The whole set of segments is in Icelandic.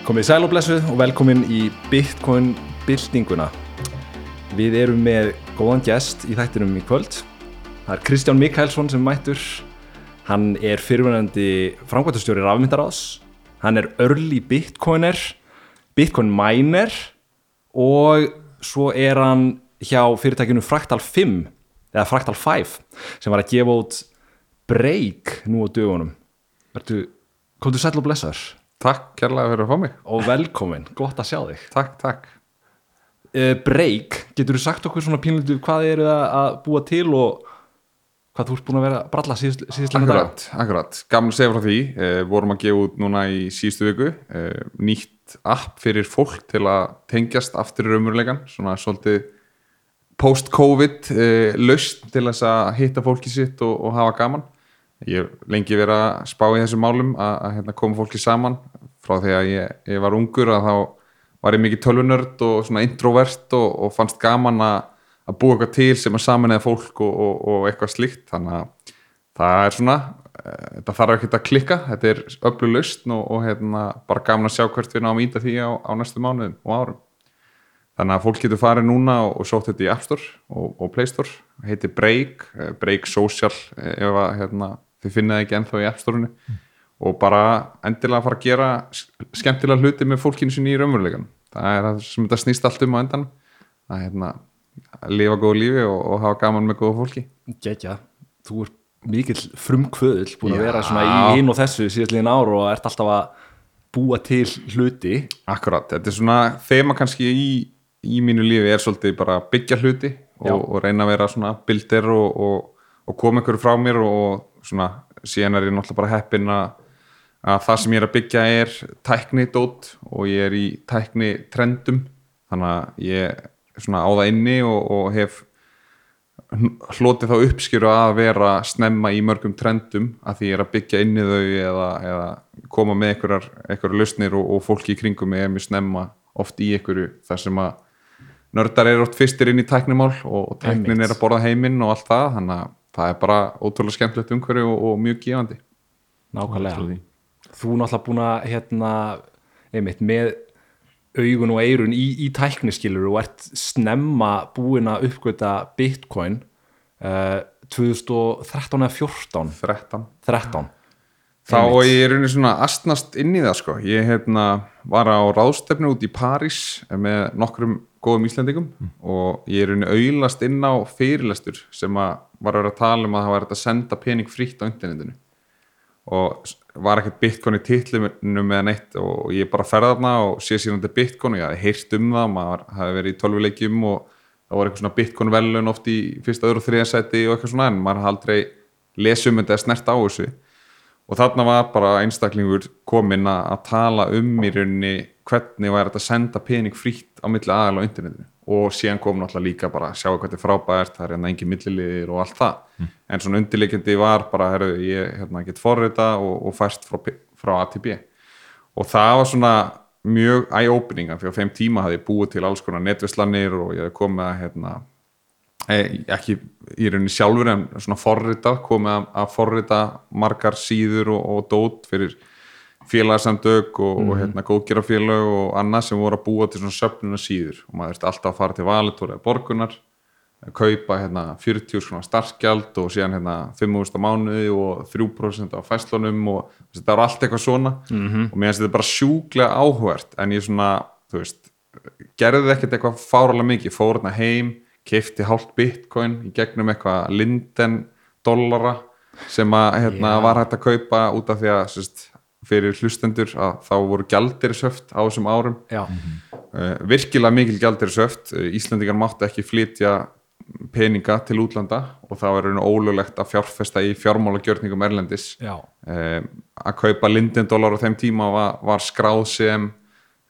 Komið sæl og blessuð og velkomin í Bitcoin byltinguna. Við erum með góðan gest í þættinum í kvöld. Það er Kristján Mikælsson sem mættur. Hann er fyrirvunandi framkvæmtastjóri rafmyndaráðs. Hann er early bitcoiner, bitcoin miner og svo er hann hjá fyrirtækinu Fractal 5 eða Fractal 5 sem var að gefa út break nú á dögunum. Vertu, komdu sæl og blessaður Takk kærlega fyrir að fá mig. Og velkomin, gott að sjá þig. Takk, takk. Uh, break, getur þú sagt okkur svona pínlundu hvað eru það að búa til og hvað þú ert búin að vera að bralla síðust, síðustlega dag Akkurat, akkurat, að segja frá því. Eh, vorum að gefa út núna í síðustu viku. Eh, nýtt app fyrir fólk til að tengjast aftur í raumurleikan svona svolítið post-covid eh, laust til þess að hitta fólki sitt og, og hafa gaman. Ég hef lengi verið að spá í þessum málum að, að hérna, koma fólki saman frá því að ég, ég var ungur að þá var ég mikið tölvunörd og svona introvert og, og fannst gaman að, að búa eitthvað til sem að samanlega fólk og, og, og eitthvað slíkt. Þannig að það er svona eh, þetta þarf ekki að klikka, þetta er öllu lausn og, hérna, bara gaman að sjá hvert við náum íta því á, á næstu mánuðum og árum. Þannig að fólk getur farið núna og, sótt þetta í App Store og, Play Store. Heitir Break, eh, Break Social eh, ef að hérna, þið finnið það ekki ennþá í App Store-inu og bara endilega fara að gera sk- skemmtilega hluti með fólkinu sinni í raunveruleikan það er það sem þetta snýst allt um á endan að hérna, að lifa góðu lífi og, og hafa gaman með góðu fólki. Gekja, þú ert mikill frumkvöðl búin að vera svona í hinn og þessu síðastliðin ár og ert alltaf að búa til hluti. Akkurat, þetta er svona þema kannski í, í mínu lífi er svolítið bara að byggja hluti og, og reyna að vera svona bildir og, og, og koma ykkur frá mér og svona síðan er ég náttúrulega bara heppin að, að það sem ég er að byggja er tækni dót og ég er í tækni trendum þannig að ég er svona á það inni og, og hef hlotið þá uppskjöru að vera snemma í mörgum trendum að því ég er að byggja inn í þau eða, eða koma með einhverjar, einhverjar lausnir og, og fólki í kringum mig er mjög snemma oft í einhverju þar sem að nördar eru oft fyrstir inn í tæknimál og, tæknin er að borða heiminn og allt það. Þannig að það er bara ótrúlega skemmtilegt umhverju og, og mjög gefandi. Nákvæmlega þú náttúrulega búin að hérna, einmitt, með augun og eirun í, í tækniskilur og ert snemma búin að uppgöta bitcoin uh, 2013 eða 14 13 13 þá og ég er rauninni svona astnast inn í það sko. Ég hérna, var á ráðstefnu út í París með nokkrum góðum Íslendingum og ég er rauninni auðlast inn á fyrirlestur sem að var að vera að tala um að það var að senda pening frítt á internetinu og var ekkert bitcoin í titlinu með neitt og ég bara ferða þarna og sé síðan þetta bitcoin og ég hafði heyrt um það maður hafi verið í tölvuleikjum og það var eitthvað svona bitcoin velun oft í fyrsta, öðru og þriða seti og eitthvað svona en maður hafði aldrei lesum þetta eða snert á þessu. Og þarna var bara einstaklingur kominn að tala um í rauninni hvernig væri þetta að senda pening frítt á milli aðal á internetinu og síðan kom náttúrulega líka bara að sjá hvað þetta er frábært það er hérna engin milliliðir og allt það. En svona undirleikjandi var bara herru, ég hérna, get forrita og, og fæst frá, frá A til B og það var svona mjög eye-opening á þeim tíma hafði ég búið til alls konar netvislanir og ég hafði komið að hérna, e, ekki í rauninni sjálfur en svona forrita komið að forrita margar síður og, og dót fyrir félagsamdök og, og hérna, góðgerafélag og annað sem voru að búa til svona söfnuna síður. Og maður þurfti alltaf að fara til valitóri eða borgunar kaupa hérna 40 svona starfgjald og síðan hérna 5.000 á mánuði og 3% á fæslunum og þetta var allt eitthvað svona. -hmm. og mér finnst þetta bara sjúklega áhugert en ég svona, þú veist gerði ekkert eitthvað fáralega mikið. Fór hérna heim, kefti hálft bitcoin í gegnum eitthvað linden dollara sem að hérna, var hægt að kaupa út af því að sérst, fyrir hlustendur að þá voru gjaldirisöft á þessum árum. Já, uh, virkilega mikil gjaldirisöft uh, Íslandingar máttu ekki flytja peninga til útlanda og það var og ólulegt að fjárfesta í fjármálagjörningum erlendis. Já, um, að kaupa lindendólar á þeim tíma var, var skráð sem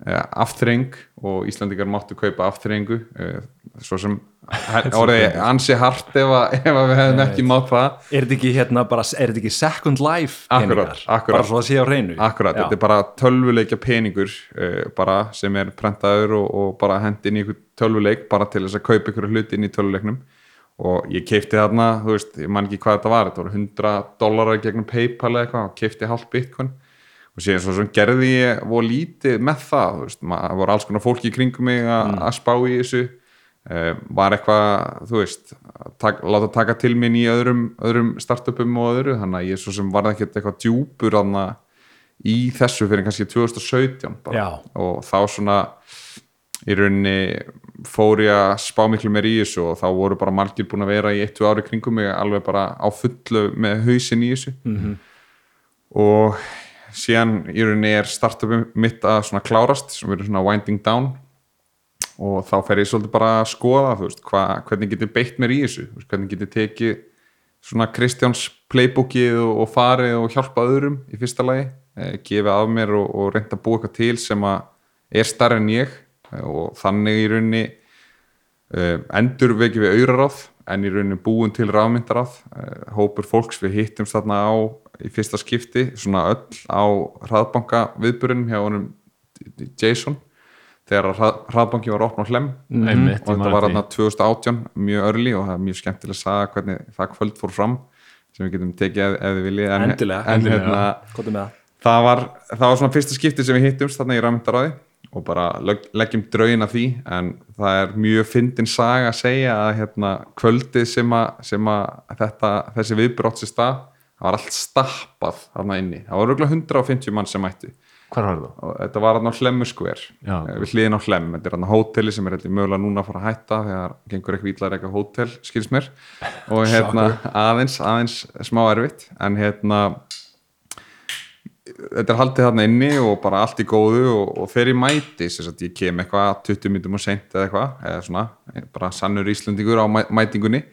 aftreng og Íslandingar máttu kaupa afþrengu uh, svo sem orðið ansi hart ef, að, ef að við hefðum ekki mátt það. Er þetta ekki hérna bara, er þetta ekki second life peningar, bara svo að sé á hreinu. Akkurat, Já. þetta er bara tölvuleikja peningur uh, bara sem er prentaður og, og bara hendi inn í tölvuleik bara til þess að kaupa ykkur hluti inn í tölvuleiknum. Og ég keipti þarna, þú veist, ég man ekki hvað þetta var þetta voru 100 dólarar gegnum Paypal eða eitthvað og keipti hálft bitcoin og síðan svo sem gerði ég voru lítið með það, veist, maður voru alls konar fólki í kringum mig að mm. spá í þessu. Uh, var eitthvað þú veist, tak, láta taka til minn í öðrum, öðrum startupum og öðru. Þannig að ég svo sem var ekkert eitthvað djúpur í þessu fyrir kannski 2017 og þá svona í rauninni fór ég að spá miklu meir í þessu og þá voru bara margir búin að vera í eittu ári kringum mig alveg bara á fullu með hausin í þessu. Mm -hmm. og síðan í rauninni er startupum mitt að svona klárast sem eru svona winding down. Og þá fer ég svolítið bara að skoða veist, hva, hvernig getur beitt mér í þessu? Veist, hvernig getur tekið svona Kristjáns playbookið og, og farið og hjálpa öðrum í fyrsta lagi. Eh, gefið af mér og, og reynda að búa eitthvað til sem að er starra en ég. Og þannig í rauninni uh, endur ekki við auðraráð en í rauninni búin til ráðmyndaráð uh, hópur fólks við hittumst þarna á í fyrsta skipti, svona öll á hraðbanka viðburinn hjá honum Jason þegar hraðbanki var opn á hlem mm. Og þetta var þarna 2018 mjög örli og það er mjög skemmtilega að sagja hvernig það kvöld fór fram sem við getum tekið ef, ef við viljið en, endilega, en, endilega, hérna, það, var, það var svona fyrsta skipti sem við hittumst þarna í ráðmyndaráði og bara leggjum draun af því en það er mjög fyndin saga að segja að hérna, kvöldið sem að, sem að þetta, þessi viðbrótt sér stað það var allt stappað þarna inni. Það var röglega 150 mann sem mætti Hvar var það? Og þetta var hérna á Hlemmuskver við hliðin á Hlemm, þetta er hérna hóteli sem er mögulega núna að fara að hætta þegar gengur eitthvað ídlar eitthvað hótel, skils mér. Og hérna aðeins, aðeins smá erfitt. En hérna þetta er haldið þarna inni og bara allt í góðu og, og fer í mæti að ég kem eitthvað 20 minnum og sent eða eitthvað eða svona, bara sannur íslendingur á mætingunni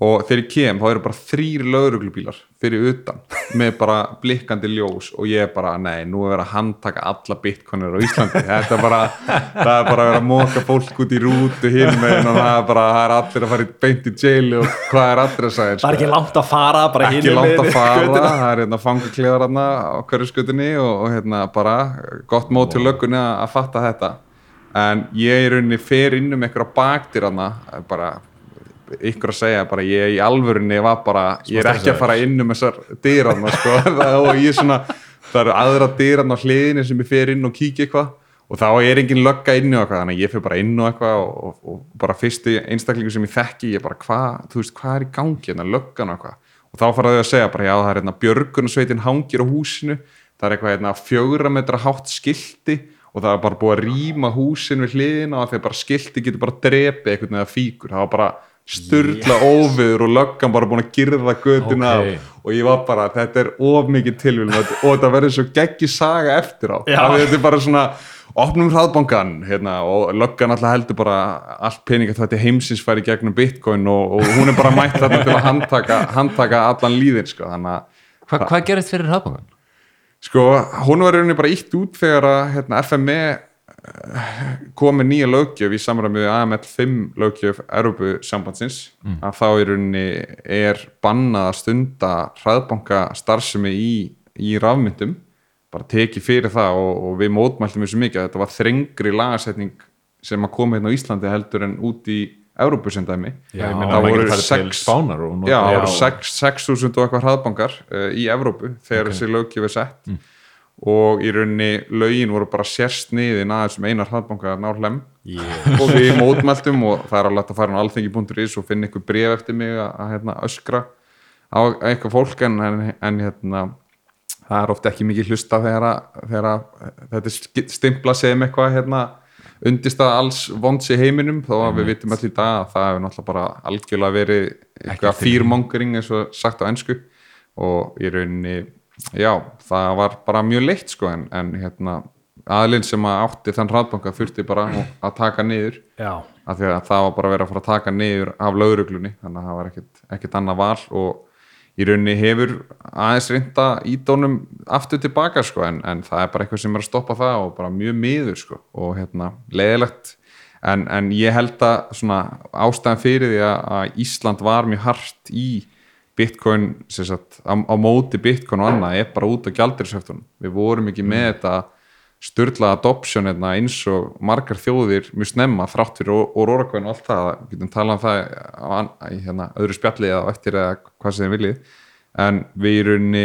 og þegar ég kem þá eru bara þrýr lauruglubílar fyrir utan með bara blikkandi ljós og ég er bara, nei, nú er verið að handtaka alla bitcoinir á Íslandi. Þetta er bara, það er bara að vera að móka fólk út í rútu hinn og það er bara, það er allir að fara í beint í jail og hvað er allir að segja það er ekki sko? langt að fara, bara hinn ekki langt að fara, það er hérna fangakleðar hérna á hverju skutinni og, og hérna bara gott mót til löggunni að, að fatta þetta. En ég er unni fer innum eitthvað baktir hérna bara ykkur að segja bara ég í alvörunni var bara, ég er ekki að fara inn um þessar dýranna sko. Og ég er svona, það eru aðra dýranna á hliðinu sem ég fer inn og kíkja eitthvað. Og þá er engin lögga inn og eitthvað þannig að ég fer bara inn og eitthvað og, og, og bara fyrstu einstaklingu sem ég þekki ég bara hvað, þú veist hvað er í gangi hérna löggan og eitthvað? Og þá faraðu að segja bara já það er hérna björgunarsveitin hangir á húsinu það er eitthvað hérna fjögra metra hátt skildi og það er bara búið að rýma húsin við hliðina og þegar bara skildi getur bara drepið eitthvað neða fíkur, það var bara styrla óviður og löggan bara búin að girða göduna okay. og ég var bara, þetta er of mikið tilvílun og þetta verður svo geggi saga eftir á þetta er bara svona, opnum hraðbankan hérna, og löggan alltaf heldur bara allt peninga þetta heimsins færi gegnum bitcoin og, og hún er bara mætt þarna til að handtaka, handtaka allan líðin sko, Hva, Hvað gerist fyrir hraðbankan? Sko, hún var rauninni bara ítt út þegar að hérna, FME komið nýja lögjöf í samræmið AML 5 lögjöf Európu sambandsins mm. að þá í rauninni er bannað að stunda hraðbanka starfsemi í, í rafmyndum. Bara tekið fyrir það og, og við mótmæltum þessu mikið að þetta var þrengri lagarsetning sem að koma hérna á Íslandi heldur en út í Európu sem dæmi. Það voru 6.000 og eitthvað hraðbankar uh, í Európu þegar okay. þessi lögjöf er sett. Mm og í rauninni laugin voru bara sérst niðin aðeins sem einar hraðbanka ná hlem yeah. og við mótmæltum og það er alveg að fara á alþengi.is og finna ykkur bref eftir mig að, að hérna, öskra á eitthvað fólk. En, en, en hérna, það er ofta ekki mikið hlusta þegar, að, þegar að, þetta stimpla sem eitthvað hérna, undist að alls vonds í heiminum. Þó að við vitum allir í dag að það hefur náttúrulega bara algjörlega verið eitthvað fýrmongering eins og sagt á ennsku og í rauninni já, það var bara mjög leitt sko en, en hérna, aðlinn sem að átti þann hraðbanka þurfti bara að taka niður. Af því að það var bara verið að fara að taka niður af lauruglunni þannig að það var ekkert, ekkert annað val og í rauninni hefur aðeins reynda ídónum aftur tilbaka sko en, en það er bara eitthvað sem er að stoppa það og bara mjög miður sko og hérna leiðilegt. En, en ég held að svona ástæðan fyrir því að Ísland var mjög hart í bitcoin sagt, á, á móti bitcoin og annað er bara út á gjaldirisöftunum við vorum ekki með mm. þetta störla adoption hérna, eins og margar þjóðir mjög snemma þrátt fyrir Oracoin og allt það, við getum talað um það á hérna, öðru spjalli eða eftir eða hvað sem þið viljið. En við í rauninni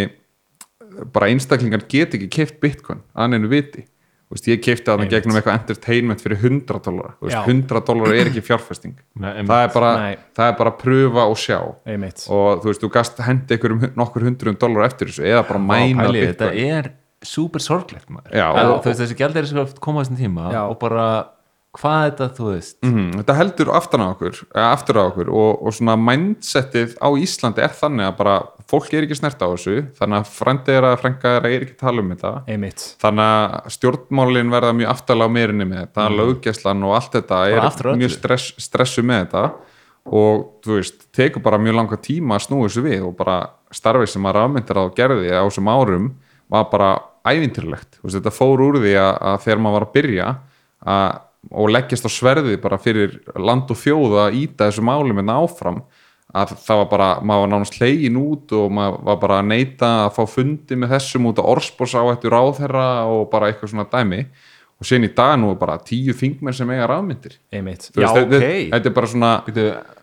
bara einstaklingar get ekki keift bitcoin að neinu viti. Þú veist, ég keipti að það gegnum eitthvað entertainment fyrir 100 dólar Já. 100 dólar er ekki fjárfesting. Nei, það er bara, það er bara að pröfa og sjá. Einmitt. Og þú veist, þú gast hendi ykkur um nokkur hundruðum dólar eftir þessu eða bara mæna þetta. Er super sorglegt maður. Já, Að, og- þú veist þessi gældari sem koma á þessum tíma Já. og bara hvað þetta þú veist. Mhm, þetta heldur aftan á okkur, aftur á okkur og, og svona mindsetið á Íslandi er þannig að bara fólk er ekki snert á þessu þannig að frendi er að frænka er að ekki að tala um þetta. Einmitt. Þannig að stjórnmálin verða mjög aftalega á meirinni með þetta, mm. löggæslan og allt þetta er aftur mjög stress, stressu með þetta og þú veist, tekur bara mjög langa tíma að snúi þessu við og bara starfið sem að rafmyndir á gerði á þessum árum var bara veist, þetta fór úr því að, að þegar maður var að byrja að, og leggjast á sverði bara fyrir land og þjóð að íta þessu málum en áfram að það var bara, maður var nánast hlegin út og maður var bara að neyta að fá fundi með þessum út á orspors á eftir ráðherra og bara eitthvað svona dæmi og síðan í dag nú er bara tíu þingmenn sem eiga rafmyndir Þú já veist, þetta, ok þetta er bara svona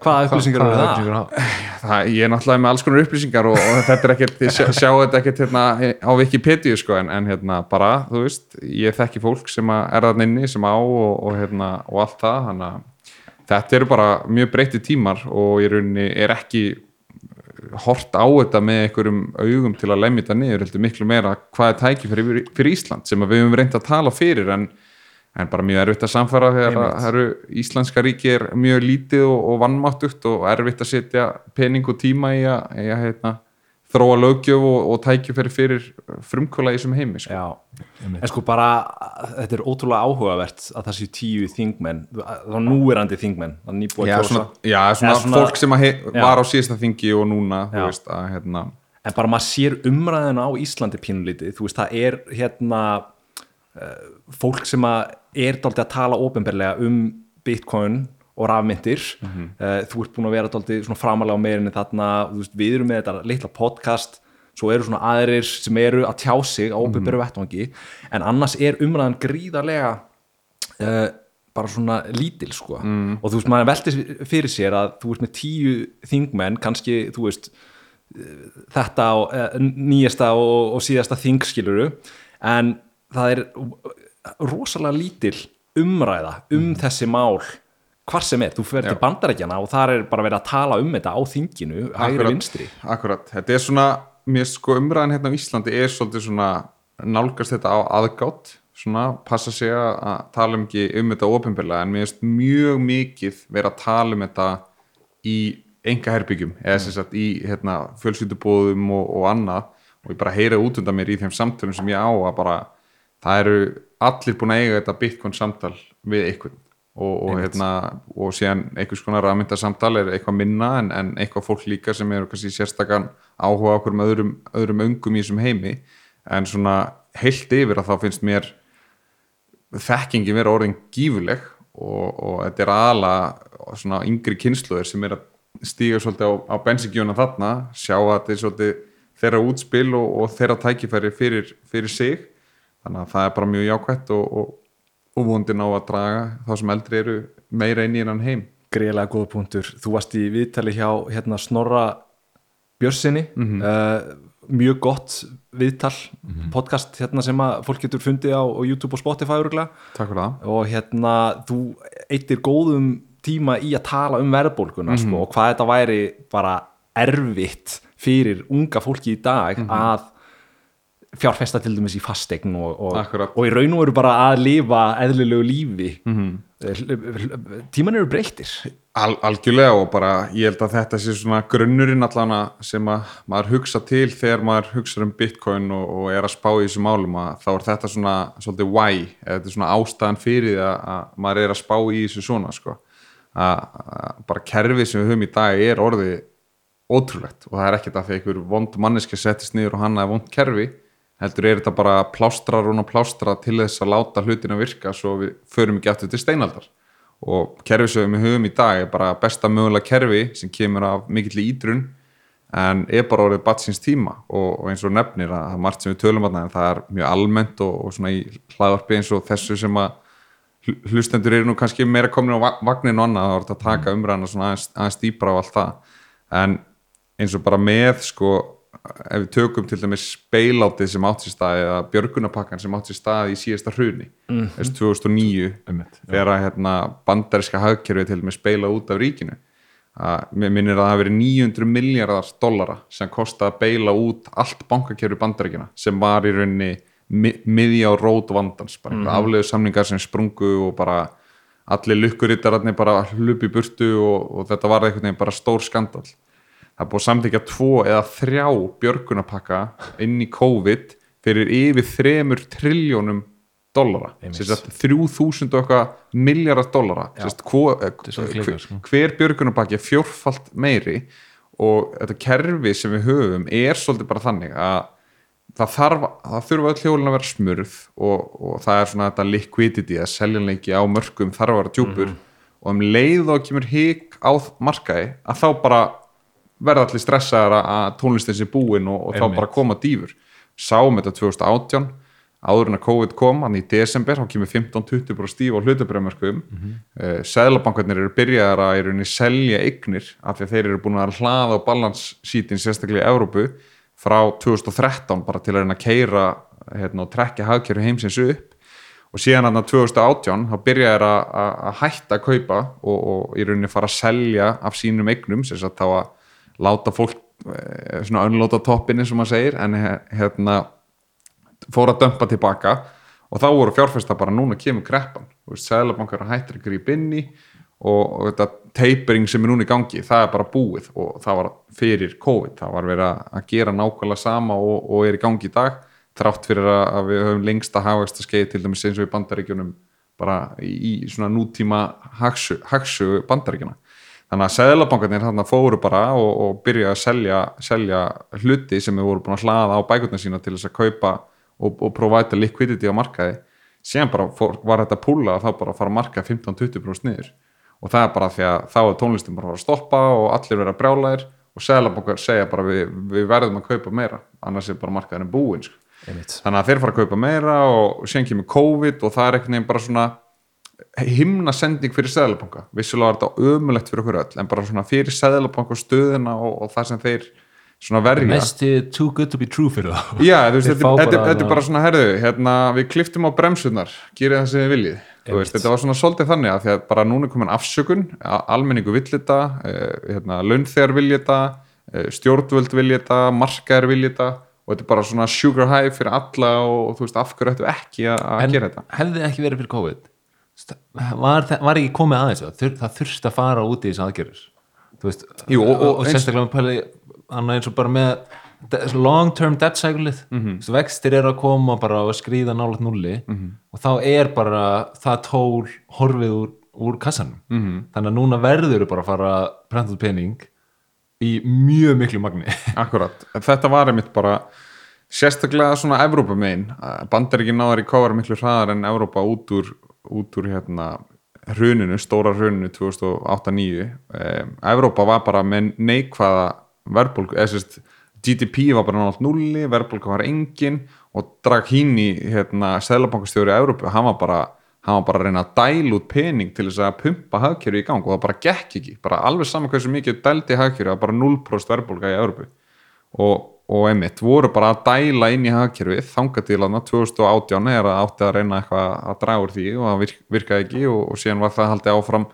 Hvaða upplýsingar eru það? upplýsingar hafa? það, ég er náttúrulega með alls konar upplýsingar og, og þetta er ekkert, ég sjá, sjá þetta ekkert hérna, á Wikipedia sko en, en hérna bara, þú veist, ég þekki fólk sem að er þarna inni, sem á og, og hérna, og allt það, þannig að þetta eru bara mjög breytti tímar og ég rauninni er ekki hort á þetta með einhverjum augum til að lemja þetta niður, heldur miklu meira hvað er tæki fyrir, fyrir Ísland sem við höfum reynd að tala fyrir en, en bara mjög erfitt að samfara þegar að, það eru íslenska ríki er mjög lítið og, og vannmáttugt og erfitt að setja pening og tíma í að, í að heitna, þróa lögjöf og, og tækifæri fyrir frumkvöla í þessum heimi sko. Já, en sko bara þetta er ótrúlega áhugavert að það séu tíu þingmenn, þá núverandi þingmenn er nýbúið já, að kjósa svona, já, svona, svona- fólk sem að he, Já. var á síðasta þingi og núna þú Já. veist að hérna, en bara maður sér umræðina á Íslandi pínulítið, þú veist það er hérna uh, fólk sem að er dálítið að tala ofinberlega um Bitcoin og rafmyndir Mhm. uh, þú ert búin að vera svona framalega á meirinni þarna, þú veist, við erum með þetta litla podcast, svo eru svona aðrir sem eru að tjá sig á ofinberu Mhm. vettvangi, en annars er umræðan gríðarlega uh, bara svona lítil sko. Mm. og þú veist, maður veltir fyrir sér að þú veist með tíu þingmenn, kannski þú veist, þetta á, eh, nýjasta og, og síðasta þingskiluru en það er rosalega lítil umræða um þessi mál hvar sem er, þú fyrir til bandarækjana og þar er bara verið að tala um þetta á þinginu hægri vinstri. Akkurat, þetta er svona mér sko umræðan hérna á Íslandi er svolítið svona nálgast þetta á aðgátt svona passa sig að tala um ekki um þetta ofinbjörlega en mér finnst mjög mikið vera að tala um þetta í enga herbyggjum eða sem sagt í hérna, fjölskyldubóðum og, og annað. Og ég bara heyra út undan mér í þeim samtölum sem ég á að bara það eru allir búin að eiga þetta bitcoin samtal við einhvern og, og, hérna, og síðan einhvers konar rafmyndasamtal er eitthvað minna en, en eitthvað fólk líka sem eru kannski sérstakann áhuga okkur með öðrum, öðrum öngum í þessum heimi. En svona heilt yfir að þá finnst mér þekkingi vera orðin gífuleg og, og þetta er aðala svona yngri kynsluðir sem er að stíga svolítið á, á bensingjuna þarna sjá að þetta er svolítið þeirra útspil og, og þeirra tækifæri fyrir, fyrir sig. Þannig að það er bara mjög jákvætt og, og, vondin á að draga þá sem eldri eru meira inn í hennan heim. Greiðlega góða punktur, þú varst í viðtali hjá hérna Snorra Björnsinni uh, mjög gott viðtal podcast hérna sem fólk getur fundið á, YouTube og Spotify öruglega og hérna þú eittir góðum tíma í að tala um verðbólguna sko, og hvað þetta væri bara erfitt fyrir unga fólki í dag að fjárfesta til dæmis í fastegn og, og, og í raun og veru bara að lifa eðlilegu lífi. Mm tíman eru breyttir. Al, algjörlega og bara ég held að þetta sé svona grunnurinn allana sem að maður hugsa til þegar maður hugsa um bitcoin og, og er að spá í þessu málum að þá er þetta svona svolítið why, þetta er svona ástæðan fyrir að, að maður er að spá í þessu svona sko, að, að bara kerfið sem við höfum í dag er orðið ótrúlegt og það er ekkert að því einhver vond manneski settist niður og hann er vond kerfi heldur er þetta bara plástrar og plástra til þess að láta hlutina virka svo við förum ekki aftur til steinaldar. Og kerfi sem við höfum í dag er bara besta mögulega kerfi sem kemur af mikill ídrun en er bara orðið batsins tíma. Og, og eins og nefnir að það er margt sem við tölum að það er mjög almennt og, og svona í hlaðvarpi eins og þessu sem að hl- hlustendur eru nú kannski meira komin á va- vagninn og annað, það voru að taka umræðana svona aðeins, dýpra á allt það. En eins og bara með sko ef við tökum til dæmis speilátið sem átt sér stað eða björgunapakkan sem átt sér stað í síðasta hruni mm -hmm. 2009 Einmitt, þegar að hérna, bandaríska hagkerfi til dæmis speila út af ríkinu. Að mér minnir að það hafi verið 900 miljardar dollara sem kosta að beila út allt bankakerfi bandaríkina sem var í rauninni mi miðja á rót vandans bara einhver afleiðu samningar sem sprungu og bara allir lukkurittararnir bara hlupi í burtu og, og þetta var veginn bara stór skandal það er búið að samþykja tvo eða þrjá björgunapakka inn í COVID fyrir yfir þremur triljónum dollara, sagt 3000 og eitthvað miljardar dollara. Hvo, eh, er klikkað, sko. hver björgunapakki er fjórfalt meiri og þetta kerfi sem við höfum er svolítið bara þannig að það þarf, það þurfa öll hjólin að vera smurð og, og það er svona þetta liquidity að seljanleiki á mörgum þarf að vera djúpur. Og um leið og kemur hík á markaði að þá bara verða allir stressaðar að tónlistin sé búin og, og þá bara koma dýfur. Sáum þetta 2018 áður en að COVID kom, hann í desember þá kemur 15-20 bara stíf á hlutabröðmörkum mm -hmm. uh, seðlabankarnir eru byrjaðar að í rauninni selja eignir af því að þeir eru búin að hlaða á balanssítin sérstaklega í Evrópu frá 2013 bara til að reyna að keira hérna, og trekja hagkjöru heimsins upp. Og síðan hann 2018 þá byrjaði að, að, hætta að kaupa og, og í rauninni fara að selja af sínum eignum sagt þá að láta fólk eh, svona önlóta toppinni sem maður segir en he- hérna fór að dömpa tilbaka. Og þá voru fjárfesta bara núna kemur veist, sæðlabankar hættir að grípa inn í og, og þetta tapering sem er núna í gangi, það er bara búið. Og það var fyrir COVID, það var verið að- gera nákvæmlega sama og, og er í gangi í dag þrátt fyrir að, við höfum lengsta hagvægsta skeið til dæmis eins og í bandaríkjunum bara í, í svona nútíma hagsu, hagsu bandaríkjuna þannig að seðlabankarnir þarna fóru bara og, og byrja að selja, selja hluti sem við voru búin að hlaða á bækurnar sína til þess að kaupa og, og provida liquidity á markaði. Síðan bara fór, var þetta púla að þá bara fara að marka 15-20% niður. Og það er bara því að þá er tónlistin bara að stoppa og allir vera brjálæðir og seðlabankar segja bara við, við verðum að kaupa meira annars er bara markaðin búinn sko. þannig að þeir fara að kaupa meira og síðan kemur COVID og það er einhvern veginn bara svona himna sending fyrir seðlabanka. Vissulega er þetta ömulegt fyrir okkur öll en bara svona fyrir seðlabanka og stöðina og, og það sem þeir svona verja. Mest too good to be true fyrir þá. Já, þú veist, þetta, er bara svona herðu, hérna, við kliftum á bremsunar gerið það sem þið viljið. Veist, þetta var svona svolítið þannig að því að bara núna er komin afsökun, almenningu vill þetta eh, hérna, launþegar vill þetta eh, stjórnvöld vill þetta markaðir vill þetta og þetta er bara svona sugar high fyrir alla og, og þú veist, af hverju ættu ekki að gera þetta? hefði ekki verið fyrir COVID var, var ekki komið aðeins það, það þurfti að fara út í þessu aðgerður þú veist, Jú, og- og og, sérstaklega með pæli annað eins og bara með long term debt cycle-ið Mhm. mm -hmm. vextir eru að koma bara og skríða nálat nulli Mhm. og þá er bara það tól horfið úr, úr kassanum Mhm. -hmm. þannig að núna verður bara að fara að prenta út pening í mjög miklu magni Akkurat, þetta var einmitt bara sérstaklega svona Evrópa megin bandaríkin náður í kóvar miklu hraðar en Evrópa út úr, út úr hérna hruninu, stóra hruninu 2008-2009 um, Evrópa var bara með neikvæða verðbólgu, eða sérst GDP var bara náttúrulega nulli, verðbólgu var engin og Draghini hérna, seðlabankastjóri í Evrópu, hann var bara hann var bara að reyna að dæla út pening til þess að pumpa hagkerfi í gang og það bara gekk ekki. Bara alveg saman hversu mikið dældi hagkerfi það var bara 0% verðbólga í Evrópu. Og, og einmitt voru bara að dæla inn í hagkerfið þanga til að 2018 er að átti að reyna eitthvað að draga úr því og það virk, virkaði ekki og, og síðan var það haldið áfram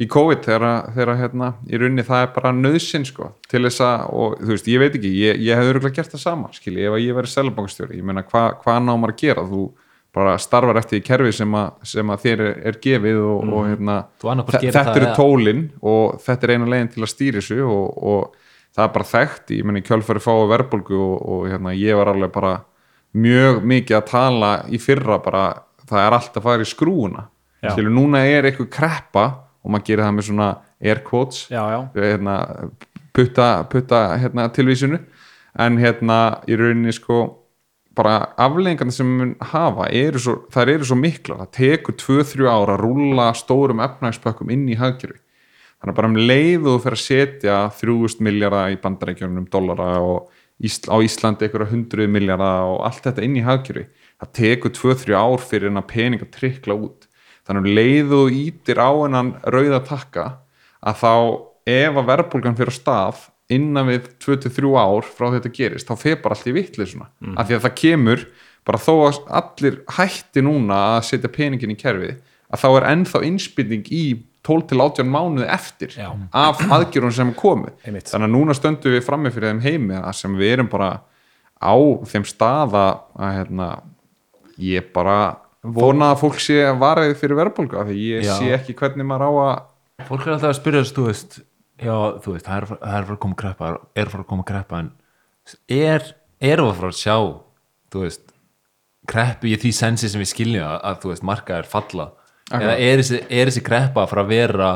í COVID þegar, hérna í rauninni það er bara nöðsinn sko til þess að, og þú veist, ég veit ekki ég, ég hefði örgulega gert það sama, skilji, ef að ég verið seljabankastjóri, ég meina hvað hva námar að gera? Þú bara starfar eftir í kerfi sem að, sem að þér er, er gefið og, og hérna, Þú annaðhvort þe- gerir þetta eru eða- tólin og þetta er eina legin til að stýra þessu og, og það er bara þekkt ég menn í kjölfari fái verðbólgu og, og hérna, ég var alveg bara mjög mikið að tala í fyrra bara það er allt að fara í skrúuna. Skilu, núna er eitthvað kreppa og maður gerir það með svona air quotes já, já, hérna, putta, putta hérna, tilvísinu. En hérna í rauninni sko bara afleggingarna sem mun hafa eru svo, þær eru svo mikla það tekur 2-3 ára að rúlla stórum efnægspökkum inn í hagkerfi þannig að bara um leið og þú fer að setja 3000 miljardar í bandarækjunum dollara og Ísl, á Íslandi einhverja 100 miljardar og allt þetta inn í hagkerfi. Það tekur 2-3 ár fyrir en að pening að trikla út. Þannig að um leið og ítir á hennan rauða takka að þá ef að verðbólgan fyrir stað innan við 23 ár frá þetta gerist þá fer bara allt í vitli svona mm. af því að það kemur bara þó að allir hætti núna að setja peningin í kerfið að þá er ennþá innspilning í 12 til 18 mánuði eftir Já. af aðgjörun sem komu Einmitt. þannig að núna stöndum við frammi fyrir þeim heimi að sem við erum bara á þeim staða að hérna, ég bara vona að fólk sé varðið fyrir verðbólgu af því ég Já. sé ekki hvernig maður á að fólk er alltaf að spyrja þess, þú veist já, þú veist, það er, það er að fara að koma kreppa er að fara að koma kreppa en er, er að fara að sjá þú veist, kreppu í því sensi sem við skiljum að, að þú veist, marka er falla eða er þessi, er þessi kreppa að fara að vera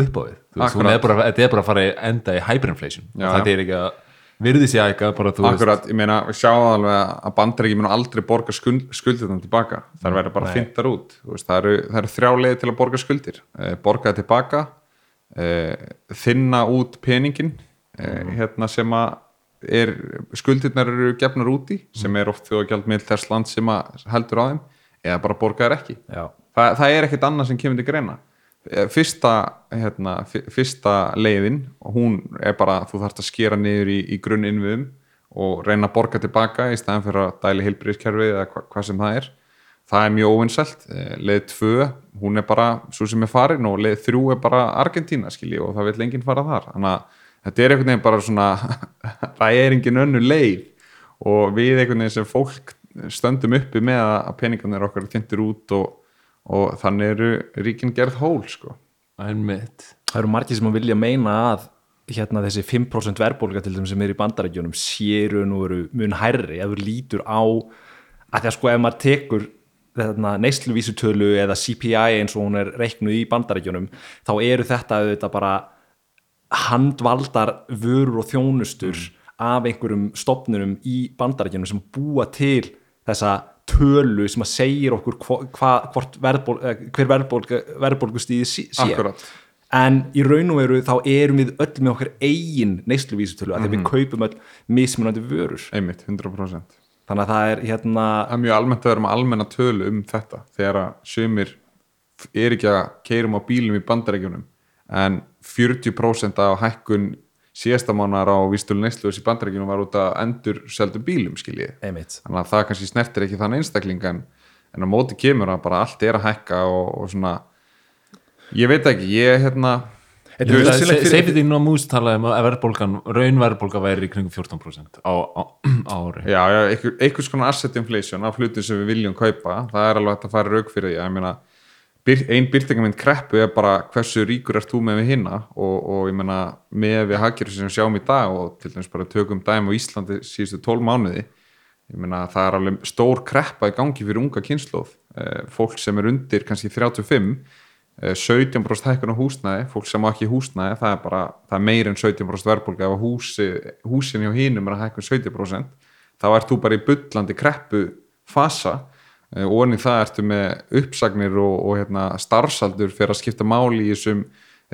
upp á við, þetta er bara að fara að enda í hyperinflation. Já, þetta er ekki að virði sér ekki veist, Akkurat, ég meina, við sjáum alveg að bandaríki mun aldrei borga skuld, skuldirnum tilbaka. Það verður bara fintar út. Þú veist, það, eru, eru þrjá leiði til að borga skuldir. Eh, borga það tilbaka eh, þinna út peningin eh, hérna sem að er, skuldirnar eru gefnar úti sem er oft þjóðagjald með þess land sem að heldur á þeim eða bara borga þær ekki. Já, það, það er ekkert annað sem kemur til greina. Eh, fyrsta, hérna, fyrsta leiðin hún er bara þú þarfst að skera niður í, í grunninnviðum og reyna að borga tilbaka í staðan fyrir að dæli heilbríðiskerfið eða hva, hvað sem það er. Það er mjög óvinnselt leið 2, hún er bara svo sem er farin og leið 3 er bara Argentína skilji og það vil enginn fara þar. Þannig að þetta er einhvern veginn bara svona það er engin önnu leið og við einhvern veginn sem fólk stöndum uppi með að peningarnir okkar þyndir út og, og þannig eru ríkin gerð hól sko. einmitt það eru margir sem að vilja meina að hérna þessi 5% verðbólga til þeim sem er í bandarækjunum séru nú eru mun hærri ef þú lítur á að því að sko ef maður tekur þarna, neysluvísutölu eða CPI eins og hún er reiknuð í bandarækjunum þá eru þetta auðvitað bara handvaldar vörur og þjónustur af einhverjum stopnunum í bandarækjunum sem búa til þessa tölu sem að segir okkur hva, verðból, eh, hver verðbólgu, verðbólgustíði sé. Akkurat. en í raun og veru þá erum við öll með okkar eigin neysluvísutölu að því við kaupum öll mismunandi vörur. Einmitt, 100% þannig að það er hérna það er mjög almennt að vera með almenna tölu um þetta þegar að sumir er ekki að keirum á bílum í bandarækjunum en 40% af hækkun síðasta mánar á vístölu neysluðs í bandarækjunum var út að endur seldu bílum skiljið þannig að það kannski snertir ekki þann einstakling en, en á móti kemur að bara allt er að hækka og, og svona ég veit ekki, ég hérna Þetta nauðsynlegt fyrir- Safety No Moose talaði um að verðbólgan, raunverðbólga væri í kringum 14% á, á, á ári. Já, já, einhver, einhvers konar asset inflation af hlutum sem við viljum kaupa, það er alveg að fara rauk fyrir því, ég meina byr, ein byrtingamind kreppu er bara hversu ríkur ert þú með við hinna og, og ég meina með við haggjur sem sjáum í dag og til dæmis bara tökum dæmi á Íslandi síðustu 12 mánuði ég meina það er alveg stór kreppa í gangi fyrir unga kynnslóð eh, fólk sem er undir kannski 35 eh, 17% hækkun á húsnæði fólk sem á ekki húsnæði, það er bara það er meir en 17% verðbólga. Ef húsi, húsin hjá hinum er að hækkun 17% þá ert þú bara í bullandi kreppu fasa eh, og onni það ertu með uppsagnir og, og hérna, starfsaldur fyrir að skipta máli í þessum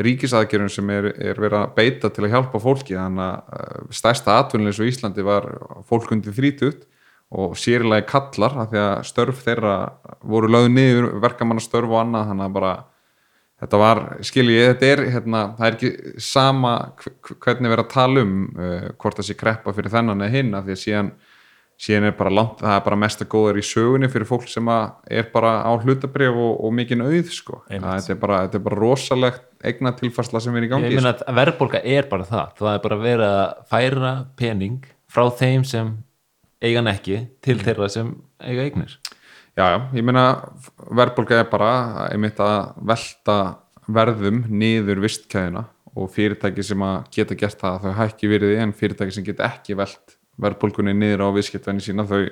ríkisaðgerðum sem er, er verið að beita til að hjálpa fólki. Þannig að eh, stærsta atvinnulegs á Íslandi var fólk undir 30 og sérilega kallar af því að störf þeirra voru lögð niður verkamannastörf og annað. Þannig að bara þetta var, skilji, þetta er hérna, það er ekki sama hv- hvernig við erum að tala um uh, hvort það sé kreppa fyrir þennan eða hinn af því að síðan, síðan er bara langt, það er bara mesta góðar í sögunni fyrir fólk sem að er bara á hlutabrif og, og mikinn auð sko, það er bara, þetta er bara rosalegt eigna tilfærsla sem er í gangi Ég meina að verðbólga er bara það. Það er bara verið að færa pening frá þeim sem eigan ekki til þeirra sem eiga eignir. Já, já, ég meina verðbólga er bara einmitt að velta verðum niður vistkæðina og fyrirtæki sem að geta gert það þau hækki virði en fyrirtæki sem geta ekki velt verðbólgunni niður á viðskiptvenni sína þau,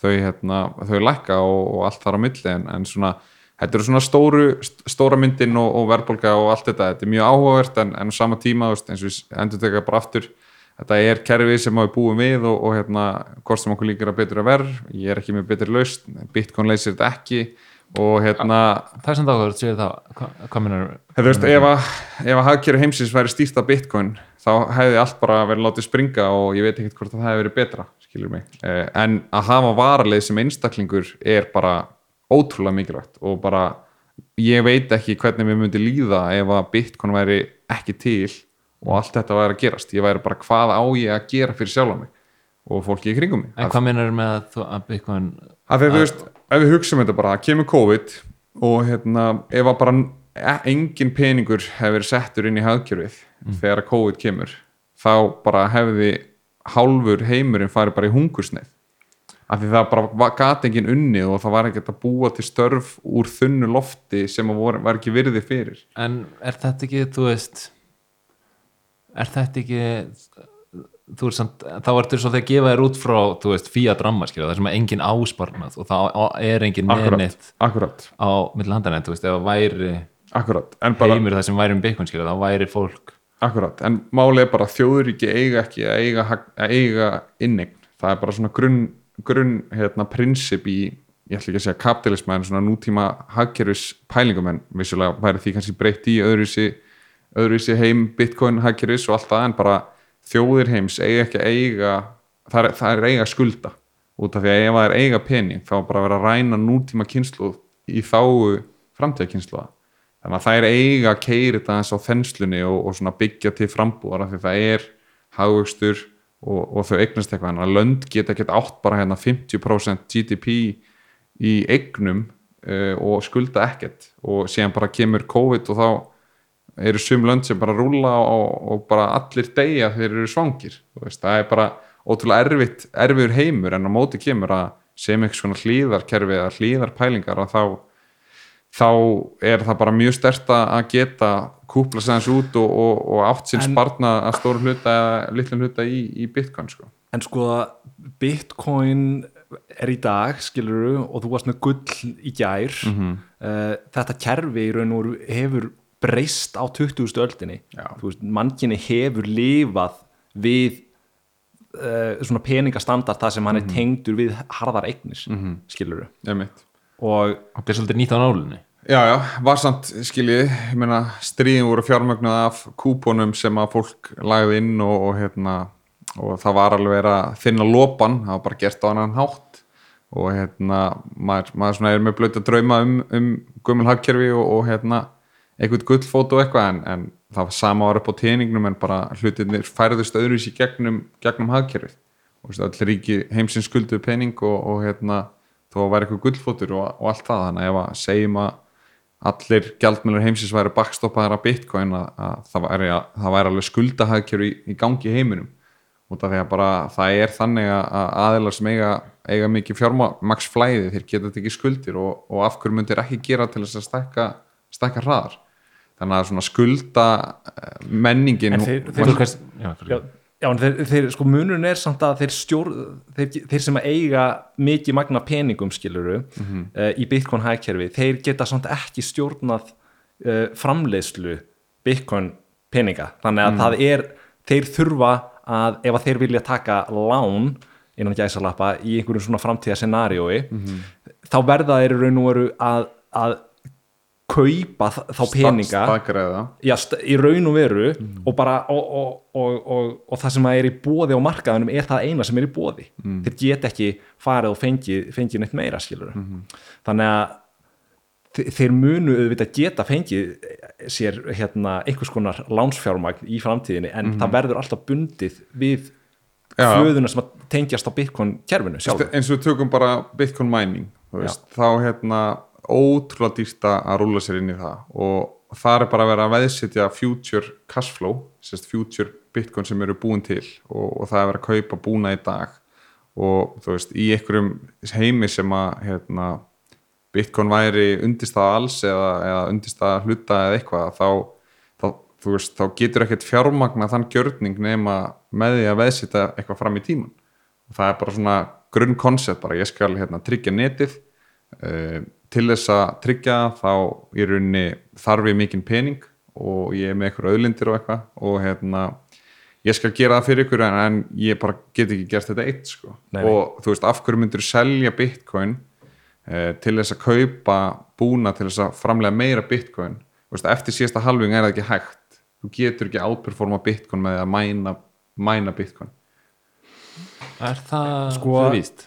þau, hérna, þau lækka og, og allt þar á milli en, en svona, þetta eru svona stóru, stóra myndin og, og verðbólga og allt þetta, þetta er mjög áhugavert en, en á sama tíma, veist, eins og við endur teka bara aftur þetta er kerfið sem við búum við og, og hérna, hvort sem okkur líkir að betur að verð ég er ekki með betri laust, Bitcoin leysir þetta ekki og hérna Það er sem þá að séu það, hvað, minnur þú veist, ef að, að hagkerri heimsins væri stýrt af Bitcoin, þá hefði allt bara verið látið springa og ég veit ekkert hvort það hefði verið betra, skilur mig. Eh, en að hafa varaleið sem einstaklingur er bara ótrúlega mikilvægt og bara ég veit ekki hvernig mér myndi líða ef að Bitcoin væri ekki til og allt þetta væri að gerast. Ég væri bara hvað á ég að gera fyrir sjálf mig og fólki í kringum mig? En hvað meinar með að, Bitcoin að þegar þú veist, ef við hugsaum þetta bara kemur COVID og hérna ef að bara e- engin peningur hefur verið settur inn í hagkjörfið þegar að COVID kemur þá bara hefði hálfur heimurinn farið bara í hungursneið af því það bara va- gat engin unnið og það var ekkert að búa til störf úr þunnu lofti sem vor, var ekki virði fyrir. En er þetta ekki, þú veist er þetta ekki þú samt, þá ertu svolítið að gefa þér út frá, þú veist, fía dramma skilja, það sem er engin ásparnað og þá er engin akkurat, á en þú veist, ef það væri akkurat en bara, heimur það sem væri um Bitcoin skilja, þá væri fólk Akkurat, en málið er bara að þjóðuríki eiga ekki að eiga, að eiga innegn, það er bara svona grunn, grunn hérna, prinsip í ég ætla ekki að segja kapitalisma en svona nútíma hagkerfis pælingum en vissulega væri því kannski breytt í öðruvísi, öðruvísi heim bitcoin hagkerfis og allt það en bara þjóðir heims eiga ekki að eiga það er, það er eiga að skulda. Út af því að ef það er eiga pening þá bara vera að ræna nútíma kynslu í þáu framtíða kynsluða þannig að það er eiga að keiri þetta eins á þenslunni og, og byggja til frambúðar af því það er hagvöxtur og, og þau eignast eitthvað. En að lönd geta ekkert átt bara hérna 50% GDP í eignum uh, og skulda ekkert. Og síðan bara kemur COVID og þá eru sum lönd sem bara rúla og, og bara allir deyja þegar þeir eru svangir veist, það er bara ótrúlega erfitt, erfiður heimur en á móti kemur að sem eitthvað svona hlýðarkerfi eða hlýðarpælingar að þá þá er það bara mjög stert að geta kúpla þessu út og, og, og átt sinn En- sparna að stóru hluta eða litlum hluta í, í bitcoin sko. en sko Bitcoin er í dag skiluru og þú varst með gull í gær Mhm. uh, þetta kerfi í raun og hefur breyst á 20. öldinni mannkynni hefur lifað við uh, svona peningastandard það sem hann Mhm. er tengdur við harðar eignir mm skiluru Einmitt. og það er svolítið nýtt á nálunni Já, já, var samt skiljið, ég meina stríðin voru fjármögnuð af kúponum sem að fólk lagði inn og, og hérna og það var alveg verið að finna lopan, það var bara gert á annan hátt og hérna maður, maður svona er með blötu að drauma um, um gummul hagkerfi og, og hérna eitthvað gullfót og eitthvað en, en það var sama var upp á teiningnum en bara hlutinir færðust öðruvis í gegnum, gegnum hagkerfið. Og öll ríki heimsins skulduðu pening og, og hérna þó var eitthvað gullfótur og, og allt það. Þannig að ef að segjum að allir gjaldmjölur heimsins væri bakstoppaðar af bitcoin að, að það, væri, að það væri alveg skuldahagkjör í, í gangi heiminum. Út af því að bara það er þannig að að aðilar sem eiga, eiga mikið fjármaksflæði þeir geta ekki skuldir og, og af hverju myndir ekki gera til þess að stækka hraðar þannig að svona skulda eh, menningin En þeir- þeir- hvað- já, já, já en þeir, þeir sko munurinn er samt að þeir stjór þeir, þeir sem eiga mikið magna peningum skiluru Mhm. uh, í Bitcoin hækkerfi, þeir geta samt ekki stjórnað uh, framleiðslu Bitcoin peninga þannig að Mhm. það er, þeir þurfa að ef að þeir vilja taka lán innan gæsalappa í einhverjum svona framtíða scenariói Mhm. þá verða þeir í raun og veru að, að kaupa þá peninga. já, í raun og veru og bara og, og, og, og, og það sem er í bóði á markaðunum er það eina sem er í bóði þeir get ekki farið og fengið fengi neitt meira skilur þannig að þe- þeir munu auðvitað geta fengið sér hérna einhvers konar lánsfjármagn í framtíðinni en það verður alltaf bundið við Já. flöðuna sem tengjast á Bitcoin kerfinu sjálf eins og við tökum bara bitcoin mining þá hérna ótrúlega dýrt að rúla sér inn í það. Og það er bara að vera að veðsetja future cash flow sérst future bitcoin sem eru búin til og, og það er að vera að kaupa búna í dag. Og þú veist, í einhverjum heimi sem að hérna, bitcoin væri undirstaða alls eða, eða undirstaða hluta eða eitthvað þá, þá, veist, þá getur ekkert fjármagna þann gjörning nema með því að veðsetja eitthvað fram í tíman og það er bara svona grunn koncept bara. Ég skal hérna, tryggja netið uh, til þess að tryggja þá í rauninni þarf ég mikinn pening og ég er með eitthvað auðlindir og eitthvað og hérna ég skal gera það fyrir ykkur en, en ég bara get ekki gert þetta eitt sko. Nei, og þú veist af hverju myndir selja bitcoin uh, til þess að kaupa búna til þess að framlega meira bitcoin? Veist, eftir síðasta halving er það ekki hægt. Þú getur ekki outperforma bitcoin með að mæna, mæna bitcoin Er það Sko, fyrir víst?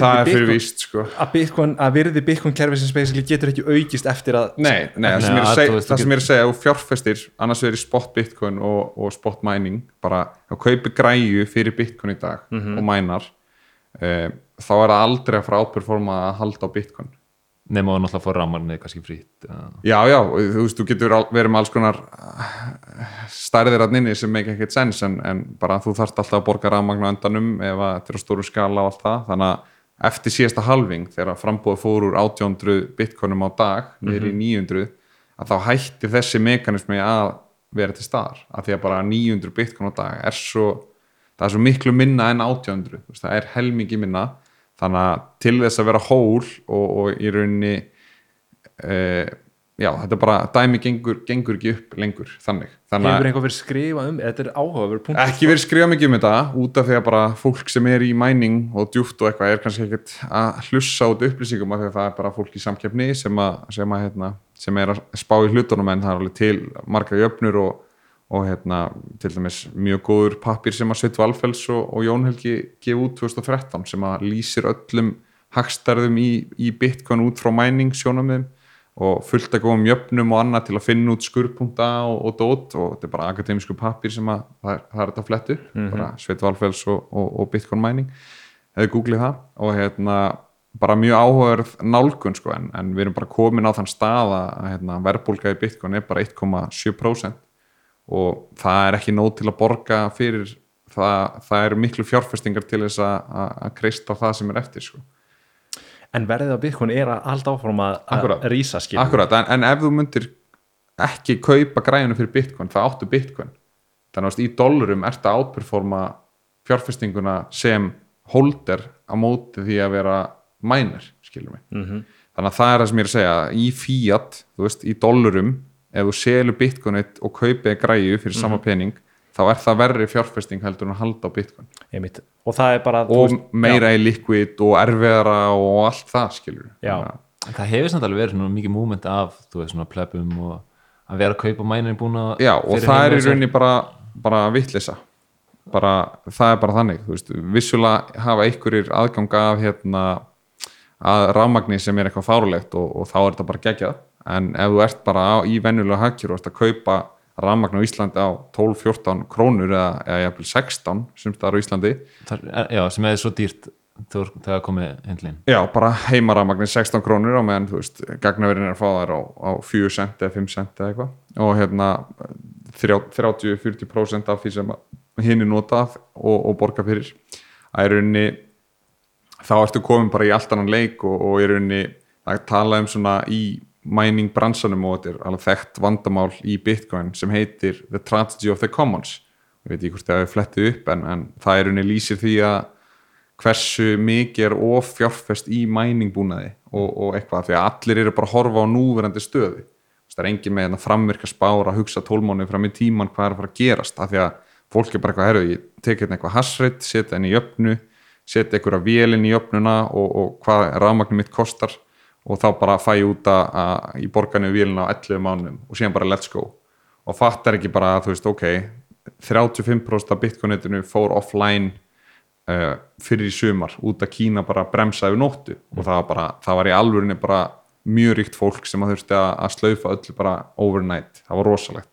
það er fyrir víst sko að, Bitcoin, að virði Bitcoin kerfisins basically getur ekki aukist eftir að Nei, nei, það sem Nei, ég er veist, það sem ég er að segja og fjárfestir, annars verður spot bitcoin og, og spot mining, bara að kaupi græju fyrir bitcoin í dag Mhm. og mænar eh, þá er það aldrei að fara átperforma að halda á bitcoin Nefnum að náttúrulega fór rammarnið kannski frýtt Já, já, þú veist, þú getur verið með alls konar eh, stærðir að nynni sem make ekkert sens en, en bara þú þarft alltaf að borga endanum ef að þetta er á stóru skala og allt það. Þannig að eftir síðasta halving þegar frambúið fór úr 1800 bitcoinum á dag niður í 900 að þá hætti þessi mekanismi að vera til staðar. Af því að bara 900 bitcoin á dag er svo það er svo miklu minna en 1800 þú veist, það er helmingi minna þannig að til þess að vera hól og, og í rauninni uh, já, þetta bara dæmi gengur, gengur ekki upp lengur þannig, að einhver verið skrifað um þetta er áhugaverð punkt ekki verið skrifa mikið um þetta út af því að bara fólk sem er í mæning og djúft og eitthvað er kannski ekkert að hlussa út upplýsingum af því að það er bara fólk í samkeppni sem, að, sem, að, hérna, sem er að spá í hlutunum en það er alveg til marga jöfnur og, og hérna, til dæmis mjög góður pappir sem að Sveit Valfells og, og Jón Helgi gefa út 2013 sem að lýsir öllum hagstærðum í, í Bitcoin út frá mæning sjónamiðum og fullt að góðum jöfnum og annað til að finna út skurrpunta og, og dót og þetta er bara akademísku pappir sem að það er, það er þetta flettu, mm -hmm. bara Sveit Valfells og, og, og Bitcoin mining hefur googlið það og hérna bara mjög áhugaverð nálgun sko en, en við erum bara komin á þann stað að hérna, verbulga í Bitcoin er bara 1,7% og það er ekki nóg til að borga fyrir það, það eru miklu fjárfestingar til þess að, kreista það sem er eftir sko. En verðið á Bitcoin er að halda áfram að, rísa skil Akkurat, en, en ef þú myndir ekki kaupa græjunu fyrir bitcoin það áttu bitcoin. Þannig að í dollurum ert að átperforma fjárfestinguna sem holder á móti því að vera mænir, skilur mig. -hmm. þannig að það er það sem ég er að segja í fiat, þú veist, í dollurum ef þú selur bitcoinit og kaupið græju fyrir sama pening þá er það verri fjárfesting heldur en að halda á bitcoin. Einmitt. og það er bara þú og veist- meira í liquid og erfiðara og allt það, skilur Já. Það hefur samt alveg verið mikið múment af þú veist svona plebum og að vera að kaupa mænin búin að Já, og það er í rauninni bara, bara vittlisa bara, það er bara þannig þú veist, vissulega hafa einhverjir aðgang af hérna að rafmagni sem er eitthvað fárulegt og, og þá er þetta bara geggjað en ef þú ert bara á, í venjulega hakjur og ert að kaupa rafmagn á Íslandi á 12-14 krónur eða, eða jafnvel 16 sem það er á Íslandi. Það er- Já, sem er svo dýrt þegar komið hendlin Já, bara heimarafmagnin 16 krónur á meðan, þú veist, gagnaverinn er að fá þær á, á 4 cent eða 5 cent eða eitthvað. Og hérna 30-40% af því sem hinn er notað og, og borga fyrir. Að í rauninni þá ertu komin bara í allt annan leik og, og í rauninni að tala um svona í mining bransanum og þetta er alveg þekkt vandamál í Bitcoin sem heitir The Tragedy of the Commons. Ég veit ekki hvort það hefur flettið upp en, en það er rauninni lýsir því að hversu mikið er of fjárfest í mæningbúnaði og, og eitthvað því að allir eru bara að horfa á núverandi stöðu. Það er engin með að framvirka spára að hugsa tólmánu fram í tíman hvað er að fara að gerast af því að fólk er bara eitthvað herru, ég tek hérna eitthvað hasreit, setja henni í jöfnu setja einhverja vélinn í jöfnuna og, og hvað rafmagnum mitt kostar og þá bara fæ ég út að, að í borgarni vélina á 11 mánum og síðan bara let's go. Og fattar ekki bara að þú veist ok 35% af bitcoinetinu fór offline uh, fyrir í sumar út að Kína bara bremsaði nóttu. Og það var, bara, það var í alvörinni bara mjög ríkt fólk sem að þurfti að, slaufa öllu bara overnight, það var rosalegt.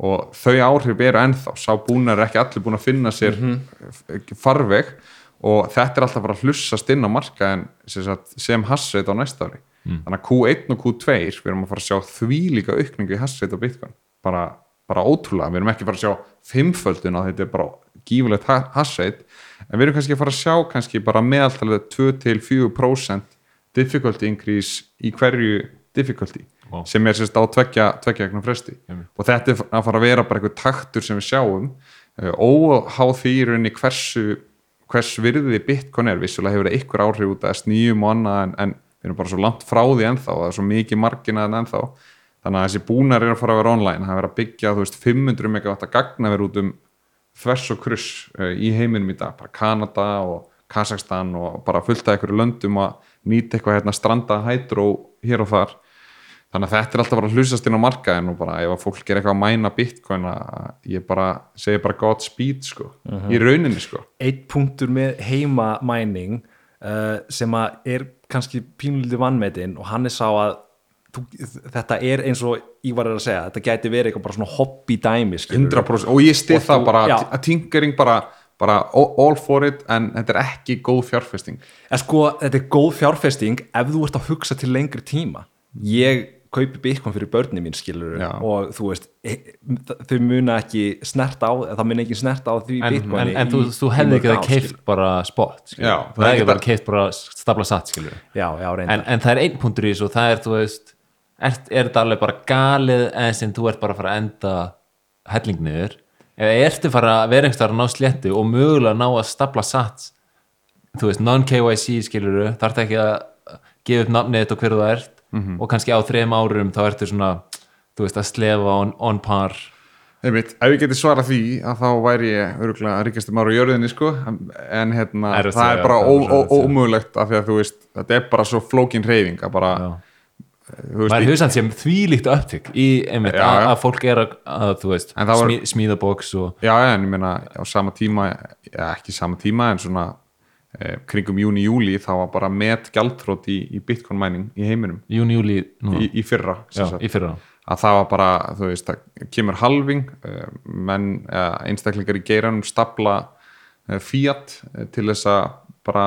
Og þau áhrif eru ennþá. Sá búnar er ekki allir búin að finna sér farveg og þetta er alltaf bara að hlussast inn á marka en sem, sem hassreit á næsta ári. Þannig að Q1 og Q2 við erum að fara að sjá þvílíka aukningu í hassreit á Bitcoin. Bara, bara ótrúlega, við erum ekki að fara að sjá fimmföldun að þetta er bara gífulegt hassreit en við erum kannski að fara að sjá kannski bara meðaltalið 2-4% difficulty increase í hverju difficulty Vá. sem er sérst á tveggja ekna fresti. Og þetta er að fara að vera bara eitthvað taktur sem við sjáum. Óháð því í rauninni hversu hvers virði bitcoin er. Vissulega hefur það ykkur áhrif út að S9 og annað en, en við erum bara svo langt frá því ennþá. Og það er svo mikið marginað en ennþá. Þannig að þessi búnar er að fara að vera online. Það er að byggja þú veist 500 megawatt að gagna verið út um þvers og kruss uh, í heiminum í dag, bara Kanada og Kazakstan og bara fullt af einhverju löndum að nýta eitthvað hérna stranda hydro hér og þar þannig að þetta er alltaf bara að hlusast inn á markaðin og bara ef að fólk er eitthvað að mæna bitcoin að ég bara segi bara god speed sko, í rauninni sko. Eitt punktur með heimamæning uh, sem að er kannski pínlítið vannmetinn og hann er sá að þú, þetta er eins og Ívar er að segja, þetta gæti verið eitthvað bara svona hobby dæmi skilurðu. 100% og ég stið Og það þú- bara já. að tinkering bara, bara all for it en þetta er ekki góð fjárfesting. En sko, þetta er góð fjárfesting ef þú ert að hugsa til lengri tíma. Ég kaupi bitcoin fyrir börni mín skilur Já. og þú veist e- þau muna ekki snert á það muna ekki snert á því en, bitcoin en, en þú, þú hefði ekki það keift bara spot. Já, þú það er hefði ekki bara það- keift bara stapla satt skilur. já, en, en það er einn punktur í þessu og það er þú veist er, er þetta alveg bara galið en sem þú ert bara að fara að enda helling niður eða ertu fara að vera einhverstað að ná sléttu og mögulega ná að stapla satt þú veist, non-KYC skilur þarf þetta ekki að gefa upp nafnið þetta og hver þú ert Mhm. og kannski á þrejum árum þá ertu svona þú veist, að slefa on, on par Einmitt, ef ég geti svarað því að þá væri ég örgulega ríkastum ára á jörðinni sko en hérna það er bara það er segja. ómögulegt af því að þú veist þetta er bara svo flókin reyfing að bara Já. þú veist, maður í- hefur samt sem þvílíkt upptök í einmitt Já, að, já. að fólk er að, að þú veist, það var- smí, smíða bóks og Já, já, en ég meina á sama tíma, ja, ekki sama tíma en svona eh, kringum júni, júli þá var bara met gjaldþrótt í, í bitcoin mining í heiminum. Júni, júli núna, í, í fyrra já, í fyrra. Að það var bara, þú veist, það kemur halving, uh, menn uh, einstaklingar í geiranum stapla fíat til þess að bara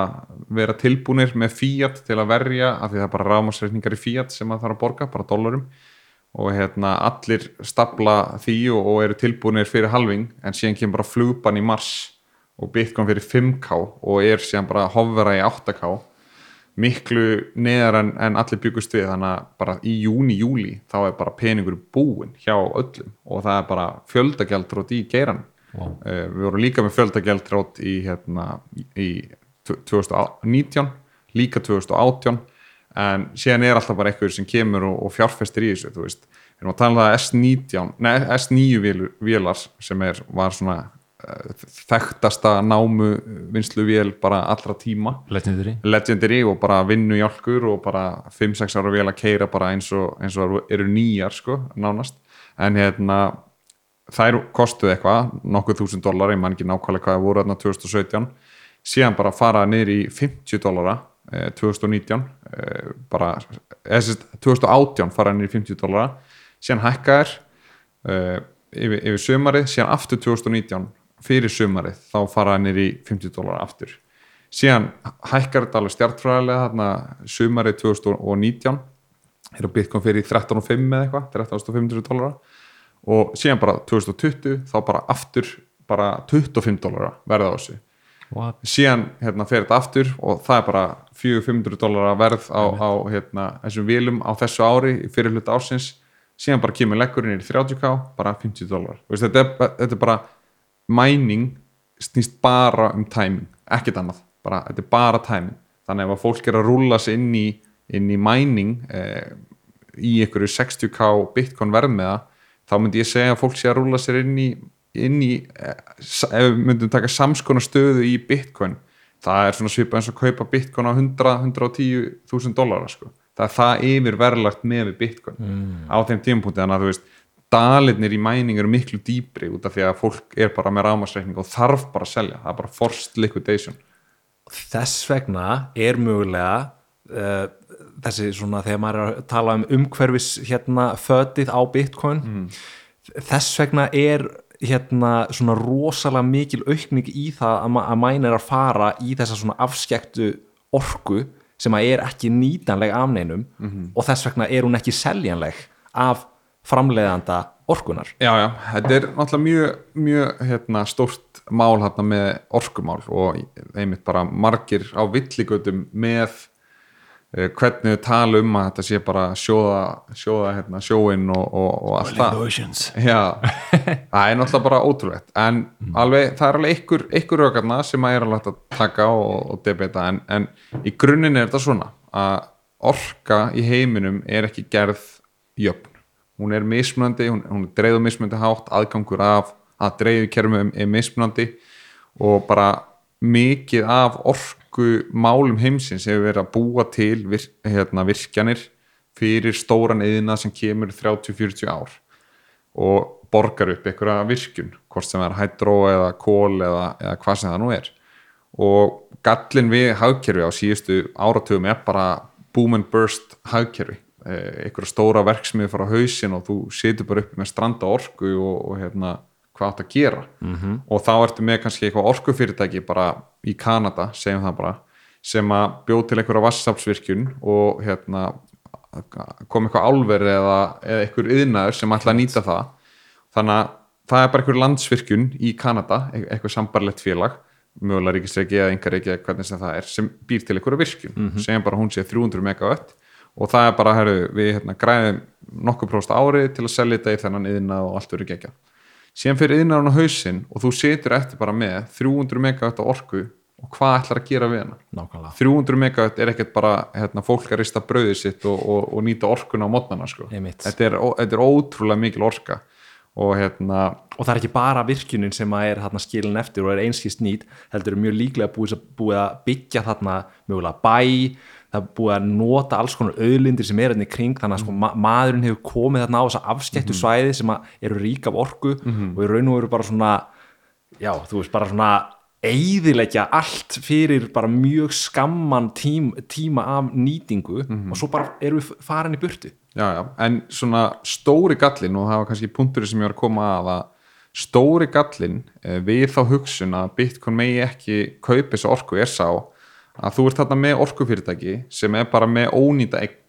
vera tilbúnir með fíat til að verja, af því það er bara rámasreikningar í fíat sem að þarf að borga, bara dólarum. Og hérna allir stapla því og, og eru tilbúnir fyrir halving en síðan kemur bara flugban í mars og bitcoin fyrir 5k og er síðan bara að hofvera í 8k miklu neðar en, en allir byggust við. Þannig að bara í júni, júli þá er bara peningur búinn hjá öllum og það er bara fjöldagjaldrót í geiran Wow. uh, við vorum líka með fjöldagjaldrót í, hérna, í, í 2019 líka 2018 en síðan er alltaf bara eitthvað sem kemur og, og fjárfestir í þessu þú veist, við erum að tala um það S19 nei, S9 vél- vélar sem er, var svona þekktasta námu vinslu vél bara allra tíma. Legendary. Legendary og bara vinnu hjálkur og bara 5-6 ára vel að keira bara eins og, eins og eru nýjar sko, nánast. En hérna þær kostuð eitthvað, nokkuð þúsund dólar ég man ekki nákvæmlega hvað það voru þarna 2017 síðan bara fara niður í 50 dólara eh, 2019 eh, bara, eða sem sagt, 2018 fara niður í 50 dólara síðan hækka þær eh, yfir, yfir sömarið, síðan aftur 2019 fyrir sömarið, þá fara niður í 50 dólara aftur. Síðan hækkar þetta alveg stjartfræðilega þarna sumarið 2019 er að Bitcoin fyrir 13.5 eða eitthvað 13.500 dólara og síðan bara 2020 þá bara aftur bara 25 dólara verða á þessu. What? síðan hérna fer þetta aftur og það er bara 400-500 dólara verð á, á hérna, þessum vilum á þessu ári fyrir hluta ársins. Síðan bara kemur leggurinn í 30k bara 50 dólar þetta, þetta er bara mæning snýst bara um timing ekkert annað, bara, þetta er bara timing þannig ef að fólk er að rúlla sig inn í, inn í mæning eh, í einhverju 60k bitcoin verð með það þá myndi ég segja að fólk sé að rúlla sér inn í, inn í eh, ef við myndum taka samskona stöðu í bitcoin það er svona svipað eins og kaupa bitcoin á 100-110 þúsund dólara sko. það er það yfir verðlagt með við bitcoin mm. á þeim tímapunkti þannig að þú veist dalirnir í mæning eru miklu dýpri út af því að fólk er bara með rámasreikning og þarf bara að selja, það er bara forced liquidation. Þess vegna er mögulega uh, þessi svona þegar maður er að tala um umhverfis hérna fötið á bitcoin þess vegna er hérna svona rosalega mikil aukning í það að, að mæn er að fara í þessa svona afskektu orku sem að er ekki nýtanleg af neinum og þess vegna er hún ekki seljanleg af framleiðanda orkunar Já, já, þetta er náttúrulega mjög, mjög hérna, stórt mál hérna, með orkumál og einmitt bara margir á villigötum með uh, hvernig við tala um að þetta sé bara sjóða, sjóða hérna, sjóin og, og, og allt það. Já, það er náttúrulega bara ótrúlegt. En alveg, það er alveg ykkur, ykkur rökarna sem að er alveg að taka og, og debeta en, en í grunninn er þetta svona að orka í heiminum er ekki gerð jöfn hún er mismunandi, hún, hún er dreigðu mismunandi hátt, aðgangur af að dreigðu kerfum er mismunandi og bara mikið af orku málum heimsins hefur verið að búa til vir, hérna, virkjanir fyrir stóran yðina sem kemur 30-40 ár og borgar upp einhverja virkun hvort sem er hydro eða kól eða, eða hvað sem það nú er. Og gallin við hagkerfi á síðustu áratugum er bara boom and burst hagkerfi einhverja stóra verksmið fara á hausin og þú setur bara upp með stranda orku og, og hérna hvað átt að gera mm -hmm. og þá ertu með kannski eitthvað orkufyrirtæki bara í Kanada, segjum það bara sem að bjóð til einhverja vassapsvirkjun og hérna kom eitthvað álverð eða, eða einhver yðnaður sem ætla að nýta það þannig að það er bara einhver landsvirkjun í Kanada, e-, eitthvað sambarlegt félag mögulega ríkisreiki eða engar reiki eða hvernig sem það er, sem býr til einhverja virkjun mm -hmm. sem bara hún sé 300 megawatt og það er bara, herru, við hérna, græðum nokkuð próst árið til að selja þetta í þennan yðna og allt verður gegja síðan fyrir yðnaðurinn á hausin og þú setur eftir bara með 300 megawatt á orku og hvað ætlar að gera við hana Nákvæmlega. 300 megawatt er ekkert bara hérna, fólk að rista bröðið sitt og, og, og nýta orkuna á mótnana sko. þetta, er, þetta er ótrúlega mikil orka og hérna og það er ekki bara virkunin sem er hérna, skilin eftir og er einskist nýtt heldur mjög líklega búið, búið að byggja þarna mögulega bæ það er búið að nota alls konar auðlindir sem er hérna í kring þannig að sko, ma maðurinn hefur komið þarna á þessa afskektu mhm. svæði sem eru rík af orku mm -hmm. og í raun og veru bara svona já, þú veist, bara svona eigðilegja allt fyrir bara mjög skamman tím, tíma af nýtingu mm -hmm. og svo bara eru við farin í burtu Já, já, en svona stóri gallin og það var kannski punktur sem ég var að koma að að stóri gallin eh, við þá hugsun að Bitcoin megi ekki kaupa þessu orku er sá að þú ert þarna með orkufyrirtæki sem er bara með ónýta eign,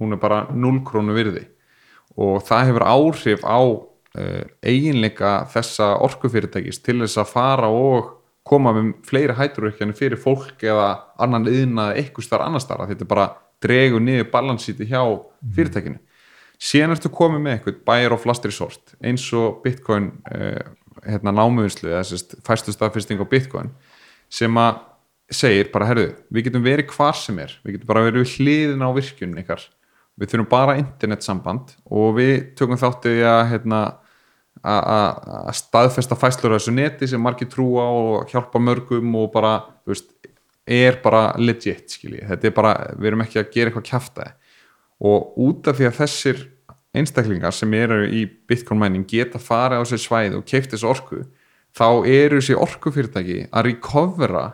hún er bara 0 krónu virði. Og það hefur áhrif á uh, eiginleika þessa orkufyrirtækis til þess að fara og koma með fleiri hætturökkjani fyrir fólk eða annan yðna eitthvað starf annar starf, þetta bara dregur niður balansíti hjá fyrirtækinu. Síðan ertu komið með eitthvað bæjar og last resort eins og bitcoin eh, hérna námuðinslu eða fæstu staðfyrsting á bitcoin sem að segir bara herðu, við getum verið hvar sem er. Við getum bara verið hliðin á virkjunum ykkar. Við þurfum bara internet samband og við tökum þáttið að hérna að staðfesta fæslur á þessu neti sem margir trúa og hjálpa mörgum og bara, þú veist, er bara legit skilji, þetta er bara, við erum ekki að gera eitthvað kæftæði og út af því að þessir einstaklingar sem eru í bitcoin mining geta farið á sér svæð og keift þessu orku þá eru þessi orkufyrirtæki að recovera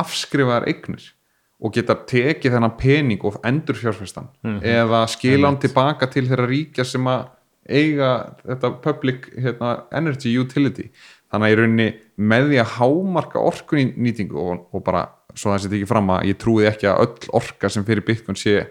afskrifaðar eignir og geta tekið þennan pening og endur fjárfæstan mm -hmm. eða skila hann tilbaka til þeirra ríkja sem að eiga þetta public hérna, energy utility þannig að ég raunni með því að hámarka orkunýtingu og, og bara svo það setjum ekki fram að ég trúi ekki að öll orka sem fyrir Bitcoin sé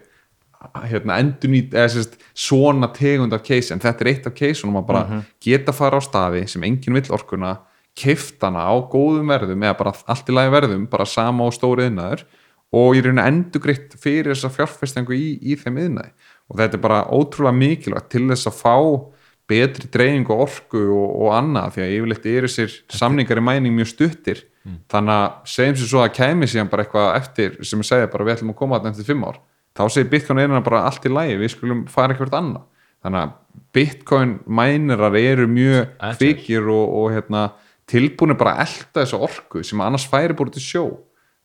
hérna, endur nýtt eða sérst, svona tegund af case en þetta er eitt af case-unum að bara mm -hmm. geta fara á staði sem enginn vill orkuna kiftana á góðum verðum eða bara allt í lagi verðum, bara sama og stóri yðnaður og ég er einhvern endur greitt fyrir þessa fjárfestingu í, í þeim yðnaði og þetta er bara ótrúlega mikilvægt til þess að fá betri dreyngu orku og, og annað því að yfirleitt eru sér samningar í mæning mjög stuttir. Mm. þannig að segjum sér svo að kemi síðan bara eitthvað eftir sem segja bara við ætlum að koma þetta eftir fimm ár. Þá segir Bitcoin einhverja bara allt í lægi við skulum fara eitthvað annað. Þannig að Bitcoin mænirar eru mjög kvikir og, og hérna, tilbúinir bara að elda þessu orku sem annars færi búin til sjó.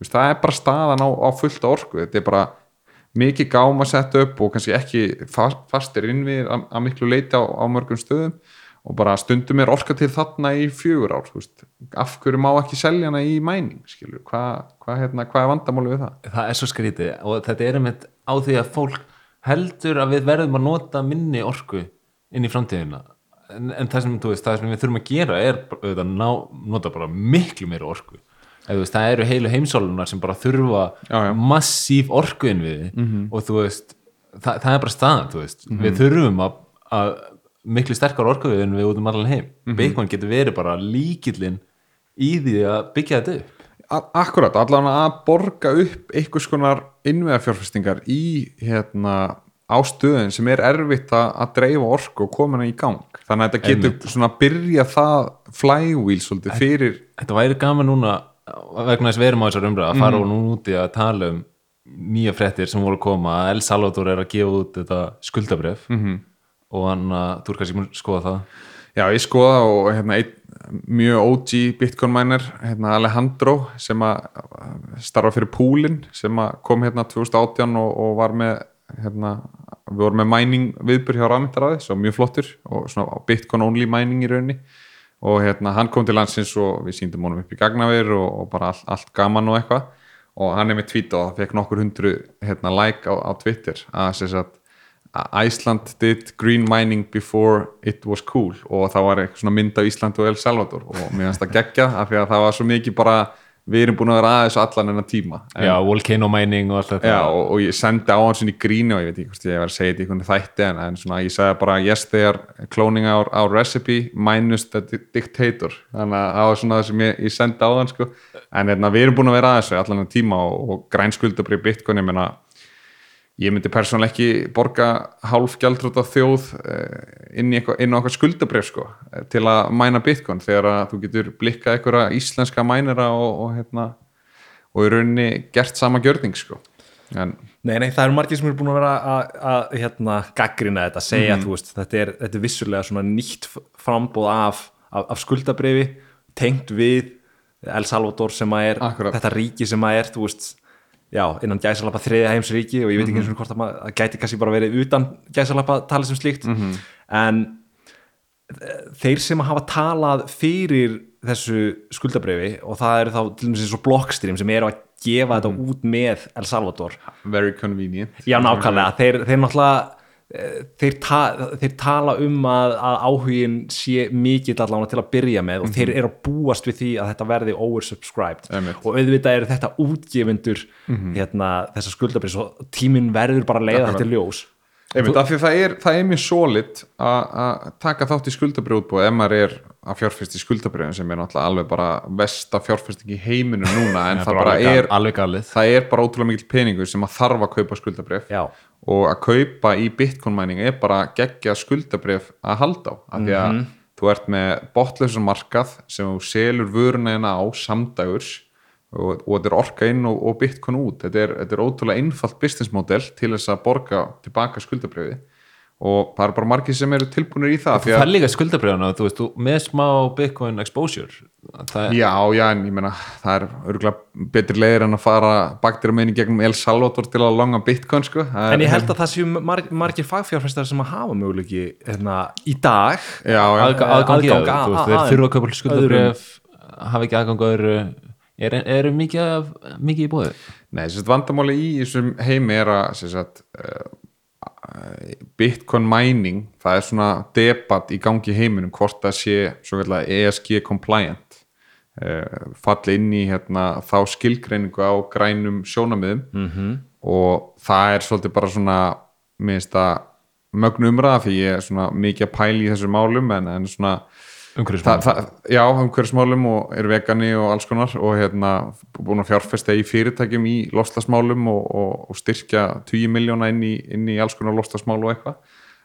Það er bara staðan á, á fullta orku. Þetta er bara mikið gáma sett upp og kannski ekki fastir innvið að miklu leita á, á mörgum stöðum. Og bara stundum er orka til þarna í fjögur ár veist, af hverju má ekki selja hana í mæning hvað hva, hérna, hva er vandamáli við það? Það er svo skrítið og þetta er einmitt á því að fólk heldur að við verðum að nota minni orku inn í framtíðina en, en það, sem, veist, það sem við þurfum að gera er að nota bara miklu meira orku veist, það eru heilu heimsólunar sem bara þurfa já, já. massíf orku inn við mm -hmm. og veist það, það er bara staðan, mm -hmm. við þurfum að, að miklu sterkar orkuðu en við út um allan heim mm -hmm. Bitcoin getur verið bara líkillin í því að byggja þetta upp Akkurat, allavega að borga upp einhvers konar innveðafjárfestingar í hérna á stöðin sem er erfitt að dreifa orku og koma hana í gang þannig að þetta getur Einmitt. svona að byrja það flywheel svolítið fyrir Þetta væri gaman núna vegna þess verum á þessar umræða að fara mm. og nú úti að tala um nýja frettir sem voru að koma að El Salvador er að gefa út þetta skuldabref mm -hmm og hann að þú er kannski skoða það Já, ég skoða og hérna, ein, mjög OG bitcoin miner hérna, Alejandro sem að starfa fyrir Púlin sem að kom hérna 2018 og, og var með hérna, við vorum með mining viðbur hjá rafmyndaráði, svo mjög flottur og svona bitcoin only mining í rauninni. Og hérna hann kom til landsins og við síndum honum upp í gagnavir og, og bara all, allt gaman og eitthvað. Og hann er með tweet og það fekk nokkur hundru hérna, like á, á Twitter að þess að Iceland did green mining before it was cool. Og það var eitthvað svona mynd af Ísland og El Salvador. Og mér finnst það gegja af því að það var svo mikið bara við erum búin að vera aðeins allan enna tíma en, Já, volcano mining og allt þetta Já, og, og ég sendi á hans inn í gríni og ég veit ekki hvort ég var að segja þetta í hvernig þætti en, en svona ég sagði bara yes they are cloning our, our recipe minus the dictator þannig að það var svona það sem ég, ég sendi á hann sko. en erna, við erum búin að vera aðeins allan enna tíma og, og grænskuldabrið bitcoin ég menna ég myndi persónuleg ekki borga hálf gjaldrúta þjóð eh, inn, í eitthvað, inn á okkar skuldabref sko, eh, til að mæna bitcoin þegar að þú getur blikkað einhverja íslenska mænera og, og, hérna, og í rauninni gert sama gjörning sko. en, Nei, nei, það eru margir sem eru búin að vera að hérna, gaggrina þetta, segja mm -hmm. veist, þetta, er, þetta er vissulega nýtt frambóð af, af, af skuldabrefi tengt við El Salvador sem að er, Akkurat. þetta ríki sem að er, þú veist já, innan gæsalappa þriðja heimsríki og ég veit ekki eins og hvort að maður gæti kannski bara verið utan gæsalappa talið sem slíkt mm -hmm. en þeir sem hafa talað fyrir þessu skuldabrefi og það eru þá til og með þessu blokkstyrjum sem eru að gefa mm -hmm. þetta mhm. út með El Salvador Very convenient Já, nákvæmlega, þeir, þeir náttúrulega þeir, ta, þeir tala um að, að áhugin sé mikill allavega til að byrja með og mm -hmm. þeir eru að búast við því að þetta verði oversubscribed Einmitt. og auðvitað eru þetta útgefundur mm -hmm. hérna, þessar skuldabrís og tíminn verður bara að leiða þetta ljós Einmitt, af því það er, það er mjög solid að taka þátt í skuldabrjóðbúið ef maður er að fjárfæst í skuldabrjóðin sem er náttúrulega alveg bara vest að fjárfæsting í heiminu núna en það, bara er, það er bara ótrúlega mikil peningur sem að þarf að kaupa skuldabrjóð og að kaupa í bitcoin mining er bara gegja skuldabrjóð að halda á af því að mm -hmm. þú ert með botlösa markað sem þú selur vöruna hérna á samdægurs og, og þetta er orka inn og, og bitcoin út. Þetta er, þetta er ótrúlega einfalt business model til þess að borga tilbaka skuldabrjöfi og það er bara margir sem eru tilbúinir í það það er líka skuldabrjöfuna, þú veist, með smá bitcoin exposure er... já, já, en ég meina, það er örgulega betri leiðir en að fara baktir að meina gegnum El Salvador til að langa bitcoin sko. en ég held að það séu margir, margir fagfjárfæstar sem að hafa möguleiki hérna, í dag aðgang að þeir þurfa að köpa skuldabrjöf hafa ekki aðgang að öðru Er, eru mikið, mikið í bóðu? Nei, að vandamáli í þessum heimi er að sagt, uh, bitcoin mining það er svona debatt í gangi heiminum hvort það sé ESG compliant uh, falli inn í hérna, þá skilgreiningu á grænum sjónamiðum mm -hmm. og það er svolítið bara svona minnst að mögnu umræða því ég er svona mikið að pæli í þessum málum en, en svona umhverfismálum. Já, umhverfismálum og er vegani og alls konar og hérna búin að fjárfesta í fyrirtækjum í lostasmálum og, og, og styrkja 20 miljóna inn, inn í alls konar lostasmál og eitthvað.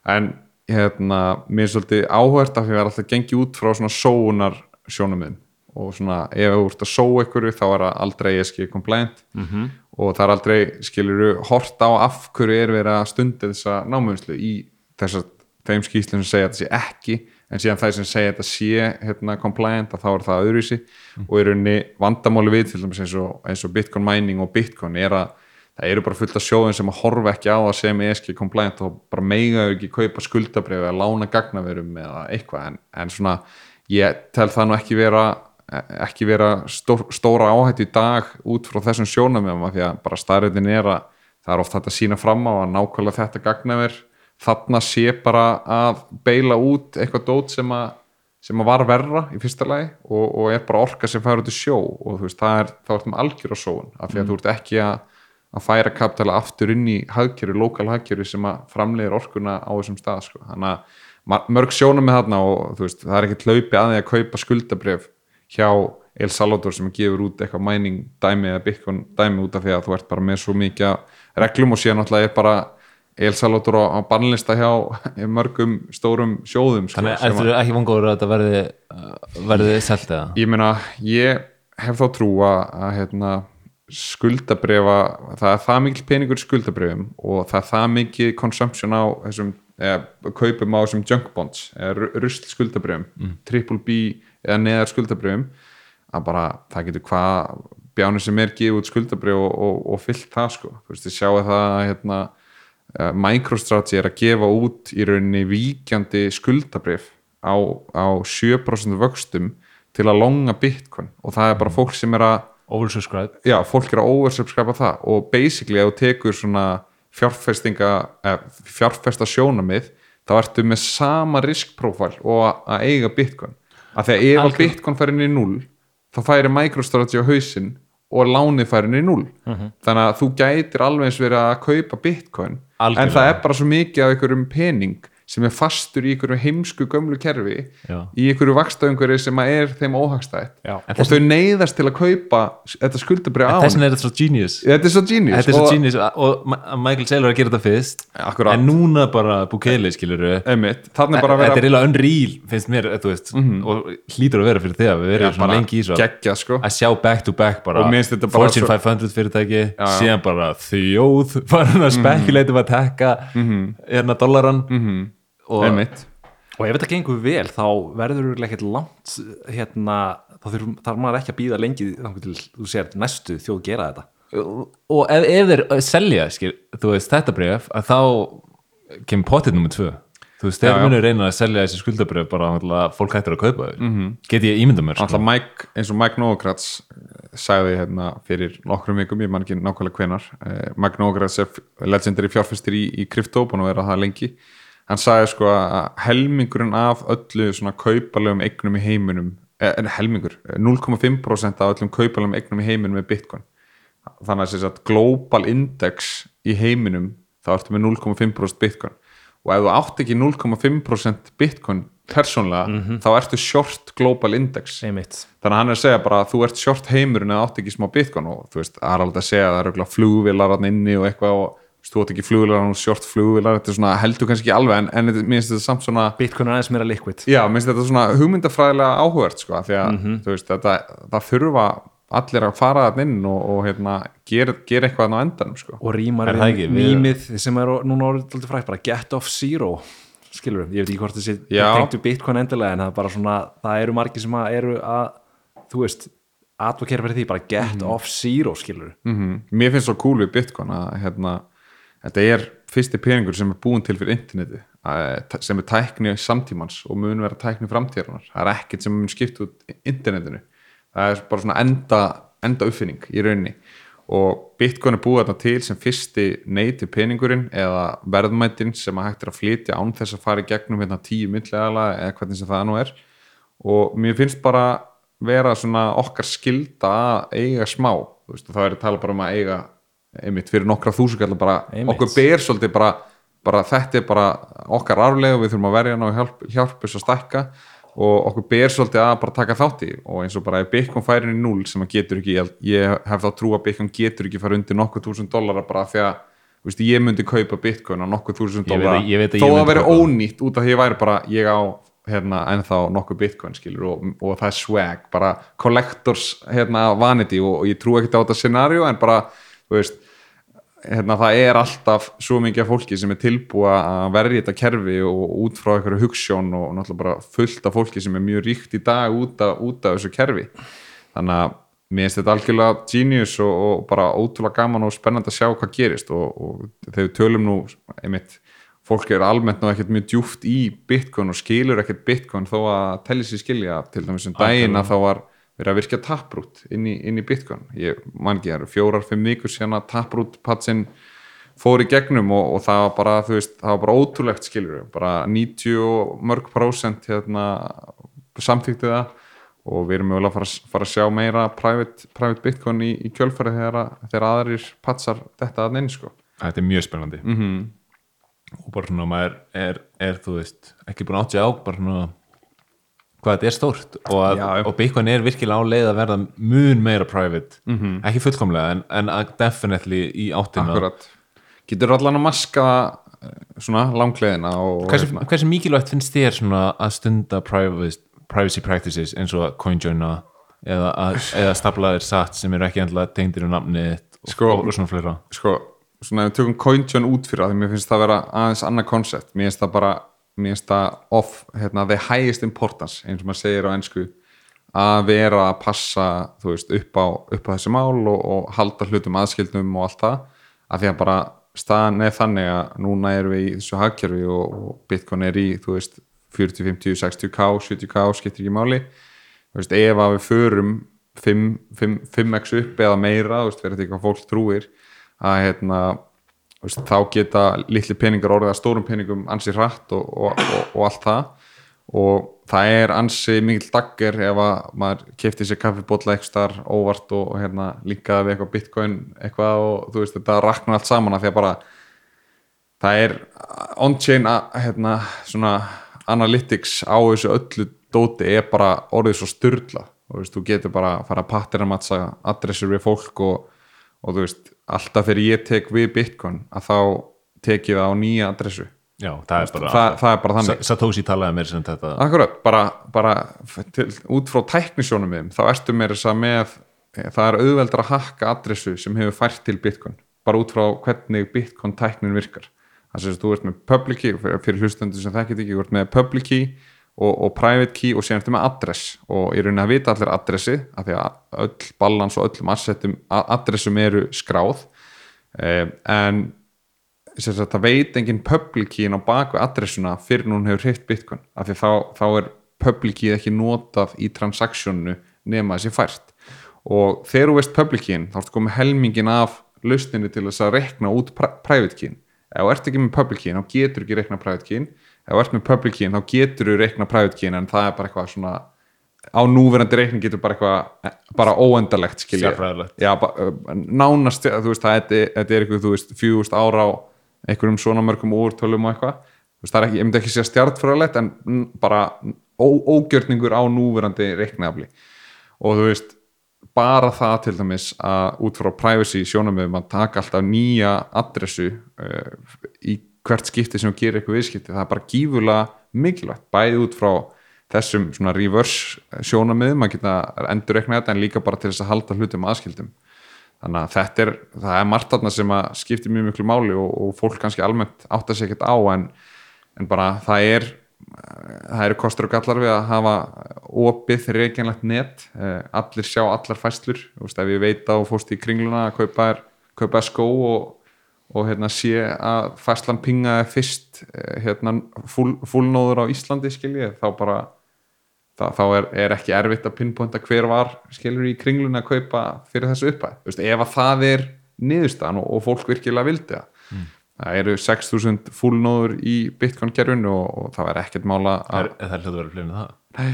En hérna, mér er svolítið áhvert af því að það er alltaf gengið út frá svona sóunar sjónuminn og svona ef þú ert að sóu ykkur þá er það aldrei ESG compliant. Mm -hmm. og það er aldrei, skiluru, hort á af hverju er verið að stundi þessa námöðslu í þessar þeim skýslum sem segja að það sé ekki en síðan það sem segja þetta sé hérna, compliant að þá er það öðruvísi mm. og í rauninni vandamáli við til dæmis eins og, eins og bitcoin mining og bitcoin er að það eru bara fullt af sjóðin sem að horfa ekki á það sem ESG compliant og bara meiga ekki kaupa skuldabrið eða lána gagnaverum eða eitthvað en, en svona ég tel það nú ekki vera ekki vera stór, stóra áhættu í dag út frá þessum sjónamöfum því að bara starriðin er að það er ofta þetta að sína fram á að nákvæmlega þetta gagnaver þarna sé bara að beila út eitthvað dót sem að sem að var verra í fyrsta lagi og, og er bara orka sem fær út í sjó og þú veist, það er, þá ertum algjör á sóun af því að mm. þú ert ekki að, að færa kapitala aftur inn í hagkjöru, lokal hagkjöru sem að framleiðir orkuna á þessum stað sko. þannig að mörg sjónum með þarna og þú veist, það er ekkert laupi að því að kaupa skuldabref hjá El Salvador sem gefur út eitthvað mæning dæmi eða byggjum dæmi út af því að þú ert bara með svo mikið reglum og síðan alltaf er bara El Salvador á bannlista hjá mörgum stórum sjóðum sko, Þannig er þetta ekki vangóður að þetta verði verði selt eða? Ég meina, ég hef þá trú að, að hérna, skuldabrefa það er það mikil peningur skuldabrefum og það er það mikil consumption á þessum, eða kaupum á þessum junk bonds, eða rusl skuldabrefum mm. triple B eða neðar skuldabrefum að bara, það getur hvað bjánir sem er gefið út skuldabref og, og, og fyllt það sko, þú veist, ég sjáu það hérna uh, MicroStrategy er að gefa út í rauninni víkjandi skuldabrif á, á 7% vöxtum til að longa bitcoin. Og það er bara fólk sem er að oversubscribe. Já, fólk er að oversubscribe það. Og basically ef þú tekur svona fjárfestinga eh, fjárfesta sjónamið þá ertu með sama riskprofil og að eiga bitcoin. Af því að ef að bitcoin færi inn í 0 þá færi MicroStrategy á hausinn og lánið færi inn í 0 þannig að þú gætir alveg eins verið að kaupa bitcoin en Algjörlega. það er bara svo mikið af einhverjum pening sem er fastur í einhverju heimsku gömlu kerfi Já. í einhverju vakstaumhverju sem er þeim óhagstætt. Og þau neyðast til að kaupa þetta skuldabrið á þess hann vegna er þetta svo genius. Þetta er svo genius er svo og- genius og Michael Saylor er að gera þetta fyrst. Akkurat. en núna bara Bukele skilur þetta er eiginlega unreal finnst mér veist, og hlýtur að vera fyrir þig að við verðum svona lengi í svo geggja sko. Að sjá back to back bara bara Fortune svo- 500 fyrirtæki já. Mhm. síðan bara þjóð farin að spekuleitum að tekka hérna dollaran og og ef þetta gengur vel þá verður örugglega ekkert langt hérna, þá þarf maður ekki að býða lengi til þú sér næstu þjóð gera þetta. Og ef, ef þeir uh, selja skil, þú veist þetta bref þá kemur potið nummer tvö. Þú veist, þeir munir reyna að selja þessi skuldabref bara að fólk hættir að kaupa þau. Mm -hmm. get ég ímynda mér sko. Mike, eins og Mike Novogratz eh, sagði hérna fyrir nokkrum vikum, ég man ekki nákvæmlega hvenar eh, Mike Novogratz er legendary fjárfæstir í, í krypto, búin að vera það lengi hann sagði sko að helmingurinn af öllu svona kaupalegum eignum í heiminum, eh, en helmingur eh, 0,5% af öllum kaupalegum eignum í heiminum er bitcoin. Þannig að global index í heiminum þá ertu með 0,5% bitcoin. Og ef þú átt ekki 0,5% bitcoin persónlega þá ertu short global index. Einmitt. Þannig að hann er að segja bara að þú ert short heimurinn eða átt ekki smá bitcoin. Og þú veist, það er alveg að segja að það eru flugvilar hann inni og eitthvað og þú átt ekki flugvilar og short flugvilar þetta er svona, heldur kannski ekki alveg en, en finnst þetta samt svona Bitcoin er aðeins meira liquid. Já, mér finnst þetta svona hugmyndafræðilega áhugert sko, af því að þú veist, þetta, það þurfa allir að fara þann inn og, og hérna, gera ger eitthvað á endanum sko. og rýmar Er það við mýmið sem er núna orðið alltaf frækt bara get off zero skilur við, ég veit ekki hvort þessi tengtu Bitcoin endilega en það er bara svona það eru margir sem að eru að þú veist, advokera fyrir því bara get off zero skilur við mm mér finnst svo cool við Bitcoin að hérna, þetta er fyrsti peningur sem er búin til fyrir interneti sem er tækni samtímans og mun vera tækni framtíðarinnar. Það er ekkert sem mun skipta út internetinu. Það er bara svona enda, enda uppfinning í rauninni. Og Bitcoin er búið þarna til sem fyrsti neyti peningurinn eða verðmætin sem að hægt er að flytja án þess að fara í gegnum hérna tíu myndlega eða hvernig sem það nú er. Og mér finnst bara vera svona okkar skilda að eiga smá. Þú veist, og það er að tala bara um að eiga einmitt fyrir nokkra þúsugallar bara Einmitt. okkur ber svolítið bara, bara þetta er bara okkar arflega við þurfum að verja og hjálp, hjálp þess að stækka og okkur ber svolítið að bara taka þátt í. Og eins og bara ef Bitcoin færi inn í 0 sem að getur ekki, ég, ég hef þá trú að Bitcoin getur ekki fara undir nokkuð þúsund dollara bara því að veist, ég myndi kaupa Bitcoin á nokkuð þúsund að- að þó að vera ónýtt út af því ég væri bara ég á hérna, ennþá nokkuð bitcoin skilur og, og það er swag, bara collectors hérna, vanity og, og ég trú ekki á þetta scenario en bara, veist hérna, það er alltaf svo mikið fólki sem er tilbúa að verja þetta kerfi og út frá einhverju hugssjón og náttúrulega bara fullt af fólki sem er mjög ríkt í dag út af, út af þessu kerfi. Þannig að mér finnst þetta algjörlega genius og, og bara ótrúlega gaman og spennandi að sjá hvað gerist og, og þegar við tölum nú einmitt, fólk er almennt nú ekkert mjög djúft í bitcoin og skilur ekkert bitcoin þó að telli sér skilja. Til dæmis um daginn að þá var verið að virkja taprút inn í, inn í bitcoin. Ég man ekki, það eru fjórar, fimm vikur síðan að taprút patsin fór í gegnum og, og það var bara, þú veist, það var bara ótrúlegt skilur bara 90 og mörg prósent hérna, samþykti það og við erum mögulega að fara, fara að sjá meira private, private bitcoin í, í kjölfari þegar, þegar aðrir patsar þetta að neins sko. Þetta er mjög spennandi. Mm -hmm. og bara svona maður er, er þú veist ekki búin átt sig á bara svona hvað þetta er stórt og, að, Já, já. og Bitcoin er virkilega á leið að verða mun meira private, ekki fullkomlega en, en að definitely í áttina. Akkurat. Getur allan að maska eh, svona langleðina hversu, hérna. hversu mikilvægt finnst þér svona að stunda privacy, privacy practices eins og að coinjoina eða, að, eða stapla þér satt sem eru ekki endla tengdir um nafnið þitt og, Sko- og svona fleira? sko, svona ef við tökum CoinJoin út fyrir það, því mér finnst það að vera aðeins annað koncept, mér finnst það bara mér finnst það off, hérna, the highest importance, eins og maður segir á ennsku að vera að passa veist, upp á, upp á þessi mál og, og halda hlutum aðskildum og allt það, af því að bara staðan er þannig að núna erum við í þessu hagkerfi og, og Bitcoin er í, veist 40, 50, 60k, 70k, skiptir ekki máli. Veist, ef að við förum 5, 5, 5x upp eða meira, verður þetta eitthvað fólk trúir að hérna veist, þá geta litli peningar orðið að stórum peningum ansi hratt og, og, og, og allt það. Og það er ansi mikil dagger ef að maður kefti sér kaffibotla eitthvað starf óvart og hérna líkaði við eitthvað bitcoin eitthvað og þú veist þetta raknar allt saman að því að bara það er on-chain hérna svona analytics á þessu öllu dóti er bara orðið svo styrla og þú veist þú getur bara að fara að patteramatsa adressur við fólk og, og þú veist alltaf þegar ég tek við bitcoin að þá tek ég það á nýja adressu. Já, það er bara, það, það er bara þannig. Satoshi talaði mér sem þetta Akkurat, bara, bara til, út frá tæknisjónum við þá ertu mér þess að með það er auðveldar að hakka adressu sem hefur fært til Bitcoin, bara út frá hvernig Bitcoin tæknin virkar. Þannig að þú ert með public key, fyrir hlustendur sem það getur ekki, þú ert með public key og, og private key og síðan ertu með adress og ég raunin að vita allir adressi af því að öll balans og öllum assetum adressum eru skráð. Um, en sagt, það veit enginn public keyin á baku adressuna fyrir hún hefur hreitt bitcoin af því þá, þá er public key ekki notað í transaktionu nema þessi fært. Og þegar þú veist public keyin þá ertu komið helmingin af lausninni til þess að rekna út private keyin. Ef þú ert ekki með public keyin þá getur ekki rekna private keyin ef þú ert með public keyin þá getur þú rekna private keyin en það er bara eitthvað svona á núverandi reikning getur bara eitthvað bara óendalegt skilja nánast, þú veist, það, þetta er eitthvað, þú veist, fjúst ára á einhverjum svona mörgum úrtölum og eitthvað. Það er ekki, ég myndi ekki segja stjartfræðilegt en bara ó, ógjörningur á núverandi reiknafli og þú veist bara það til dæmis að út frá privacy sjónamöðum að taka alltaf nýja adressu uh, í hvert skipti sem þú gerir eitthvað viðskipti það er bara gífulega mikilvægt bæði út frá þessum svona reverse sjónamöðum, maður geta endur reikna þetta en líka bara til þess að halda hlutum aðskildum. Þannig að þetta er, það er margt þarna sem að skiptir mjög mjög máli og, og fólk kannski almennt átt að segja ekkert á en, en bara það er það eru kostur og gallar við að hafa opið reyngjænlegt net. Eh, allir sjá allar fæslur veist, ef ég veit á fóst í kringluna að kaupa, kaupa skó og, og hérna, sé að fæslan pingaði fyrst eh, hérna, fúlnóður á Íslandi skilji, þá bara það, þá er, er ekki erfitt að pinnponta hver var skilur í kringlun að kaupa fyrir þessu uppæð ef að það er niðurstan og, og fólk virkilega vildi það. Mm. það eru 6.000 fullnóður í bitcoin gerfinu og, og það er ekkert mála að það er hljóður að en það? Nei.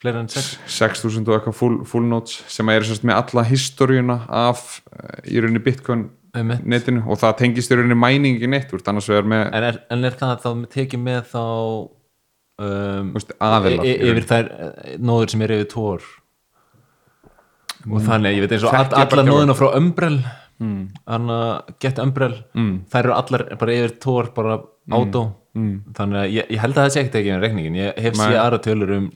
Fleiri en 6.000 og eitthvað full, fullnóts sem eru sérst með alla historiuna af eh, í rauninni bitcoin netinu og það tengist í rauninni mæningi neitt en er, en er það þá tekið með þá um, aðelar e, e, yfir þær nóður sem er yfir tór mm. og þannig, ég veit eins og all, allar nóðuna frá Umbrell mm. Anna, Get Umbrell mm. þær eru allar bara yfir tór bara átó mm. Mm. þannig að ég, ég held að það sé ekkert ekki en reikningin, ég hef séð aðra tölur um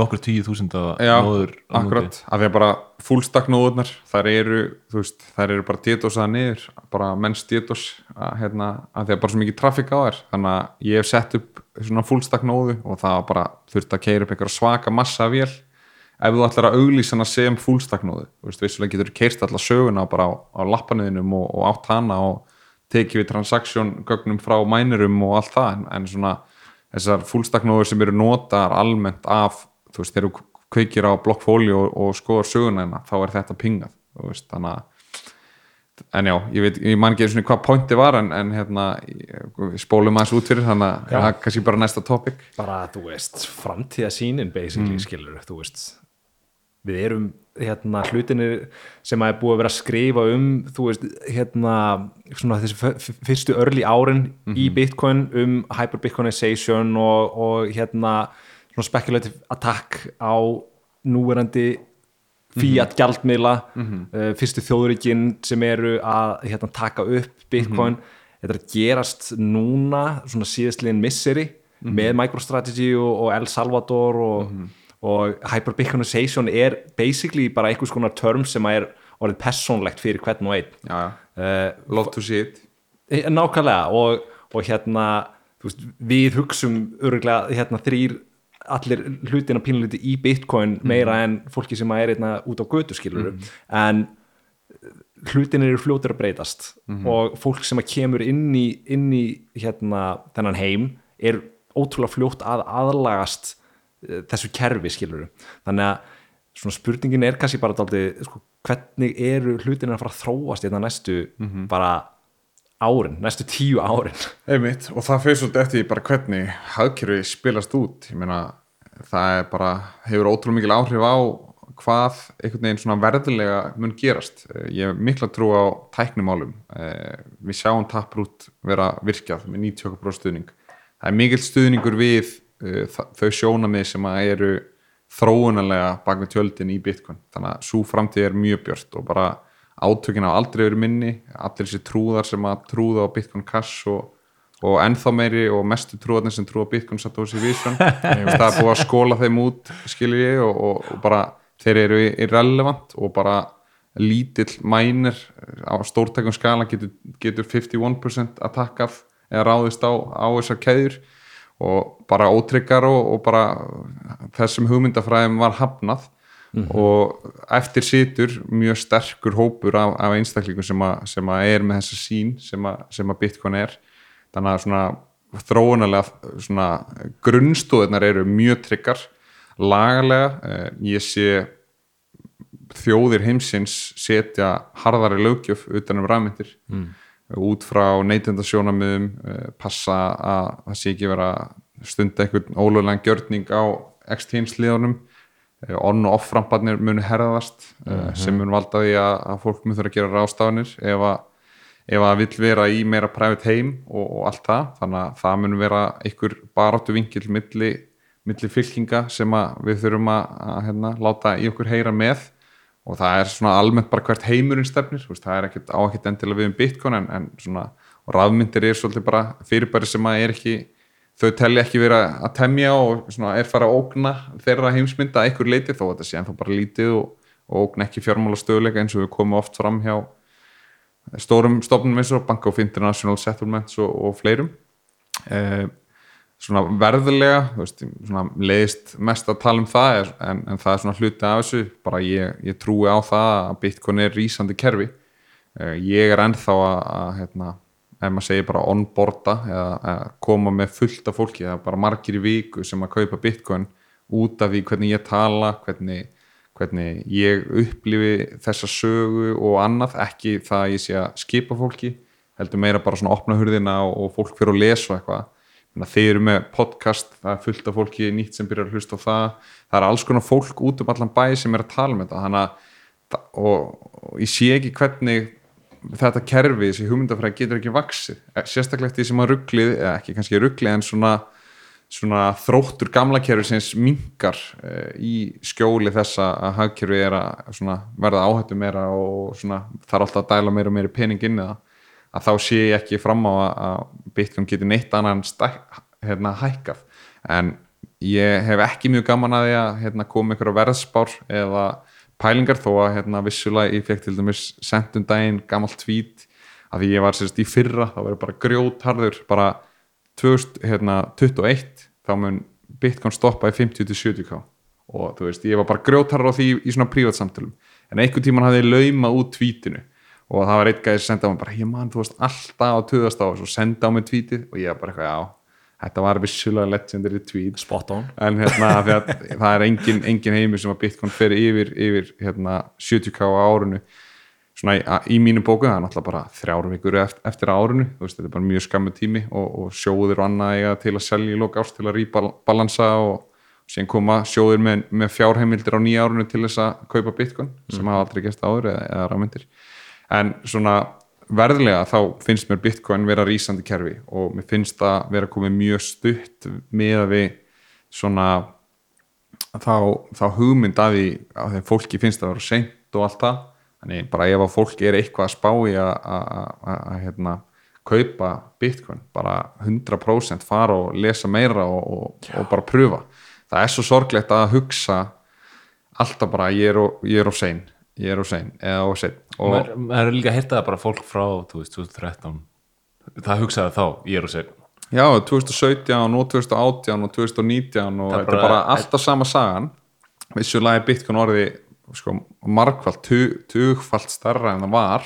nokkur tíu þúsund nóður akkurat, af því að bara fullstaknóðunar þær eru, þú veist, þær eru bara dietósaða niður, bara menns dietós að, hérna, að því að bara svo mikið trafík á þær. Þannig að ég hef sett upp svona fullstaknóðu og það bara þurft að keira upp einhverja svaka massa vél. Ef þú ætlar að auglýsa hana sem fullstaknóðu, þú veist, vissulega getur keirst allar söguna bara á, á lappanuðinum og, og átt hana og tekið við transaksjóngögnum frá mænurum og allt það en, en svona þessar fullstaknóður sem eru notar almennt af þú veist, þegar þú kveikir á blokkfóli og, og skoðar söguna hérna, þá er þetta pingað veist, þannig að en já, ég veit, ég man ekki eins og hvað pointi var en, en hérna, spólum aðeins út fyrir þannig að það er kannski bara næsta topic. Bara, þú veist, framtíðasínin basically, mm. skilur, þú veist við erum hérna hlutinni sem að er búið að vera að skrifa um þú veist hérna svona þessi fyrstu örli árin mm -hmm. í mhm. Bitcoin um hyperbitcoinization og, og hérna svona speculative attack á núverandi fiat gjaldmiðla mm -hmm. uh, fyrstu þjóðurikinn sem eru að hérna, taka upp Bitcoin mm -hmm. þetta er að gerast núna svona síðastliðin misseri mhm. með MicroStrategy og, og El Salvador og mhm og hyperbitcoinization er basically bara einhvers konar term sem er orðið personlegt fyrir hvern og einn. Ja, uh, love to see it eh, nákvæmlega. Og, og hérna veist, við hugsum öruglega hérna, þrýr allir hlutina pínluti í bitcoin meira mm. en fólki sem er einna út á götu skilur mm. en hlutin eru fljótur að breytast. Og fólk sem að kemur inn í, inn í hérna, þennan heim er ótrúlega fljótt að aðlagast eh, þessu kerfi skilur þannig að svona spurningin er kannski bara dálítið, sko, hvernig eru hlutin að fara að þróast í þetta næstu bara árin, næstu tíu árin? Einmitt, og það fyrir svolítið eftir bara hvernig hagkerfi spilast út. Ég meina, það er bara hefur ótrúlega mikil áhrif á hvað einhvern veginn svona verðilega mun gerast. Ég hef mikla trú á tæknumálum Eh, við sjáum taprút vera virkjað með 90% stuðning. Það er mikil stuðningur við þau sjónamið sem að eru þróunarlega bak með tjöldin í Bitcoin. Þannig að svo framtíð er mjög björt og bara átökin á aldrei verið minni. Allir þessi trúðar sem að trúða á Bitcoin Cash og, og ennþá meiri og mestu trúðarnir sem trúða Bitcoin Satoshi Vision það er búið að skóla þeim út skilur ég og, og, og bara þeir eru irrelevant og bara lítill mænir á stórtækum skala getur, getur 51% að takkað eða ráðist á, á þessar keðjur og bara ótryggar og, og bara þessum hugmyndafræðum var hafnað. Og eftir situr mjög sterkur hópur af, af einstaklingum sem, a, sem er með þessa sín sem, a, sem að Bitcoin er. Þannig að svona þróunarlega svona grunnstóðunar eru mjög tryggar lagalega, eh, ég sé þjóðir heimsins setja harðari lögjöf utan um rafmyndir mm. Út frá neytendasjónamiðum passa að það sé ekki vera stunda einhvern ólöglegan gjörning á X-Teams-liðunum on- og off-ramparnir munu herðast mm sem mun valda því að, fólk mun þurfa að gera rástafanir ef að ef að vill vera í meira private heim og, og allt það, þannig að það mun vera einhver baráttu vingil milli, milli fylkinga sem við þurfum að, að hérna, láta í okkur heyra með og það er svona almennt bara hvert heimurinn stefnir, veist, það er ekkert á ekkert endilega við um Bitcoin en, en svona rafmyndir er svolítið bara fyrirbæri sem að er ekki, þau telli ekki vera að temja og svona er fara að ógna þeirra heimsmynda að einhver leiti þó að þetta sé ennþá bara lítið og, og ógna ekki fjármála stöðuleika eins og við komum oft fram hjá stórum stofnum eins og Bank of International Settlements og, og fleirum. Eh, svona verðilega veist, svona leiðist mest að tala um það en, en það er svona hluti af þessu bara ég, ég trúi á það að Bitcoin er rísandi kerfi. Eh, ég er ennþá að, að hérna, ef maður segir bara onboarda eða, koma með fullt af fólki eða bara margir í viku sem að kaupa Bitcoin út af því hvernig ég tala hvernig hvernig ég upplifi þessa sögu og annað, ekki það að ég sé að skipa fólki, heldur meira bara svona opna hurðina og, og fólk fyrir að lesa eitthvað, þannig að þeir eru með podcast, það er fullt af fólki nýtt sem byrjar að hlusta á það, það er alls konar fólk út um allan bæ sem er að tala um þetta. Að og, og ég sé ekki hvernig þetta kerfi, þessi hugmyndafræði getur ekki vaksið, sérstaklega því sem að rugglið, eða ekki kannski rugglið en svona svona þróttur gamla kerfi sem mingar uh, í skjóli þessa að hagkerfi er að verða áhættu meira og svona, þarf alltaf að dæla meira og meira pening inn það að þá sé ég ekki fram á að, Bitcoin geti neitt annan stæk, hérna, hækkað. En ég hef ekki mjög gaman að því að hérna, koma ykkur á verðspár eða pælingar þó að hérna, vissulega ég fekk til dæmis sendum daginn gamalt tvít að því ég var sérst í fyrra þá verður bara grjótharður bara 2021 þá mun Bitcoin stoppa í 50-70k og þú veist, ég var bara grjótarra á því í svona prívatsamtölum, en einhvern tíman hafði ég laumað út tvítinu og það var eitt gæði sem senda á mig bara, ég man, þú veist, alltaf á töðast á og svo senda á mig tvítið og ég var bara eitthvað, já, þetta var vissulega legendary tweet. Spot on. En hérna, að, það er engin, engin heimur sem að Bitcoin fer yfir, yfir hérna, 70k á árunu svona í, í mínu bóku, það er náttúrulega bara þrjáru vikur eftir, eftir árunu, þú veist, þetta er bara mjög skammu tími og, og sjóðir og annað eiga til að selja í loka ást til að rýbalansa og síðan koma sjóðir með, með fjárheimildir á nýja árunu til þess að kaupa bitcoin sem hafa aldrei gæst áður eða, eða en svona verðilega þá finnst mér bitcoin vera rísandi kerfi og mér finnst það vera komið mjög stutt með að við svona þá, þá hugmynd að því að þeim fólki finnst það að vera seint og allt það. Þannig bara ef að fólk er eitthvað að spá í að hérna, kaupa bitcoin, bara 100% fara og lesa meira og, og, og bara pröfa það er svo sorglegt að hugsa alltaf bara ég er og, ég er og sein ég er og maður er líka að hérta það bara fólk frá 2013 það hugsaði þá, ég er sein. Já, 2017 og 2018 og 2019 og þetta er bara- bara alltaf sama sagan. Vissulega er bitcoin orði sko, margfald, tug, tugfald starra en það var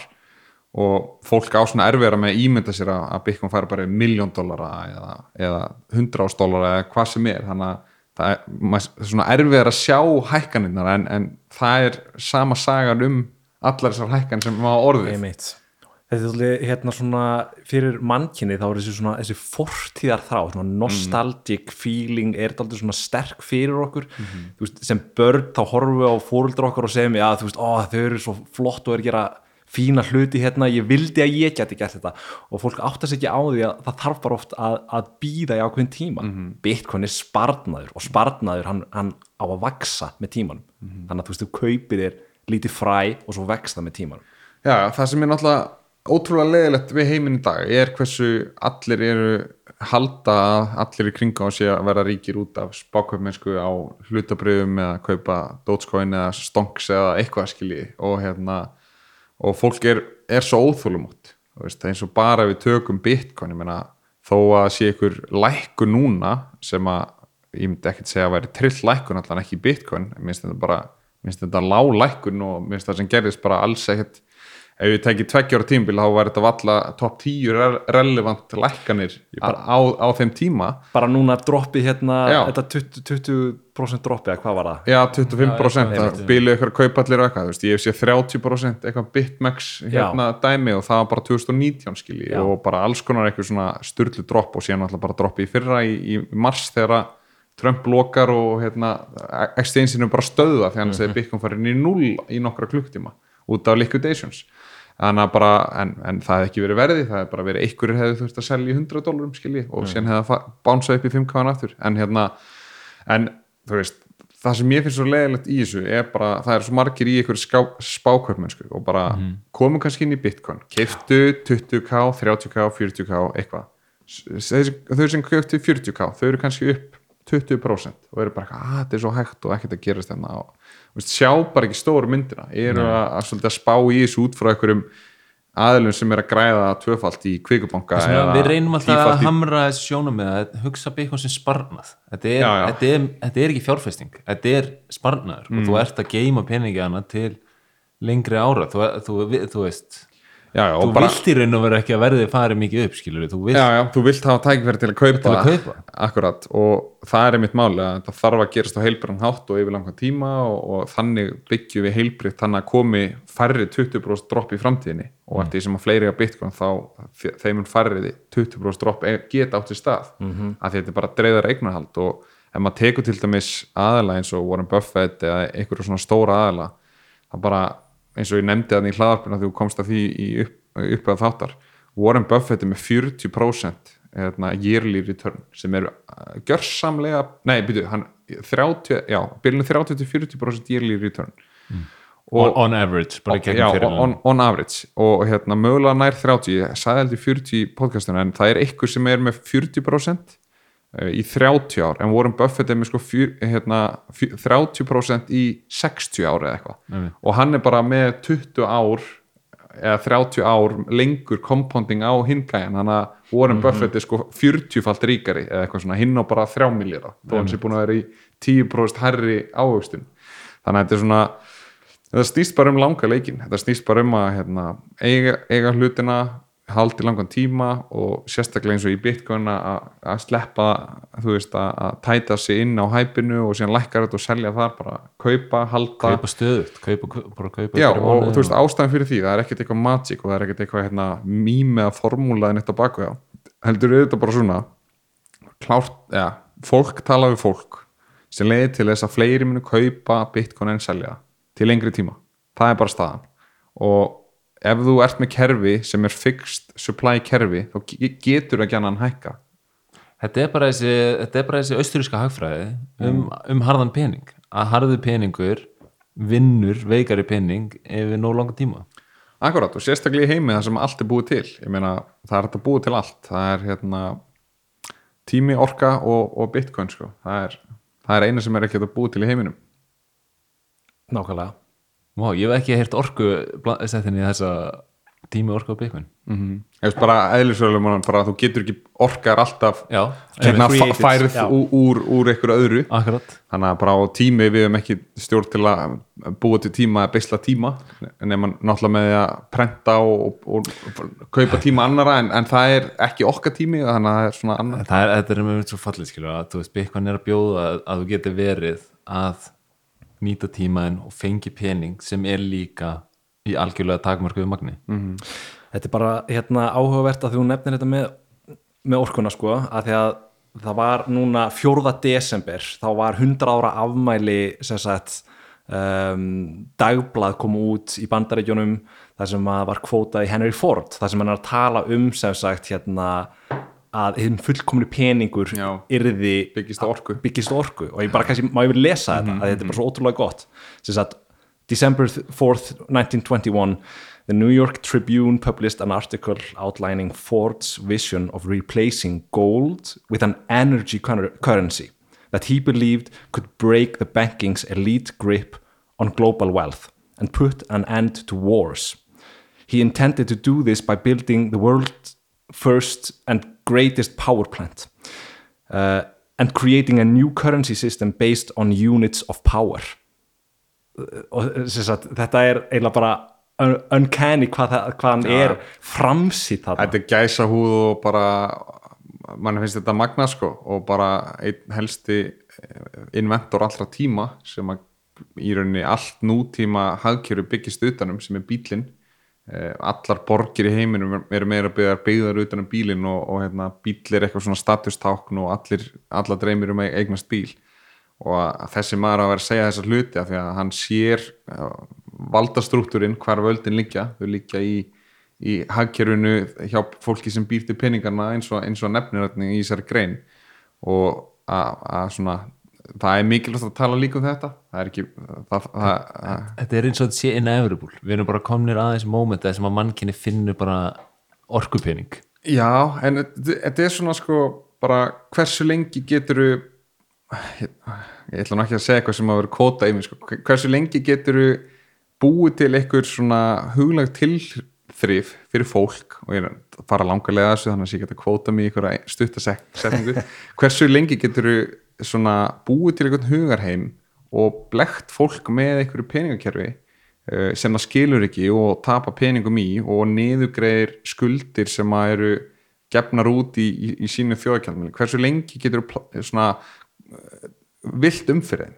og fólk á svona erfiðara með að ímynda sér að, Bitcoin færi bara miljón dollara eða, hundra ás dollara eða hvað sem er. Þannig að það er, maður, svona erfiðar að sjá hækkaninnar en, en það er sama sagan um allar þessar hækkan sem maður orðið. Einmitt. Þetta er hérna svona fyrir mannkinni þá er þessi svona þessi fortíðar þrá, svona nostalgic feeling er þetta aldrei svona sterk fyrir okkur. Þú veist, sem börn þá horfum við á fóruldra okkar og segjum já þú veist, ó þau eru svo flott og er að gera fína hluti hérna, ég vildi að ég geti gert þetta. Og fólk áttast ekki á því að það þarf bara oft að, að býða í ákveðin tíma. Bitcoin er sparnaður og sparnaður hann, hann á að vaksa með tímanum. Þannig að þú veist, þú kaupir þér lítið fræ og svo vex það með tímanum. Já, það sem er náttúrulega ótrúlega leðilegt við heiminn í dag er hversu allir eru halda að allir í kringa á sig að vera ríkir út af spákaupmennsku á hlutabröðum eða kaupa Dogecoin eða stonks eða eitthvað skilji. Og hérna og fólk er, er svo óþólumótt eins og bara við tökum bitcoin ég meina þó að sé ykkur lækku núna sem að ég myndi ekkert segja að væri trill lækkun allan ekki bitcoin, minnst þetta bara minnst þetta lág lækkun og minnst það sem gerðist bara alls ekkert ef við tekið tveggjára tímbil þá var þetta valla top 10 re relevant lækkanir bara- á, á þeim tíma bara núna droppi hérna Já. þetta 20%, 20 droppi eða hvað var það? Já, 25% Já, það bílu ykkur kaupallir og eitthvað, þú veist, ég hef séð 30% eitthvað bitmax hérna dæmi og það var bara 2019 skilji Já. og bara alls konar eitthvað svona sturlu dropp og síðan alltaf bara droppi í fyrra í, í mars þegar að Trump lokar og hérna exchange-inu bara stöða þegar hann segir Bitcoin farin í null í nokkra klukktíma út af liquidations bara, en, en það hefði ekki verið verði það hefði bara verið einhverjir hefði þurft að selja í 100 dólarum skilji og síðan hefði það bánsað upp í 5 kvæðan aftur. En hérna, en þú veist það sem ég finnst svo leiðilegt í þessu er bara, það er svo margir í einhverju spákaupmennsku og bara komum kannski inn í Bitcoin, keiftu 20k, 30k, 40k eitthvað. Þau sem keiftu 40k, þau eru kannski upp 20% og eru bara, að þetta er svo hægt og ekkert að gerast þarna og þú veist, sjá bara ekki stóru myndina. Eru að, að, að spá í þessu út frá einhverjum aðlum sem er að græða tvöfalt í eða við reynum alltaf að í- hamra þessu sjónum með að hugsa byggjum sem sparnað. Þetta er, Já, já. Þetta, er, þetta er ekki fjárfesting. Þetta er sparnaður. Og Mm. þú ert að geima peningi hana til lengri ára. Þú, þú, þú, þú veist já, já, þú bara, vilt í raun og vera ekki að verði farið mikið upp skilur þú vilt já, já, þú vilt hafa tækifæri til að kaupa, Til að kaupa. akkurat og það er einmitt máli að það þarf að gerast á heilbrann hátt og yfir langan tíma og, og þannig byggjum við heilbritt þannig að komi færri 20% dropp í framtíðinni og eftir því sem að fleiri á Bitcoin þá þe- þeim mun færri 20% dropp e- geta átt í stað mm -hmm. að þetta er bara dreifðar eignarhald og ef maður tekur til dæmis aðala eins og Warren Buffett eða einhverju svona stóra aðala það bara eins og ég nefndi þannig í hlaðarpina þú komst að því upp, upp að þáttar. Warren Buffett er með 40% hérna, yearly return sem er uh, gjörsamlega, nei byrju hann 30, já, byrjunum 30-40% yearly return. On, on average, bara já, gegnum fyrir on, on average. Og hérna mögulega nær 30, ég sagði í 40 í podcastinu en það er ykkur sem er með 40% eh, í 30 ár en Warren Buffett er með sko fjör, hérna, fjör, 30% í 60 ár eða eitthvað. Nei. og hann er bara með 20 ár eða 30 ár lengur compounding á hingæjan þannig að Warren Buffett er sko 40-falt ríkari eða eitthvað svona. Hinn á bara 3 miljara þó hann sé búin að vera í 10% herri ávöxtun. Þannig að þetta er svona þetta snýst bara um langa leikin þetta snýst bara um að hérna, eiga, eiga hlutina haldi langan tíma og sérstaklega eins og í Bitcoin að, að sleppa þú veist að, að tæta sig inn á hæpinu og síðan lækkar þetta og selja þar bara kaupa, halda. Kaupa stöðut, kaupa, bara kaupa Já, og, og þú veist ástæðan fyrir því það er ekkert eitthvað magic og það er ekkert eitthvað hérna, mím eða formúlaðin eitt á baku heldur við þetta bara svona klárt, ja, fólk tala við fólk sem leiði til þess að fleiri munu kaupa bitcoin en selja til lengri tíma, það er bara staðan. Og ef þú ert með kerfi sem er fixed supply kerfi þá ge- getur ekki annan hækka. Þetta er bara þessi, er þessi austuríska hagfræði um, um harðan pening. Að harðu peningur vinnur veikari pening yfir nóg langa tíma. Akkurat og sérstaklega í heimi það sem allt er búið til. Ég meina það er þetta búið til allt. Það er hérna tími, orka og, og bitcoin sko. það, er, það er eina sem er ekki að búið til í heiminum. Nákvæmlega Vá, ég hef ekki heyrt orku settinni í þessa tími orka á byggun mm -hmm. bara eðlisverðulega bara þú getur ekki orkar alltaf já, hérna færið úr, úr, úr einhverju öðru. Akkurat. Þannig að bara á tími við hefum ekki stjórn til að búa til tíma að beisla tíma nema náttúrulega með að prenta og, og, og kaupa tíma annara en, en það er ekki okkar tími þannig að það er svona annar það er, þetta er með svo fallið skilur að þú veist, byggun er að bjóða að, að þú getur verið að nýta tímaðin og fengi pening sem er líka í algjörlega takmarkuðu magni Þetta er bara hérna, áhugavert að þú nefnir þetta með, með orkuna sko, að því að það var núna 4. desember, þá var 100 ára afmæli sagt um, dagblað kom út í bandaríkjónum þar sem var kvótað í Henry Ford þar sem hann er að tala um sem sagt hérna að hinn fullkomni peningur yrði byggist orku. orku. Og ég bara kannski má verið lesa þetta? Að þetta er bara svo ótrúlega gott. Sem sagt December 4th 1921 the New York Tribune published an article outlining Ford's vision of replacing gold with an energy cur- currency that he believed could break the banking's elite grip on global wealth and put an end to wars. He intended to do this by building the world's first and greatest power plant uh, and creating a new currency system based on units of power. Uh, Og sem sagt, þetta er eiginlega bara un- uncanny hvað, það, hvað hann er framsýtt þarna. þetta er gæsa húð og bara mann finnst þetta magna sko og bara einn helsti eh, inventor allra tíma sem að í rauninni allt nútíma hagkjöru byggist utanum sem er bílinn allar borgir í heiminum eru meira byggðar byggðar utanum bílinn og, og hérna, bíl er eitthvað svona statustákn og allir, allar dreymir um eignast bíl. Og að þessi maður á að vera að segja þessa hluti af því að hann sér uh, valdastruktúrin hvar völdin liggja. Þau liggja í, í hagkerfinu hjá fólki sem býr til peningarna eins og, og nefnir í þessari grein. Og að svona það er mikilvægt að tala líka um þetta. Það er ekki það, það, þetta er eins og þetta sé inevitable við erum bara komnir aðeins moment sem að mannkinni finnur bara orkupening. Já, en þetta er svona sko bara hversu lengi getur ég, ég ætla nú ekki að segja eitthvað sem að vera kóta í mig sko. hversu lengi getur búið til einhver svona huglag tilþrif fyrir fólk? Og ég að fara langarlega að þessu þannig að ég get að kvóta mig í einhverja stuttasetningu hversu lengi getur svona búið til einhvern hugarheim og blekt fólk með einhverju peningakerfi eh, sem það skilur ekki og tapa peningum í og niðugreir skuldir sem að eru gefnar út í, í, í sínu þjóðakjálminu hversu lengi getur svona eh, vilt umfyrir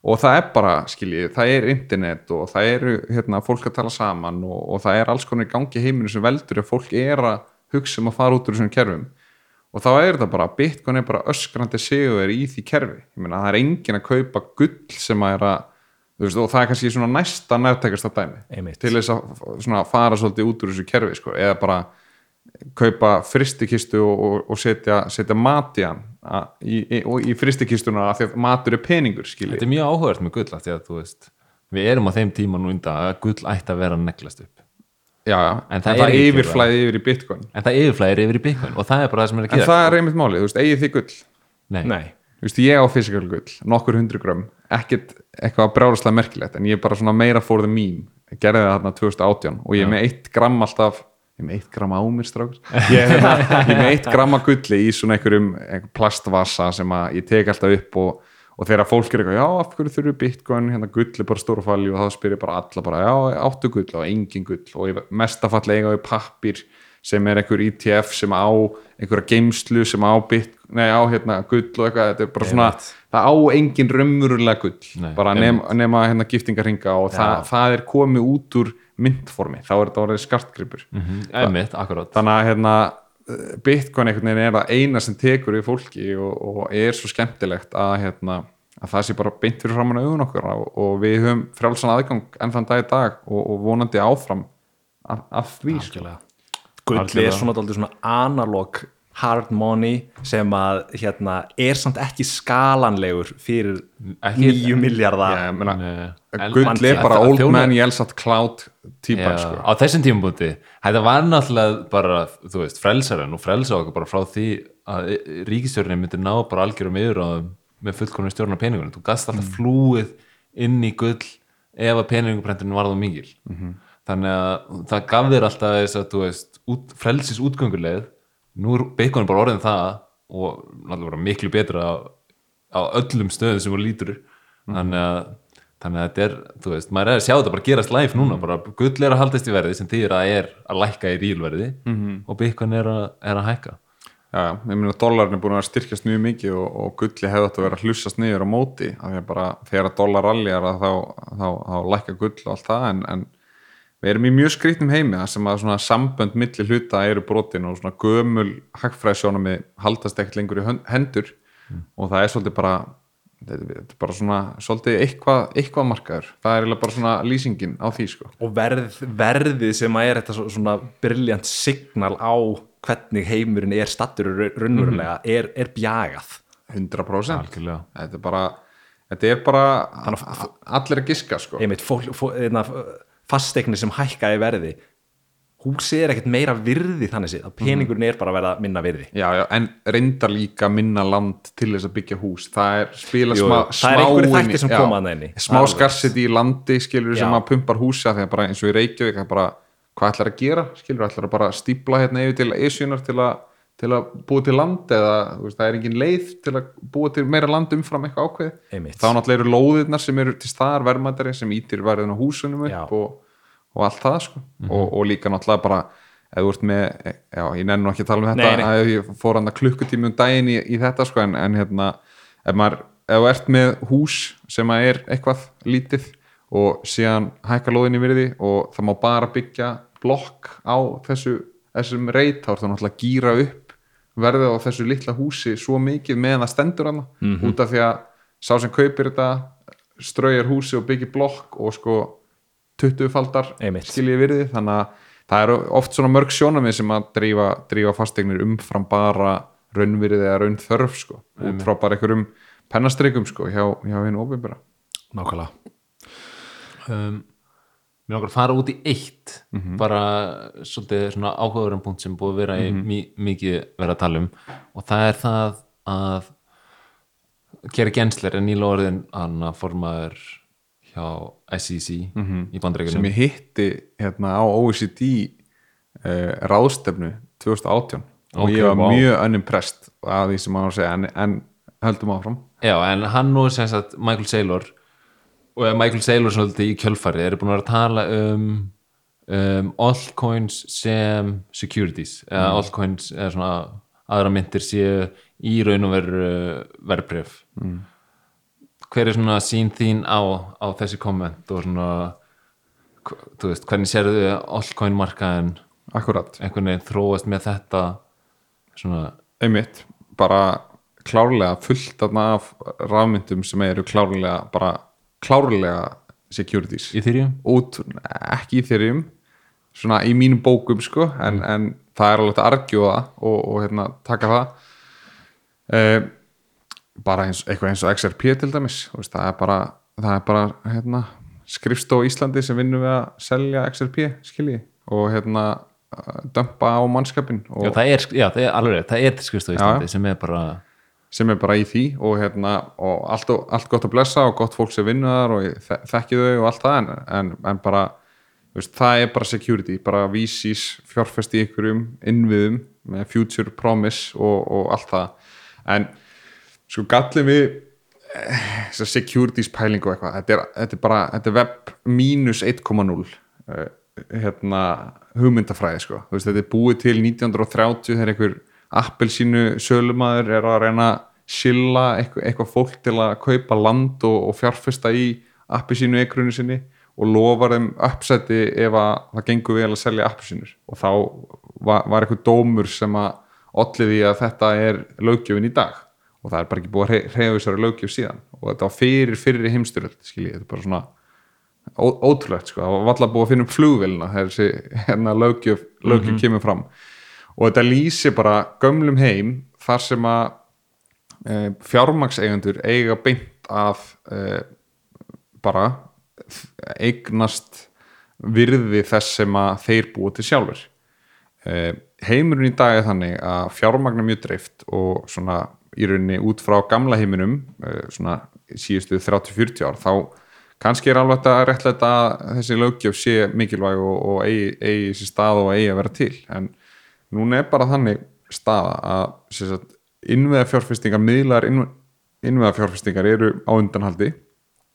og það er bara, skiljið, það er internet og það eru hérna, fólk að tala saman og, og það er alls konar gangi heiminu sem veldur ef fólk er að hugsa um að fara út úr þessum kerfum og þá er það bara, bitcoin er bara öskrandi sigur í því kerfi, ég meina það er engin að kaupa gull sem að er að veist, og það er kannski svona næsta nærtækast að dæmi, Einmitt. til þess að svona, fara svolítið út úr þessu kerfi, sko, eða bara kaupa fristikistu og, og, og setja, setja mat í hann að, í, í, og í fristikistuna af því að matur er peningur, skiljið þetta er mjög áhugavert með gull af því að þú veist við erum á þeim tíma nú undan að gull ætti að vera neglast upp já, já, En en það það, er ekki yfirflæði yfir í bitcoin. En það yfirflæðir yfir í bitcoin og það er bara það sem er að en gera það er einmitt málið, þú veist, eigið þið gull? Nei. Nei, þú veist, ég á fysikal gull, nokkur hundru grömm ekkert eitthvað brjálaslega merkilegt en ég er bara svona meira for the meme. Ég gerði það þarna 2018 og ég er með eitt gramm alltaf, ég er með eitt gramm á mér strákar, ég er, með eitt gramm að gulli í svona einhverjum einhver plastvasa sem að ég tek alltaf upp og, og þegar fólk er eitthvað, já, af hverju þurfu bitcoin, hérna gull er bara stóra falli og þá spyr ég bara alla bara, já, áttu gull og engin gull. Og ég mestafall eiga við pappir sem er einhver ETF sem á einhverja geimslu sem á bit, nei, á hérna gull og eitthvað, þetta er bara svona það á engin raunverulega gull Nei, bara nema, nema hérna giftingarhinga og það, það er komið út úr myndformi, þá er þetta orðið skartgripur. Mhm, einmitt, akkurát þannig að hérna bitcoin einhvern veginn er það eina sem tekur í fólki og, og er svo skemmtilegt að hérna að það sé bara beint fyrir framann augun okkur og, og við höfum frjálsan aðgang enn þann dag í dag og, og vonandi áfram af, af því sko. Gull er svona, svona analog hard money sem að hérna, er samt ekki skalanlegur fyrir 9 miljardar Gull er bara old þjónar- man yells at cloud típan Já, sko. á þessum tímabúti þetta var náttúrulega bara þú veist, frelsarinn og frelsa okkur bara frá því að ríkistjórnin myndi ná bara algjörum yfir með fullkonum stjórn á peningunum þú gast alltaf flúið inn í gull ef að peninguprentinu var það mikil Mhm. þannig að það gaf þér alltaf þess að þú veist, út, frelsis útgönguleið nú er beikonum bara orðin það og náttúrulega miklu betra á, á öllum stöðum sem voru lítur. Þannig að þannig að þetta er, þú veist, maður er að sjá þetta bara gerast live núna, bara gull er að haldast í verði sem þýðir að er að lækka í rílverði -hmm. og byggun er, að- er að hækka Já, já, ég meina dólarin er búin að styrkjast mjög mikið og, og gulli hefði átt að vera að hlussast niður á móti af því að bara þegar að dólar ralljar að þá, þá, þá lækka gull og allt það en, en við erum í mjög skrýtnum heimi þar sem að svona sambönd milli hluta eru brotin og svona gömul hagfræðsjónami haldast ekkert lengur í hendur og það er svolítið bara þetta er bara svona svolítið eitthvað, eitthvað markaður, það er bara svona lýsingin á því sko. Og verð, verðið sem að er þetta svo- svona briljant signal á hvernig heimurinn er stattur raunverulega er, er bjagað. 100% algjörlega. Þetta er bara þetta er bara allir að giska sko. Einmitt fól, fól, einna, fastegnir sem hækka í verði húsið er ekkert meira virði þannig að peningurinn er bara að vera minna virði já, já, en reyndar líka minna land til þess að byggja hús það er spila Jú, smá, það er í- þættir sem já, koma þarna inn í. smá Alveg. skarsiti í landi skilur sem Já. að pumpar húsa þegar bara eins og í Reykjavík bara, hvað ætlar að gera skilur, ætlar að bara stípla hérna yfir til esjunar til til að búa til land eða veist, það er engin leið til að búa til meira land umfram eitthvað ákveð Einmitt. þá náttúrulega eru lóðirnar sem eru til staðar verðmættari sem ítir verðin á húsunum upp og, og allt það sko. og, og líka náttúrulega bara ef þú ert með, já ég nenni nú ekki að tala um þetta Nei, nei. að ég fór hann að klukkutími um daginn í, í þetta sko en, en hérna ef maður, ef þú ert með hús sem að er eitthvað lítið og síðan hækka lóðin í virði og það má bara byggja blokk á þessu, þessum reit þá er það náttúrulega að gýra upp verðið á þessu litla húsi svo mikið meðan það stendur hann Mhm. út af því að sá sem kaupir þetta straujar húsi og byggir blokk og sko 20 faldar Einmitt. skiljið virði. Þannig að það eru oft svona mörg sjónamið sem að drífa, drífa fasteignir umfram bara raunvirði eða raun þörf sko, út frá bara einhverjum pennastrikum sko hjá, hjá hinn óbyrra nákvæmlega. Um, mér langar að fara út í eitt bara svolítið svona áhugaverðan punkt sem búið að vera í mi mikið vera að tala um. Og það er það að Kerry Gensler er nýla orðin hann að formaður hjá SEC í sem bandreikunum ég hitti hérna á OECD uh, ráðstefnu 2018 og Ok, ég var vá. mjög unimpressed að því sem maður segja. En, en höldum áfram. Já, en hann og sem sagt Michael Saylor. Og eh, Michael Saylor svolítið í kjölfari eru búin að vera að tala um, um altcoins sem securities. Eða altcoins eða svona aðra myndir séu í raun og veru verbref mm. Hver er svona sín þín á, á þessi komment og svona veist, hvernig sérðu altcoin markaðin akkurat, einhvern veginn þróast með þetta svona? Einmitt bara klárlega fullt af rafmyndum sem eru klárlega bara klárlega securities. Í þyrjum ekki í þeirrium svona í mínum bókum sko en, en það er alveg að argjóða og, og hérna, taka það. Uh, bara eins, eitthvað eins og XRP til dæmis veist, það er bara, það er bara hérna, skrifstó Íslandi sem vinnur við að selja XRP skilji og hérna dömpa á mannskapin og Já, það er, já, það er alveg, það er skrifst á Íslandi sem er bara sem er bara í því og, hérna, og allt, allt gott að blessa og gott fólk sem vinnur þar og ég þe- þekki þau og allt það en, en, en bara veist, það er bara security, bara vísís fjárfest í ykkurum innviðum með future promise og, og allt það. En sko gallið við eh, þessa securities pæling og eitthvað. Þetta er, þetta er bara, þetta er web mínus 1.0 uh, hérna hugmyndafræði sko. Veist, þetta er búið til 1930 þegar einhver appelsínu sölumæður er að reyna að silla eitthvað, eitthvað fólk til að kaupa land og, og fjárfesta í appelsínu ekrunu sinni og lofar þeim uppsætti ef að það gengur vel að selja appelsínur. Og þá var, var eitthvað dómur sem að olliði að þetta er löggjöfin í dag og það er bara ekki búið að reyða þessari löggjöf síðan. Og þetta var fyrir fyrir heimstyröld skiljið, þetta er bara svona ó, ótrúlegt sko, það var alltaf búið að finna upp flugvelina þegar þessi hérna löggjöf, löggjöf kemur fram. Og þetta lýsi bara gömlum heim þar sem að e, fjármakseigendur eiga beint að e, bara eignast virði þess sem að þeir búið til sjálfur e, heimurinn í dag er þannig að fjármagn er mjög dreift og svona í rauninni út frá gamla heiminum e, svona síðustu 30-40 ár þá kannski er alveg að réttlega að þessi lögjöf sé mikilvæg og, og eigi, eigi þessi stað og eigi að vera til. En núna er bara þannig staða að innveða fjárfestingar, miðlar innveða fjárfestingar eru á undanhaldi.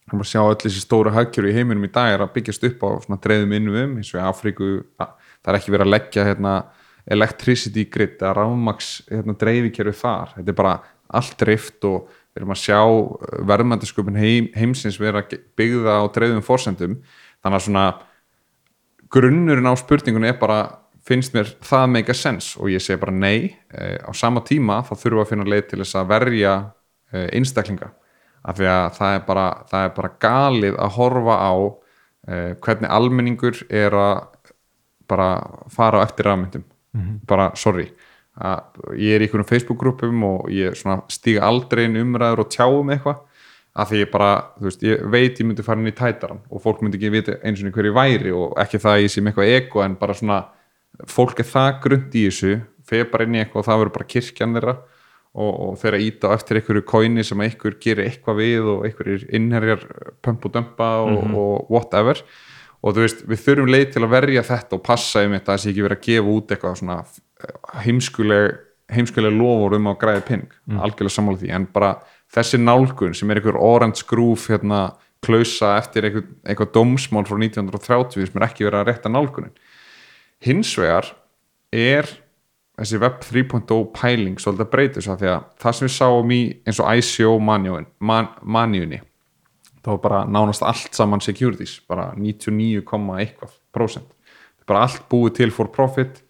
Þannig að sjá öll þessi stóru hagkjöru í heiminum í dag er að byggjast upp á dreifum innviðum eins og í Afríku það er ekki verið að leggja hérna, electricity grid að ráðmaks hérna, dreifikjöru þar, þetta er bara allt drift og við erum að sjá uh, verðmændasköpun heim, heimsins vera byggða á dreifum fórsendum þannig að svona grunnurinn á spurningunni er bara finnst mér það make a sense? Og ég segi bara nei. Eh, á sama tíma þá þurfum við að finna leið til þess að verja eh, einstaklinga. Af því að það er bara, það er bara galið að horfa á eh, hvernig almenningur er að bara fara á eftir rafmyndum mm -hmm. bara sorry að ég er í einhvern Facebook-grúpum og ég stíga aldrei inn umræður og tjáum eitthvað að því ég bara, þú veist, ég veit ég myndi fara inn í tætaran og fólk myndi ekki vita eins og hverju væri og ekki það ég sé með eitthvað ego en bara svona, fólk er það grund í þessu, fegur bara inn í eitthvað og það verður bara kirkjan þeirra og, og þeirra íta eftir einhverju kóini sem einhver gerir eitthvað við og einhverjir innherjar pump og dömpa og, mm -hmm. og whatever og þú veist, við þurfum leið til að verja þetta og passa um þetta að það sé ekki verið að gefa út eitthvað svona heimskuleg heimskuleg lofur um að græða ping mm. algjörlega sammála því, en bara þessi nálgun sem er einhver orange groove hérna, klausa eftir einhver, einhver dómsmál frá 1930 sem er ekki verið að rétta nálgunin. Hins vegar er þessi web 3.0 pæling svolítið að breyta þess að því að það sem við sáum í eins og ICO manjunni man, þá er bara nánast allt saman securities, bara 99, eitthvað prosent, bara allt búið til for profit.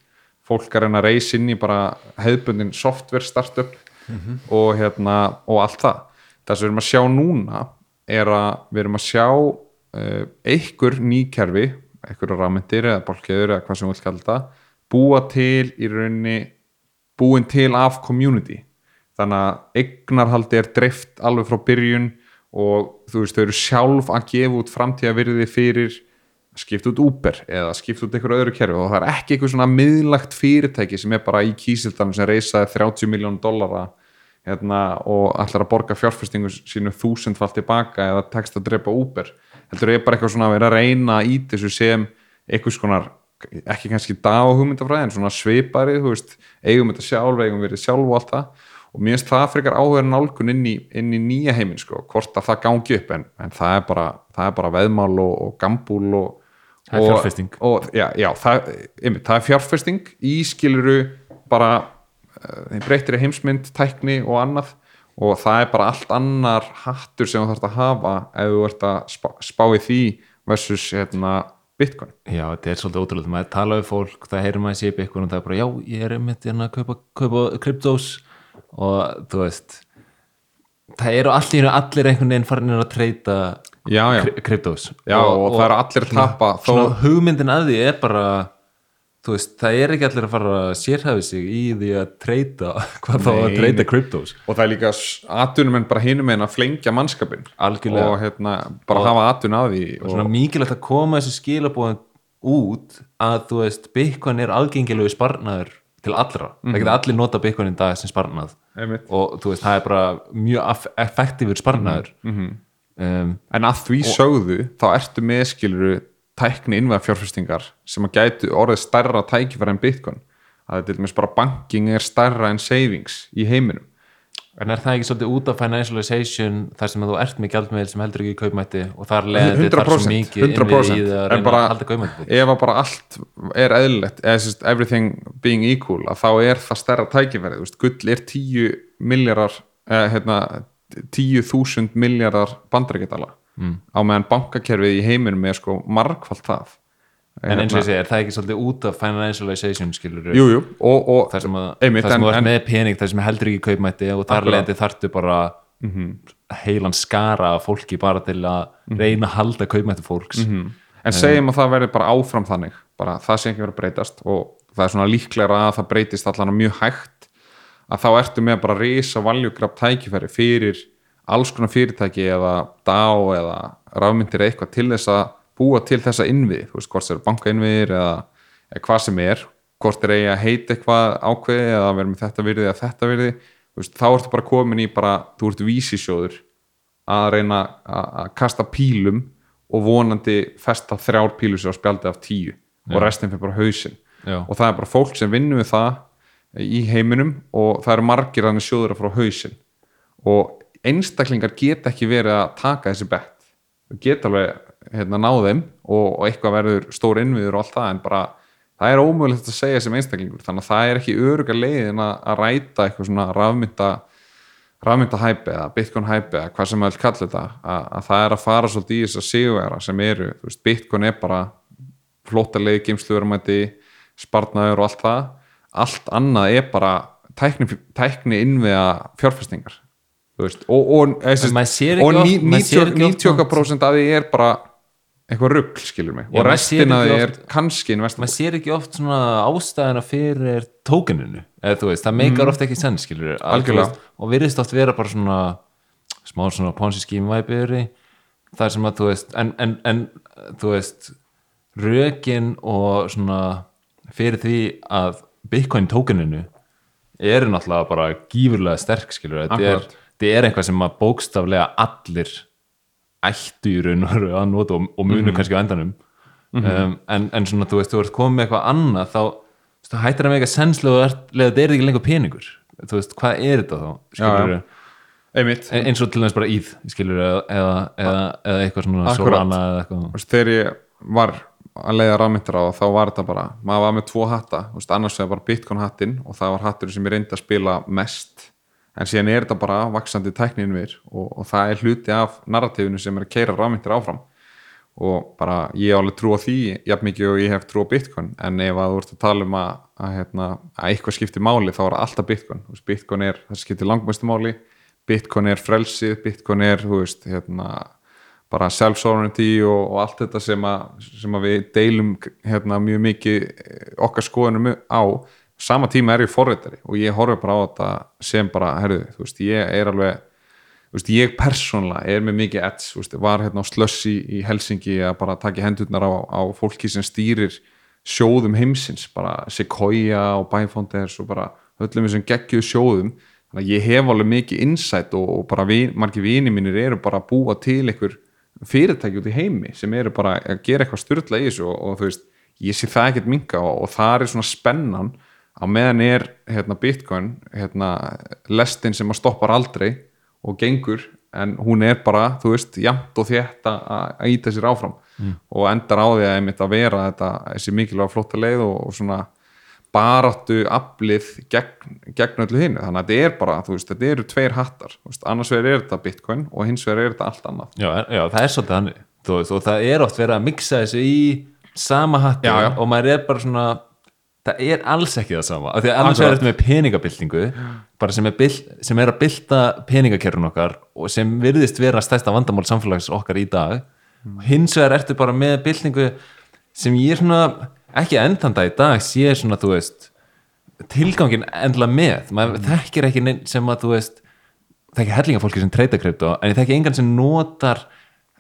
Fólk er að reysa inn í bara hefðbundin software startup mm -hmm. og, hérna, og allt það. Það sem við erum að sjá núna er að við erum að sjá uh, einhver nýkerfi einhverja rafmyndir eða bálkeður eða hvað sem við viljum kalla það búa til í rauninni búin til af community. Þannig að eignarhaldi er dreift alveg frá byrjun og þú veist þau eru sjálf að gefa út framtíðavirði fyrir skipt út Uber eða skipt út einhverju öðru kerfi. Og það er ekki eitthvað svona miðlagt fyrirtæki sem er bara í kísildanum sem reysaði 30 miljón dollara hérna, og ætlar að borga fjárfestingu sínu þúsundfall tilbaka eða tekst að drepa Uber. Heldur ég bara eitthvað svona að vera að reyna í þessu sem eitthvað svona ekki kannski dag og hugmyndafræði en svona svipari, þú veist, eigum þetta sjálf eigum verið sjálf og allt það og mér finnst það frekar áhugaður nálgun inn í, inn í nýja heiminn sko, hvort að það gangi upp en, en það er bara, það er bara veðmál og, og gambúl og það er fjárfesting. og, já, já, það, einmitt, það er fjárfesting ískiluru bara uh, breytir í heimsmynd, tækni og annað. Og það er bara allt annar hattur sem þú þarfst að hafa ef þú ert að spá, spá í því versus hérna, bitcoin. Já, þetta er svolítið ótrúlega, maður tala við fólk það heyrir maður sér bitcoin og það er bara já, ég er einmitt hérna að kaupa, kaupa kryptós og þú veist það eru allir, allir einhvern veginn farin að treyta kryptós og, og, og það eru allir að tapa þó... hugmyndin að því er bara veist, það er ekki allir að fara að sérhæfi sig í því að treyta hvað þá að treyta kryptós og það er líka aðtunum en bara hinum en að flengja mannskapin Algjörlega. og hérna, bara og, hafa aðtun að því og svona mikilvægt að koma þessu skilabóðan út að þú veist, Bitcoin er algengilegu sparnaður til allra, mm -hmm. það getur mhm. allir nota Bitcoin í dag sem sparnað Einmitt. og þú veist, það er bara mjög effektífur sparnaður mm -hmm. um, en að því sögðu þá ertu meðskiluru tækni innvæða fjárfestingar sem að gætu orðið stærra tækifæra en bitcoin að til dæmis bara banking er stærra en savings í heiminum En er það ekki svolítið út af financialization þar sem þú ert með gældmiðl sem heldur ekki í kaupmætti og þar leðandi þar svo mikið inn við í það að reyna bara, að halda kaupmætti Ef bara allt er eðlilegt everything being equal að þá er það stærra tækifæri gull er 10 miljardar eh, hérna, 10.000 miljardar bandarækjadala mm. á meðan bankakerfið í heiminum er sko margfald það En eins og ég segi, er það ekki svolítið út af financialization, skilur Jú, jú, og, og þar sem, þú ert með pening, þar sem heldur ekki kaupmætti og þar leðandi þartu bara mm -hmm. heilan skara fólki bara til að mm -hmm. reyna að halda kaupmætti fólks. Mm -hmm. En segjum að það verður bara áfram þannig. Bara það sé ekki verið að breytast og það er svona líklega að það breytist allan mjög hægt að þá ertu með bara reysa valjugraf tækifæri fyrir alls konar fyrirtæki eða dá eða rafmyndir eitthvað til þess að búa til þessa innvið, þú veist, hvort það eru bankainviðir eða, eða hvað sem er hvort er eigi að heita eitthvað ákveði eða vera með þetta virði eða þetta virði veist, þá ertu bara komin í bara, þú ert vísisjóður að reyna að kasta pílum og vonandi festa þrjár pílusir á spjaldi af tíu og restin fyrir bara hausinn. Já. og það er bara fólk sem vinnur við það í heiminum og það eru margir þannig sjóður að frá hausinn. Og einstaklingar geta ekki verið að taka þessi bett geta alveg hérna, náð þeim og, og eitthvað verður stór innviður og allt það en bara það er ómögulegt að segja sem einstaklingur. Þannig að það er ekki öruga leiðin að, að ræta eitthvað svona rafmynda rafmynda hæpi eða bitcoin hæpi eða hvað sem maður kalla þetta að, að það er að fara svolítið í þess að sigurvera sem eru, veist, bitcoin er bara flóttalegi, geimsluverumæti spartnaður og allt það. Allt annað er bara tækni, tækni innviða fjárfestingar. Veist, og, og, og oft- ní- maður sér 90 ekki oft- 90% af því er bara eitthvað rugl, skilur mig. Já, og maður sér restin af því ekki er oft- kannski maður sér ekki oft svona ástæðina fyrir tókeninu, eða þú veist, það meikar oft ekki senn, skilur Algjörlega. og virðist oft vera bara svona smá svona væpiri þar sem að þú veist en, en, en þú veist rökin og svona fyrir því að bitcoin tókeninu eru náttúrulega bara gífurlega sterk skilur, þetta er, er eitthvað sem að bókstaflega allir ættu í raun og veru að nota og, og munu Mhm. kannski á endanum. Um, en, en svona þú veist, þú ert komið með eitthvað annað þá þú það hættir að með eitthvað senslega þetta er ekki lengur peningur. Þú veist, hvað er þetta þá skilur einmitt, En- eins og til dæmis bara íð skilur eða, eða, eða, eða eitthvað svona solana eða eitthvað. Þú þegar ég var að leiða rafmyndir á þá var þetta bara, maður var með tvo hatta. Þú annars vegar bara bitcoin hattin og það var hattur sem ég reyndi að spila mest en síðan er þetta bara vaksandi tæknin við og, og það er hluti af narratífinu sem er að keira rafmyndir áfram. Og bara ég á alveg trú á því jafn mikið og ég hef trú á bitcoin. En ef að þú ert að tala um að, að, hérna, að eitthvað skiptir máli þá er alltaf bitcoin. Veist, bitcoin er, það skiptir langmestu máli. Bitcoin er frelsið, bitcoin er þú veist, hérna bara self-sovereignty og, og allt þetta sem að, sem að við deilum hérna, mjög mikið eh, okkar skoðunum á sama tíma er ég forritari og ég horfi bara á þetta sem bara, herðu, þú veist, ég er alveg þú veist, ég persónlega er með mikið edds, þú veist, var hérna á slössi í Helsingi að bara taka hendurnar á, á fólki sem stýrir sjóðum heimsins, bara Sequoia og Byfonders og bara öllum þessum geggjuð sjóðum. Þannig að ég hef alveg mikið insight og, og bara vi, margir vini mínir eru bara að búa til einhver fyrirtæki út í heimi sem eru bara að gera eitthvað styrla í þessu og, og þú veist, ég sé það ekkert minga og, og það er svona spennan á meðan er hérna, bitcoin hérna, lestin sem að stoppar aldrei og gengur en hún er bara, þú veist, jamt og þétt að íta sér áfram. Mm. og endar á því að einmitt að vera þetta, þessi mikilvæga flotta leið og, og svona baráttu aflið gegn, gegn öllu hinu, þannig að þetta er bara veist, þetta eru tveir hattar, veist, annars er þetta bitcoin og hins er þetta allt annað. Já, já, það er svolítið hann og það er oft verið að mixa þessu í sama já. og maður er bara svona það er alls ekki það sama af því að annars er þetta með peningabildingu bara sem er, byll, sem er að bylta peningakerfun okkar og sem virðist vera stærsta vandamál samfélags okkar í dag Mm. hins vegar ertu bara með byltingu sem ég er svona ekki endanda í dag sé svona þú veist tilgangin endla með maður Mm. þekkir ekki sem að þú veist þekki hellinga fólki sem treyta krypto en ég þekki engan sem notar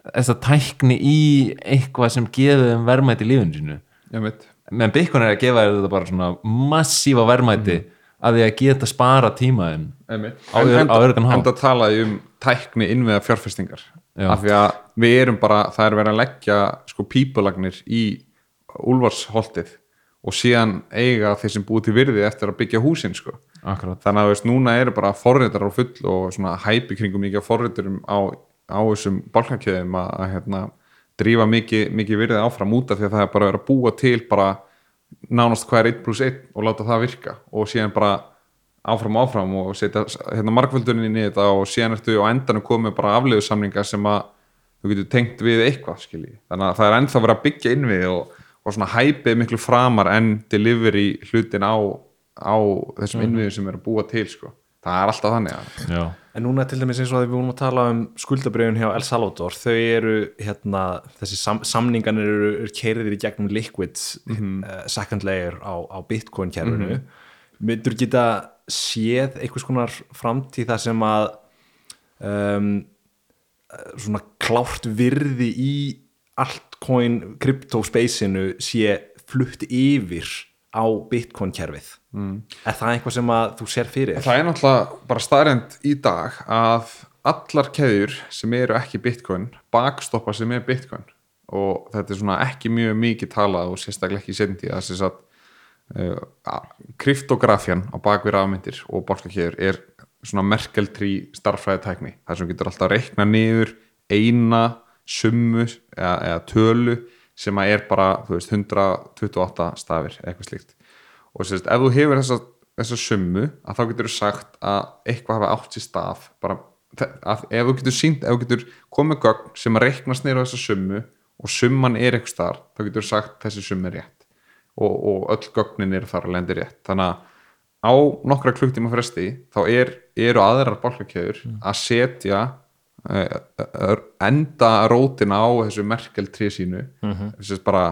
þessa tækni í eitthvað sem geður þeim verðmæti í lífinu sínu einmitt, meðan Bitcoin er að gefa þér þetta bara svona massífa verðmæti að því að geta spara tímaðin. Á en, ör- en, það talaði um tækni innviða fjárfestingar Já. af því að við erum bara, það er verið að leggja sko pípulagnir í úlfarsholtið og síðan eiga þeir sem búið til virði eftir að byggja húsin sko Akkurat. þannig að veist, núna eru bara forritar á full og svona hæpi kringum mikið af forriturum á, á þessum balkankjöðum að hérna, drífa mikið, mikið virðið áfram út af því að það er bara verið að búa til bara nánast hvað er 1 plus 1 og láta það virka og síðan bara áfram áfram og setja hérna, markvöldunin í þetta og síðan ertu á endanum komið bara afleiðusamninga sem að þú getur tengt við eitthvað skilji. þannig að það er ennþá verið að byggja inn við og, og svona hæpið miklu framar en delivery hlutin á, á þessum innviðum sem er að búa til sko. Það er alltaf þannig að Já. En núna til dæmis eins og að við vorum að tala um skuldabriðun hjá El Salvador, þau eru hérna, þessi sam samninganir eru, eru keiriðir í gegnum liquid uh, second layer á, á bitcoin kerfinu. Myndur geta séð einhvers konar framtíð þar sem að um, svona klárt virði í altcoin kryptospacinu sé flutt yfir á bitcoin kerfið mm. er það eitthvað sem að þú sér fyrir? Það er náttúrulega bara staðrend í dag að allar keðjur sem eru ekki bitcoin bakstoppa sem er bitcoin. Og þetta er svona ekki mjög mikið talað og sérstaklega ekki sendi að þess að uh, kryptografjan á bakvið rafmyndir og bálkakjöður er svona merkeltrí starffræðitækni þar sem getur alltaf að reikna niður eina summu eða, eða tölu sem að er bara veist, 128 stafir eitthvað slíkt og sérst, ef þú hefur þessa, þessa summu að þá getur þú sagt að eitthvað hafa átt sér staf bara, að, ef þú getur sínt, ef þú getur komið gögn sem að reiknast neyru þessa summu og summan er eitthvað starf, þá getur þú sagt þessi summi er rétt og, og öll gögnin eru þar að lendi rétt þannig að á nokkra klukktíma fresti þá er, eru aðrar bálkakjöður mm. að setja uh, enda rótina á þessu merkel trí sínu mm -hmm. bara,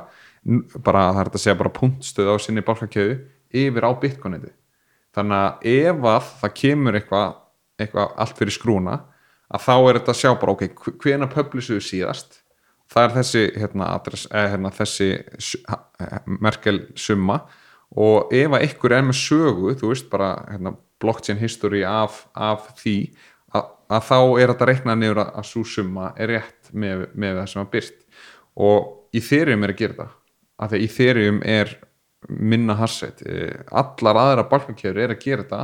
bara það er að segja bara punktstöð á sinni bálkakjöðu yfir á bitcoiniti þannig að ef að það kemur eitthvað eitthva allt fyrir skrúna að þá er þetta að sjá bara ok, hvena publisuðu síðast? Það er þessi, hérna, adress, eh, hérna, þessi merkel summa. Og ef að ykkur er með sögu, þú veist bara hérna, blockchain history af, af því að, að þá er þetta reiknað að, að svo summa er rétt með, með það sem að byrst og í þeirrium er að gera það af því að í þeirrium er minna harsveit, allar aðra balkankjöður er að gera þetta.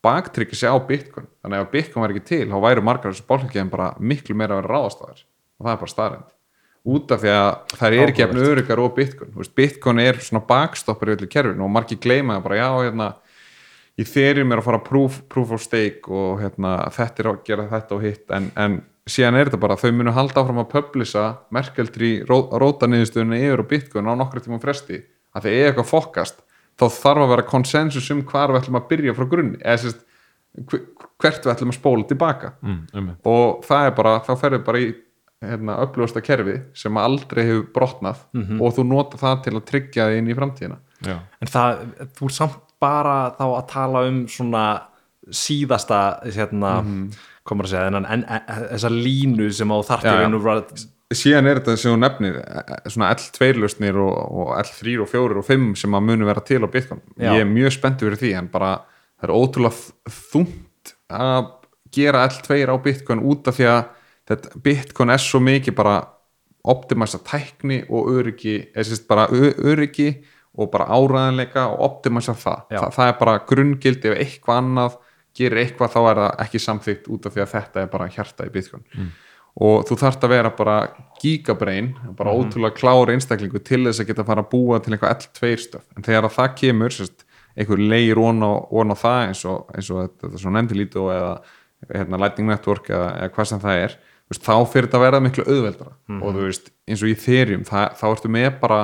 Baktryggja sig á bitcoin, þannig að ef bitcoin var ekki til þá væru margar þessu balkankjöðum bara miklu meira að vera ráðastafar og það er bara staðrind út af því að það er ekki eftir öryggar og bitcoin, veist, bitcoin er svona bakstoppar í öllu kerfinu og margir gleymaði bara já hérna í þeirrim er að fara proof, proof of stake og hérna þetta er að gera þetta og hitt. En, en síðan er þetta bara þau munu halda áfram að publisa merkeldri róta niðurstöðunni yfir og bitcoin á nokkru tíma fresti að þegar er eitthvað fokast þá þarf að vera konsensus um hvar við ætlum að byrja frá grunni eða sérst hvert við ætlum að spóla tilbaka mm, um. og það er bara, þá ferður bara í hérna, upplöfasta kerfi sem aldrei hefur brotnað mm -hmm. og þú nota það til að tryggja það inn í framtíðina Já. En það, þú er samt bara þá að tala um svona síðasta hérna, mm -hmm. komur að segja en, en, en, þessa línu sem á þartir síðan er þetta sem þú nefnir e, e, svona L2 lausnir og, og L3 og 4 og 5 sem að munu vera til á Bitcoin Já. ég er mjög spenntið fyrir því en bara það er ótrúlega þungt að gera L2 á Bitcoin út af því að þetta Bitcoin er svo mikið bara optimæsa tækni og öryggi eða bara öryggi og bara áræðanleika og optimæsa það. það það er bara grunngildi ef eitthvað annað gerir eitthvað þá er það ekki samþýtt út af því að þetta er bara hjarta í Bitcoin mm. Og þú þarfst að vera bara gigabrein, bara mm. ótrúlega klári einstaklingu til þess að geta fara að búa til eitthvað L2 stöf, en þegar það kemur sérst, einhver leir ón á, á það eins og, eins og þetta, svona endilítu eða hérna, lightning network eða, eða hvað sem það er veist, þá fyrir þetta að vera miklu auðveldra mm -hmm. og þú veist, eins og í þerjum þá ertu með bara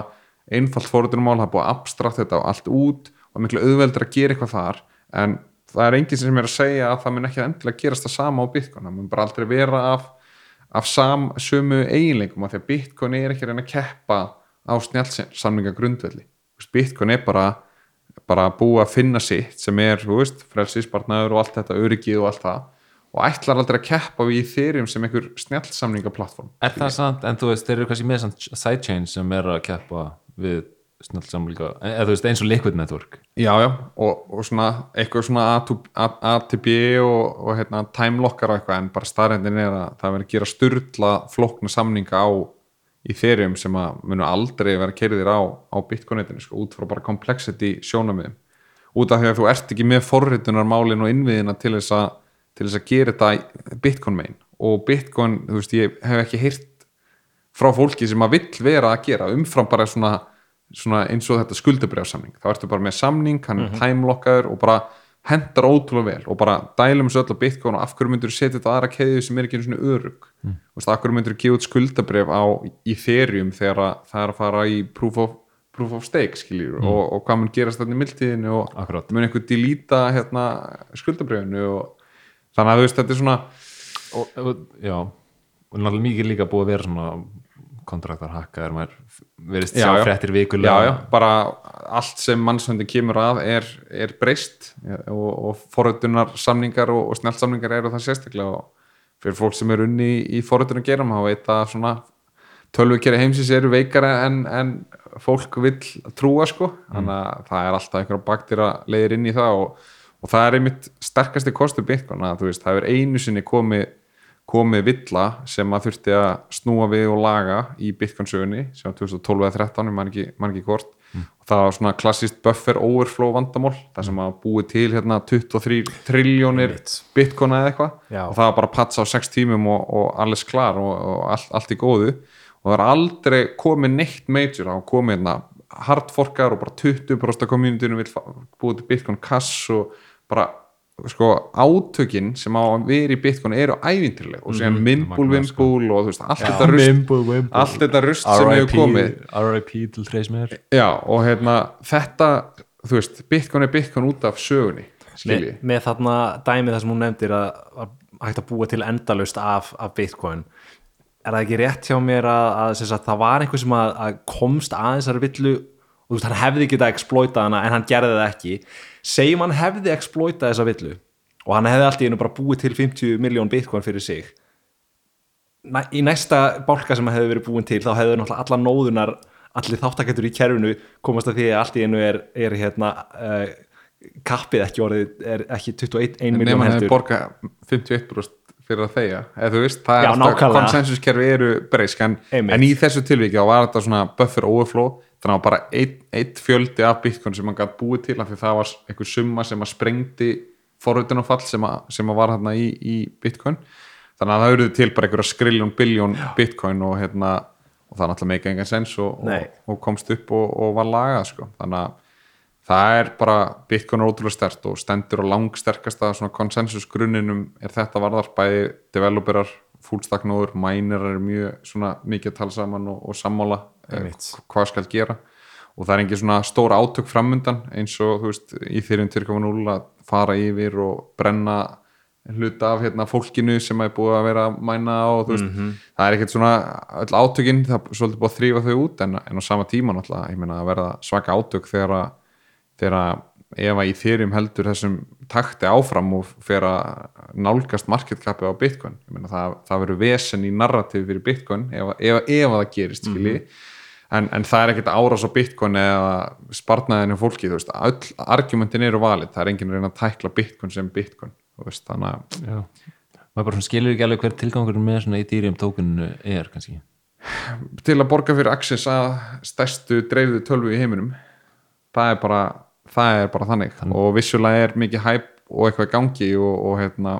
einfallt fórhundunumál, það er búið að abstrakt þetta og allt út og miklu auðveldra að gera eitthvað þar en það er enginn sem er að segja að það mun ekki endilega gerast það sama á Bitcoin það mun bara aldrei vera af, af sam, sömu eiginleikum af því að Bitcoin er ekki reyna að keppa á snjálfsamlinga grundvelli Bitcoin er bara bara búið að finna sitt sem er frelsíspartnaður og allt þetta, öryggið og allt það og ætlar aldrei að keppa við í þeirrim sem einhver snjálfsamlingaplattform Er það sant, en þú veist, þeir eru kannski með sidechain sem er að keppa við snjálfsamlinga, eða þú veist eins og liquid network. Já, já, og, og svona eitthvað svona ATB og, og hérna, timelockar og eitthvað en bara starrendin er að það verður að gera styrla flokna samninga á í þeirrim sem að munu aldrei vera kerðir á, á bitcoinetinu, sko, út frá bara complexity sjónamiðum út af því að þú ert ekki með forritunarmálin og innviðina til þess að til þess að gera þetta bitcoin megin og bitcoin, þú veist, ég hef ekki heyrt frá fólki sem að vill vera að gera umfram bara svona, svona eins og þetta skuldabrjáðsamning þá ertu bara með samning, hann er mm -hmm. timelockaður og bara hendar ótrúlega vel og bara dælum þessu öll á bitcoin og af hverju myndur þú setja þetta aðra keðið sem er ekki svona örug mm. og af hverju myndur þú gefa út skuldabrjáð á í þerjum þegar það er að fara í proof of, proof of stake skiljur mm. og, og hvað mun gerast þetta í mildtíðinu og Akkurat. mun einhver delita hérna, skuldabrjáðinu og þannig að þú veist þetta er svona og, og, já, og náttúrulega mikið líka búið að vera svona kontraktarhakka er maður verist sjá fréttir vikulega. Já, já, bara allt sem mannsvöndi kemur að er, er breyst. Og, og forrötunar samningar og, og sneltsamningar eru það sérstaklega. Og fyrir fólk sem er unni í, í forrötunar gerum þá veit að svona tölvukeri heimsins eru veikara en, en fólk vil trúa sko. Mm. þannig að það er alltaf einhverja baktýra leiðir inn í það og og það er einmitt sterkasti kostur veist, það er einu sinni komið komið villa sem að þurfti að snúa við og laga í Bitcoin sögunni sem var 2012 eða 13, mann ekki, ekki hvort. Og það var svona klassist buffer overflow vandamál, það sem að búið til hérna 23 triljónir Bitcoin eða eitthvað. Og það var bara patsa á 6 tímum og, og alles klar og, og allt, allt í góðu. Og það var aldrei komið neitt major, var komið hérna hardforkar og bara 20% af communityinu vil búið til Bitcoin kass og bara sko átökin sem á að vera í Bitcoin eru ævintirleg og magnað, sko. vimbúl og þú veist, allt þetta rust allt þetta rust sem hefur komið. R.I.P. til þér já og hérna þetta þú veist, Bitcoin er Bitcoin út af sögunni með, skilji, með þarna dæmi það sem hún nefndir að, að hægt að búa til endalust af, af Bitcoin. Er það ekki rétt hjá mér að, að, sem sagt, það var einhver sem að, að komst aðeins þar villu og þú veist, hann hefði getað exploitað hana en hann gerði það ekki segjum hann hefði exploitað þessa villu og hann hefði alltaf einu bara búið til 50 miljón Bitcoin fyrir sig. Næ, í næsta bálka sem hefði verið búin til þá hefði náttúrulega alla nóðunar allir þáttakættur í kerfinu komast að því að allt í einu er, er hérna uh, kappið ekki orðið er ekki 21 nema miljón hann hefur heldur. borga 51% fyrir að þeia eða þú veist, það Já, er konsensuskerfi eru breysk en, en í þessu tilvíki þá var þetta svona buffer overflow þannig að bara einn ein fjöldi af bitcoin sem hann gæti búið til af því það var einhver summa sem að sprengdi forrutunafall sem, að, sem að var hérna í, í bitcoin þannig að það eruðu til bara einhverja skriljón biljón bitcoin og hérna og það náttúrulega meika engan sens og, og, og komst upp og, og var lagað sko. þannig að það er bara bitcoin er ótrúlega stert og stendur og langsterkasta svona konsensus grunninum er þetta varðar bæði developerar, fúlstaknóður mænirar er mjög svona mikið að tala saman og, og sammála. Hvað skal gera? Og það er engin svona stór átök framundan eins og þú veist í þyrjum 2.0 að fara yfir og brenna hluta af hérna fólkinu sem er búið að vera að mæna og þú veist, það er ekkert svona öll átökin, það er svolítið búið að þrýfa þau út en, en á sama tíma náttúrulega, ég meina að verða svaka átök þegar að þegar að ef að í þyrjum heldur þessum takti áfram og fer að nálgast marketkapi á Bitcoin. Ég meina það, það verður vesen í narrativ fyrir Bitcoin ef, ef, ef að það gerist skilji en, en það er ekkert árás á Bitcoin eða spartnaðinu fólki þú veist, öll argumentin eru valið það er enginn að reyna að tækla Bitcoin sem Bitcoin þú veist, þannig að maður bara skilur ekki alveg hver tilgangur með svona Ethereum tókuninu er kannski. Til að borga fyrir access að stærstu dreifðu tölvu í heiminum það er bara, það er bara þannig. Og vissulega er mikið hæp og eitthvað í gangi og, og hérna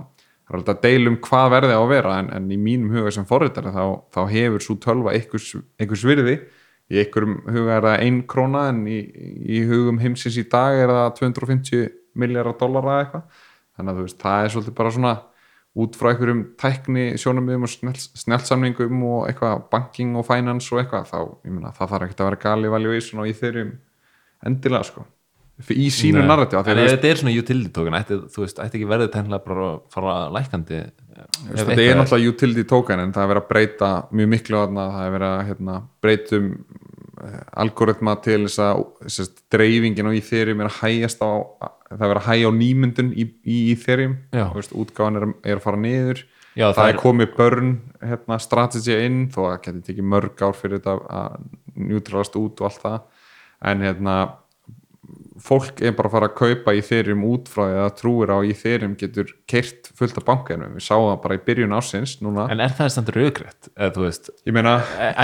það er alltaf að deilum hvað verði á að vera. En, en í mínum huga sem forritari þá, þá hefur svo tölva einhvers virði í einhverjum huga er það ein króna en í, í hugum heimsins í dag er það 250 miljardar dollara eitthvað. Þannig að þú veist, það er svolítið bara svona út frá einhverjum tækni sjónumöðum og snell, snellsamningum og eitthvað banking og finance og eitthvað þá, ég meina, það þarf ekkert að vera gali valuation og í þeirrum endilega sko í sínu narratíu en ef þetta er svona utility token ætti, þú veist, ætti ekki verðið tennilega bara að fara lækandi ef þetta er náttúrulega utility token en það er verið að breyta mjög miklu þarna, það er verið að hérna, breytum algoritma til þess að dreifingin og í þeirrim er að hægjast á það er verið að hægja á nýmyndun í, í, í þeirrim, Já. útgáðan er, er að fara niður. Já, það, er komið börn hérna, strategy inn þó að geti tekið mörg ár fyrir þetta að njútralast út og allt það. En hérna fólk er bara að fara að kaupa í þeirrim út frá því að trúir á í þeirrim getur keirt fullt af bankaðinu við sáum það bara í byrjun ásins núna. En er það samt raugrætt ég meina,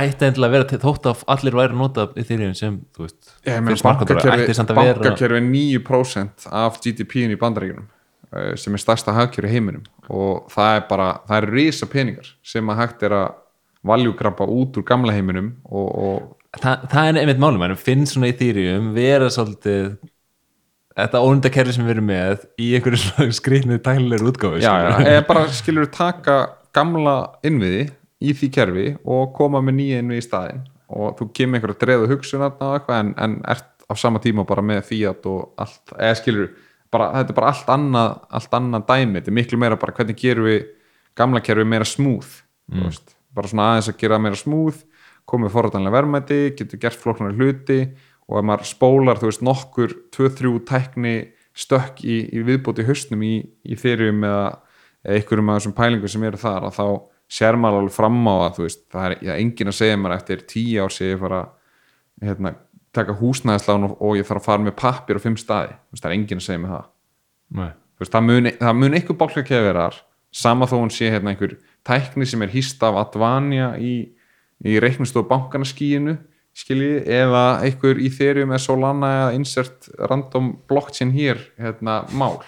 ætti að vera þótt að allir væri að nota Ethereum sem, þú veist ætti bankakerfi, bankakerfi er 9% af GDP-in í bandaríkunum eh, sem er stærsta hagkerfi í heiminum. Og það er bara, það er risa peningar sem að hægt er að valjúgrappa út úr gamla heiminum og, og Þa, það er einmitt málum, en finnst svona Ethereum vera svolítið þetta ónundakerfi sem við erum með í einhverju svona skrýtnið tælilegur útgáfi já, já, eða bara skilur taka gamla innviði í því kerfi og koma með nýja innviði í staðinn. Og þú kemur einhverja dreðu hugsun en, en ert á sama tíma bara með Fiat og allt, eða skilur bara, þetta er bara allt annað, allt annað dæmi. Þetta er miklu meira bara hvernig gerum við gamla kerfi meira smúð mm. bara svona aðeins að gera það meira smúð komið forrætanlega verðmæti, getur gert flokknar hluti og ef maður spólar þú veist nokkur 2-3 tækni stökk í, í viðbóti hausnum í, í þeirrium eða, einhverjum af þessum pælingum sem eru þar að þá sér maður alveg fram á að þú veist, það er já, engin að segja mér eftir 10 ár sé ég fara hérna, taka húsnæðislán og, og ég þarf að fara með pappir á fimm staði, þú veist, það er engin að segja mér það Nei. Þú veist, það mun, það mun eitthvað bálkakefi vera þar sama þó hún sé hérna einhver tækni sem er hýst af Advania í, í reiknustofu bankanaskíinu skilji, eða einhver í Ethereum eða Solana eða insert random blockchain hér hérna, mál.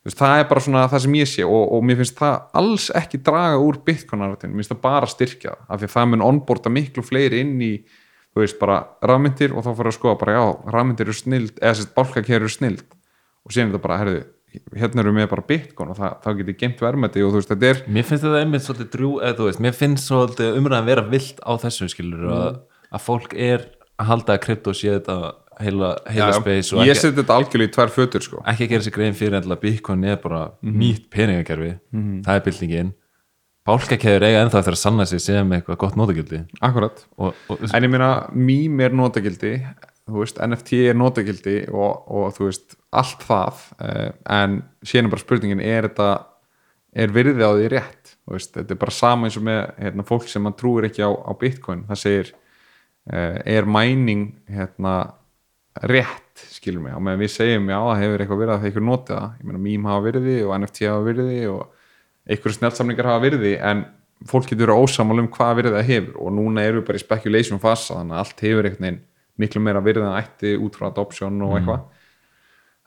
Veist, það er bara svona það sem ég sé og, og mér finnst það alls ekki draga úr Bitcoin-narratin, mér finnst það bara styrkja af því að það mun onboarda miklu fleiri inn í, þú veist, bara rafmyndir og þá fyrir að skoða bara, já, rafmyndir eru snild eða sérst, bálkakerur eru snild. Og síðan er þetta bara, herðu, hérna eru með bara Bitcoin og það, þá getur gemt verðmætti og þú veist, þetta er Mér finnst þetta einmitt svolítið drjú eða þú veist, mér finnst svolítið umræðan vera vilt á þessu skilur að, að fólk er að halda að krypto sé þetta heila, heila space og ég seti þetta algjörlega í tvær fötur sko. ekki að gera sér grein fyrir endilega Bitcoin er bara nýtt peningakerfi. Það er byltingin. Bálkakeður eiga ennþá eftir að sanna sig sem eitthvað gott nótagildi akkurat, og, og en ég meina mím er notagildi, veist NFT er notagildi og, og þú veist allt það, eh, en síðan er bara spurningin, er þetta er virðið á því rétt, veist þetta er bara sama eins og með hérna, fólk sem mann trúir ekki á, á Bitcoin, það segir eh, er mæning hérna rétt, skilur mig? Og meðan við segjum já, það hefur eitthvað verið að það eitthvað notið það, ég meina mím hafa virði og NFT hafa virði og einhverju snjálfsamlingar hafa virði en fólk getur verið ósamal um hvað virði það hefur. Og núna erum við bara í speculation fasa þannig að allt hefur einhvern veginn miklu meira virði en ætti út frá adoption og eitthvað.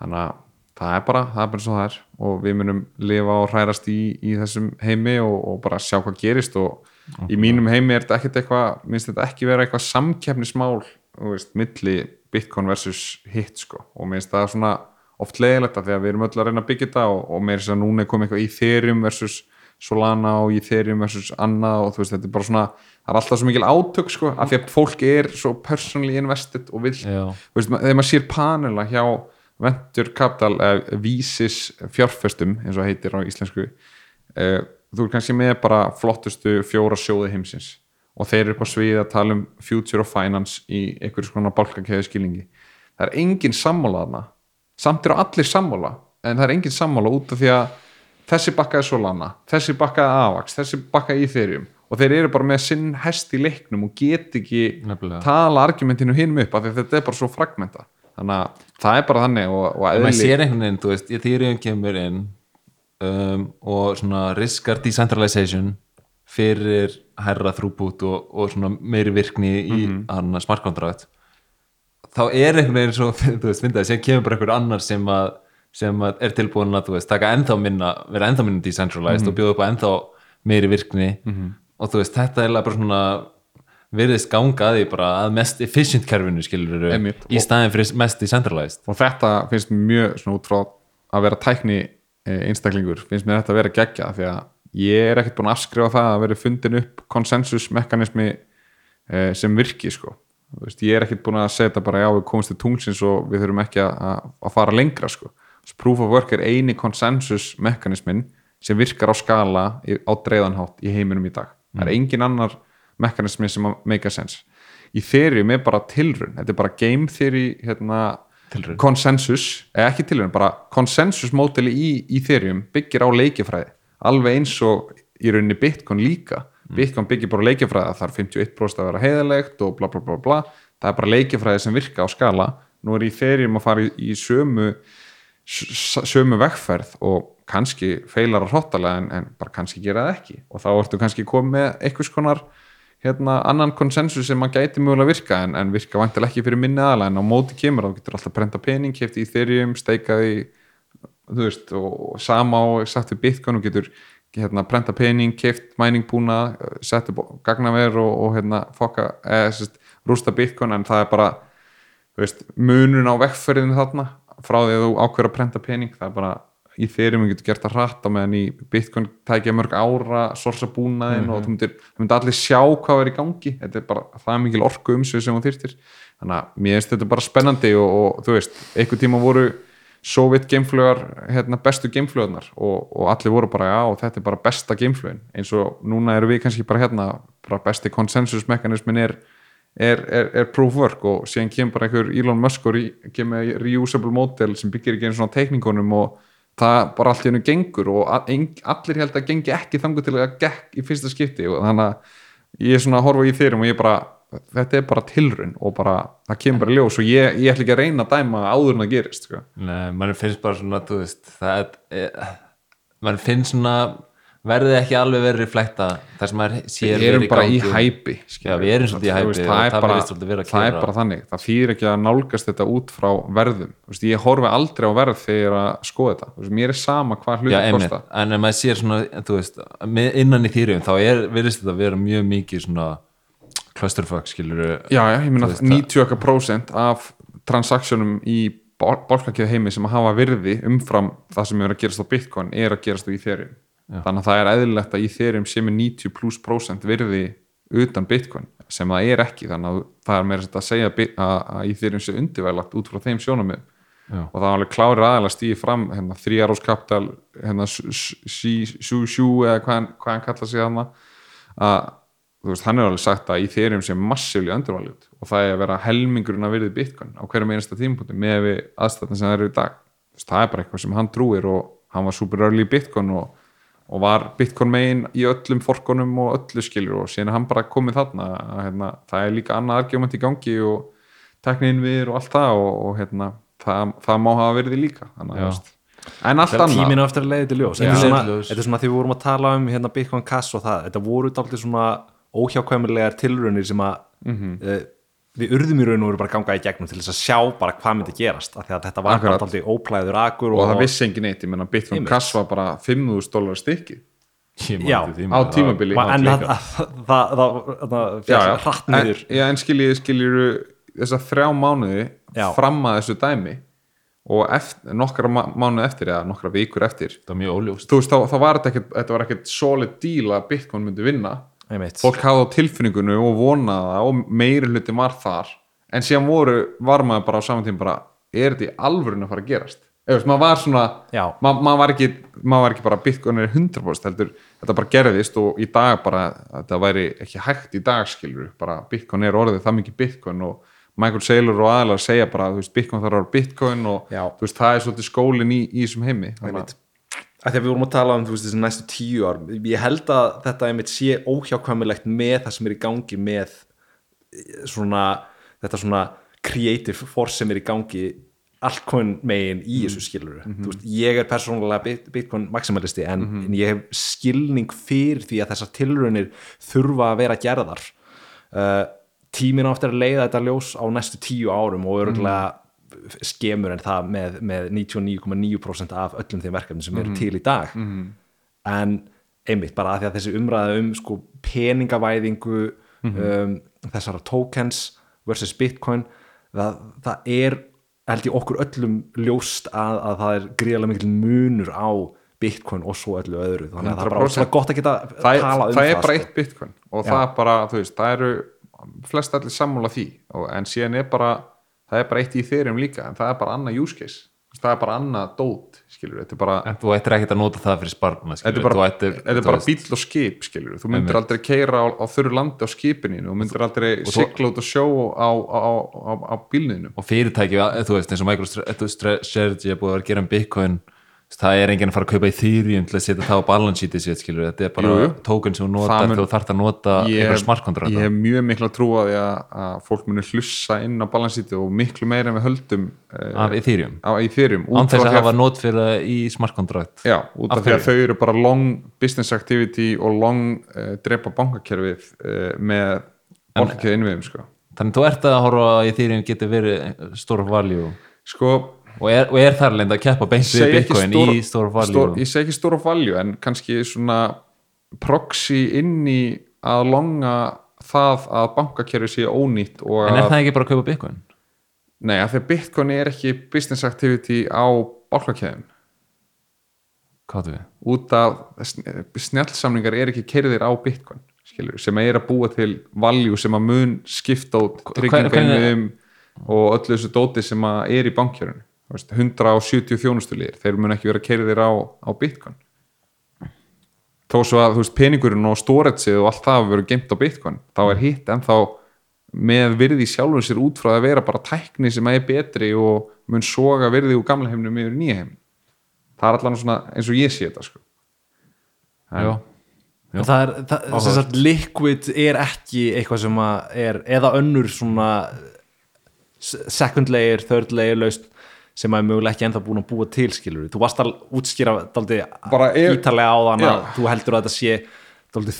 Þannig að það er bara, það er bara svo það er. Og við munum lifa og hrærast í, í þessum heimi og, og bara sjá hvað gerist. Og í mínum heimi er þetta ekkert eitthvað minnst þetta ekki vera eitthvað samkeppnismál þú veist, milli Bitcoin versus hit sko. Og minnst það svona oft leiðilegt af því að við erum öll að reyna að byggja þetta og, og með þess að núna er komið eitthvað Ethereum versus Solana og Ethereum versus annað og þú veist, þetta er bara svona það er alltaf svo mikil átök sko af því að fólk er svo personally invested og vill Já. Þú veist, þegar maður sér panela hjá Venture Capital eða Vísis fjárfestum eins og heitir á íslensku eh, þú er kannski með bara flottustu fjóra sjóði heimsins og þeir eru upp á svið að tala um future of finance í einhverjum svona bálkakeðu skilningi það er engin sammála þarna samt eru allir sammála en það er engin sammála út af því að þessi bakkaði Solana, þessi bakkaði Avax þessi bakkaði Ethereum. Og þeir eru bara með sinn hest í leiknum og get ekki Nefnilega. tala argumentinu hinum upp af því þetta er bara svo fragmenta þannig að það er bara þannig og, og maður sér einhvern veginn, þú veist, Ethereum kemur inn um, og svona riskar decentralization fyrir herra þrúbút og, og svona meiri virkni í mm smart contract þá er einhvern veginn svo, þú veist, fyndið að sem kemur bara einhver annar sem að sem er tilbúin að, veist, taka ennþá minna vera ennþá minna decentralized og bjóða upp á ennþá meiri virkni. Og þú veist, þetta er bara svona virðist ganga að því bara að mest efficient kerfinu skilur Einmitt. í staðin fyrir mest decentralized. Og þetta finnst mjög svona út frá að vera tækni eh, einstaklingur finnst mér þetta að vera geggja því að ég er ekkert búin að afskrifa það að vera fundin upp konsensusmekanismi eh, sem virki sko. Veist, ég er ekkert búin að setja bara já við komumst til tungsins og við þurfum ekki að, að, fara lengra sko. Svo proof of work er eini konsensusmekanismin sem virkar á skala á dreiðanhátt í heiminum í dag. Það er engin annar mekanismi sem make a sense. Í þeirri með bara tilrun þetta er bara game theory hérna, konsensus, eða ekki tilrun bara konsensusmódeli í, í Ethereum byggir á leikjafræði, alveg eins og í rauninni Bitcoin líka. Bitcoin byggir bara á leikjafræði að það er 51% að vera heiðalegt og bla bla bla bla. Það er bara leikjafræði sem virka á skala. Nú er í Ethereum að fara í, í sömu sömu vegferð og kannski feilar að hróttalega en, en bara kannski gera það ekki. Og þá ertu kannski komið með einhvers konar hérna, annan konsensus sem maður gæti mögulega virka en, en virka vantilega ekki fyrir minni aðalega en á móti kemur þá getur alltaf brenda pening kefti í Ethereum, steikaði þú veist, og, og sama á sagt við Bitcoin og getur hérna, prenta pening, keft mæningbúna sett upp gagnaver og, og hérna, fokka, eða sérst, rústa Bitcoin. En það er bara veist, munun á vegferðinu þarna frá því að þú ákveður að prenta pening það er bara í þeirrum getur gert það hratt á meðan í Bitcoin tækja mörg ára sorsa búnaðin og þú myndir, myndir allir sjá hvað er í gangi. Þetta er bara, það er mikil orku umsvið sem þú þyrtir þannig að mér finnst þetta bara spennandi og, og þú veist, einhver tíma voru Sovjet gameflugar hérna, bestu gameflugarnar og, og allir voru bara já, þetta er bara besta gameflugin eins og núna eru við kannski bara hérna bara besti konsensusmekanismin er er, er, er proof work og síðan kemur bara einhver Elon Musk og kemur reusable model sem byggir ekki einu svona teikningunum og það bara allt í hennu gengur og allir held að gengi ekki þangu til að gekk í fyrsta skipti og þannig að ég er svona að horfa í þeirrum og ég bara þetta er bara tilrun og bara það kemur bara ljós og ég, ég ætla ekki að reyna að dæma áður en það gerist sko. Nei, mann finnst bara svona, þú veist það er, mann finnst svona verði ekki alveg verið reflekta þar sem maður sér við erum verið bara í gangi. hæpi Já, við erum svolítið í hæpi veist, það, er það bara, virðist svolítið vera að það er bara þannig. Það þýðir ekki að nálgast þetta út frá verðum. Veist, ég horfi aldrei á verð þegar ég er að skoða þetta. Veist, mér er sama hvað hluti einmitt, kosta en ef maður sér svona innan í þýrjum þá er, virðist þetta vera mjög mikið svona clusterfuck skilur já, já, ég veist 90% af transaktionum í bálkakjöð heimi sem hafa virði umfram það sem er að gerast á Bitcoin er að gerast á Ethereum þannig að það er eðlilegt að Ethereum sem er 90 plus prósent virði utan Bitcoin sem það er ekki. Þannig að það er meira að segja að að að Ethereum sé undirvælagt út frá þeim sjónumið Já. og það var alveg klári aðeins stíði fram hérna, þrýjarós kapital hérna, sjú sjú eða hvað hvað hann kalla sig þarna. Að þú veist, hann er alveg sagt að Ethereum sé massífli undervalued og það er að vera helmingurinn að virði Bitcoin á hverjum einasta tímapunkti með aðstæðan sem það eru í dag. Það er bara eitthvað sem hann trúir og hann var super early í Bitcoin og, og var Bitcoin megin í öllum forkonum og öllu skilur og síðan er hann bara komið þarna að, hérna, það er líka annað argument í gangi og teknin við og allt það og, og hérna, það, það má hafa verið líka þannig, að, en allt Það annað. tíminu eftir að leiði til ljós. Þetta er, svona, Leiðir til ljós. þetta er svona því við vorum að tala um hérna Bitcoin Cash og það, þetta voru dálítið svona óhjákvæmulegar tilraunir sem að Mhm. uh, við urðum í raun og veru bara að ganga í gegnum til þess að sjá bara hvað myndi gerast af því að þetta var Akkurat. bara dálítið óplæður akur og það vissi engin eitt, ég menna Bitcoin. Cash var bara 5.000 dólar stykki Já, á tímabili en það, það, það, það, það já, já. hratt En, niður já, en skiljið skiljiru þess að þrjá mánuði Já. fram að þessu dæmi og eftir, nokkra mánuði eftir eða nokkra vikur eftir það er mjög óljóst þú veist, þá, þá var þetta ekkert, þetta var ekkert solid deal að Bitcoin myndi vinna einmitt. fólk hafði á tilfinningunni og vonaði það og meiri hluti var þar en síðan voru, var maður bara á saman tíma bara, er þetta í alvörun að fara að gerast eða maður var svona ma maður, var ekki, maður var ekki bara Bitcoin er 100% heldur, þetta bara gerðist og í dag bara, þetta væri ekki hægt í dag skilur, bara Bitcoin er orðið það mikið Bitcoin og Michael Saylor og aðalega segja bara, þú veist, Bitcoin þarf að vera Bitcoin og Já. þú veist, það er svolítið skólin í, í þessum heimi Þannig Einmitt. Að því að við vorum að tala um veist, þessi næstu tíu ár. Ég held að þetta einmitt sé óhjákvæmilegt með það sem er í gangi með eh, svona þetta svona creative force sem er í gangi altcoin megin í þessu skiluru þú veist, ég er persónulega bit, bitcoin maximalisti en, en ég hef skilning fyrir því að þessar tilraunir þurfa að vera gerðar. Uh, tíminn á eftir að leiða þetta ljós á næstu tíu árum og örgulega skemur en það með, með 99,9% af öllum þeim verkefni sem eru til í dag en einmitt bara að því að þessi umræða um sko peningavæðingu um, þessara tokens versus bitcoin það, það er held ég okkur öllum ljóst að, að það er gríðarlega mikil munur á bitcoin og svo öllu öðru þannig að það er bara 100%. óslega gott að geta það, tala um það er bara sko. eitt bitcoin og Já. það er bara, þú veist, það eru flest allir sammála því og, en síðan er bara, það er bara eitt í þeirrum líka en það er bara annað use case. Það er bara annað dót, bara, en þú ættir ekkert að nota það fyrir sparna þetta er bara, ættir, þetta er bara bíl og skip, skilur þú myndir aldrei keira á, á þurru landi á skipinu þú myndir aldrei sigla út og sjó á, á, á, bílninu og fyrirtæki, þú veist, eins og MicroStrategy er búið að vera að gera um Bitcoin það er enginn að fara að kaupa Ethereum til að setja það á balance sheetið sitt, skilur þetta er bara Jú, token sem þú notar þegar þú þarft að nota ég einhver hef, smart contract. ég hef mjög mikla trú á því að, að fólk muni hlussa inn á balansíti og miklu meira en við höldum uh, af Ethereum, á, í þeirrum án þess að hafa not fyrir það í smart contract. Já, út af því að þau eru bara long business activity og long uh, drepa bankakerfið uh, með bankakerfið innviðum sko. þannig þú ert að horfa að Ethereum getur verið store of value? Sko og er, og er þar leint að keppa beint við Bitcoin store- í of value stór, ég segi ekki of value en kannski svona proxy inn í að longa það að bankakerfið sé ónýtt en er að, það ekki bara að kaupa Bitcoin? nei, að því að Bitcoin er ekki business activity á bankakerfin hvað við? út af sn- snjallsamningar er ekki kerðir á Bitcoin skilur, sem er að búa til value sem að mun skipta út tryggingainum og öllu þessu dóti sem að er í bankjörinu 170 þjónustulíðir, þeir mun ekki vera kerðir á, á Bitcoin þó svo að veist, peningurinn og storageið og allt það hafa verið geimt á Bitcoin þá er hitt ennþá með virði sjálfur sér út frá að vera bara tækni sem er betri og mun soga virði úr gamla heimnum yfir í nýja heim það er allan svona eins og ég sé þetta sko. Já. En það er, það, sem sagt, liquid er ekki eitthvað sem að er, eða önnur svona second layer, third layer laust sem að mögulega ekki ennþá búin að búa til skilur þú varst að útskýra ef- ítalega á þann að þú heldur að þetta sé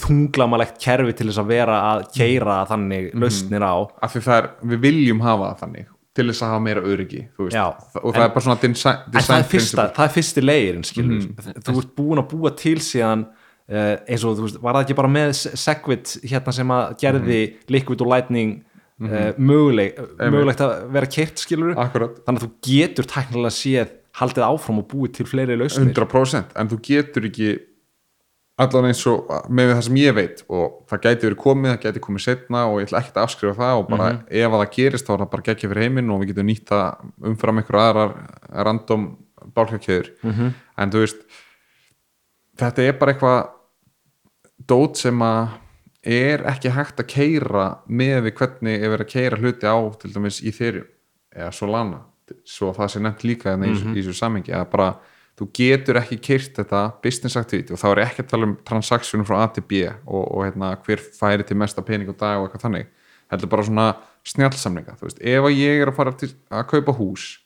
þunglamalegt kerfi til þess að vera að keira þannig Mhm. lausnir á. Af því það er, við viljum hafa þannig til þess að hafa meira öryggi og það En- er bara svona design, en það design er fyrsta, það er fyrsti leirinn skilur Mhm. þú ert búin að búa til síðan uh, eins og þú veist, var það ekki bara með Se- Segwit hérna sem að gerði Mhm. Liquid og Lightning uh, möguleg, mögulegt að vera keirt skilur akkurat þannig að þú getur tæknilega séð haldið áfram og búið til fleiri lausnir. 100% en þú getur ekki allan eins og með það sem ég veit og það gæti verið komið, það gæti komið setna og ég ætla ekkert að afskrifa það og bara ef að það gerist þá er það bara geggja fyrir heiminn og við getum nýtt það umfram einhverju aðrar random bálkakjöður -hmm. en þú veist þetta er bara eitthvað dót sem að er ekki hægt að keira með við hvernig er verið að keira hluti á til dæmis í þeirjum eða Solana, svo það sé nefnt líka mm -hmm. í þessu samengi, að bara þú getur ekki keirt þetta business activity og þá er ekki að tala um transaktsjónum frá A til B og, og hérna, hver færi til mesta pening og dag og eitthvað þannig heldur bara svona snjálfsamlinga veist, ef að ég er að fara til að kaupa hús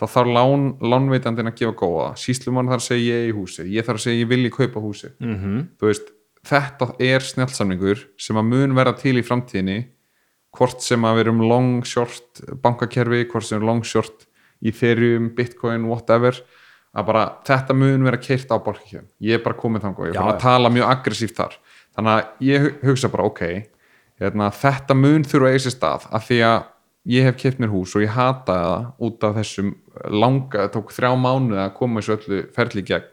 þá þarf lán, lánveitandinn að gefa góða síslumann þarf að segja ég í húsi ég þarf að segja ég vilji kaupa húsi mm -hmm. þú veist, þetta er snjálfsamlingur sem að mun vera til í framtíðinni hvort sem að við erum long short bankakerfi, hvort sem við erum long short Ethereum, Bitcoin, whatever að bara þetta mun vera keirt á bálkakjöfum, ég er bara komið þangað og ég er bara að tala mjög aggressíft þar. Þannig að ég hu- hugsa bara ok hérna, þetta mun þurfa að eiga sér stað af því að ég hef keipt mér hús og ég hata það út af þessum langa, það tók þrjá mánuði að koma þessu öllu ferli gegn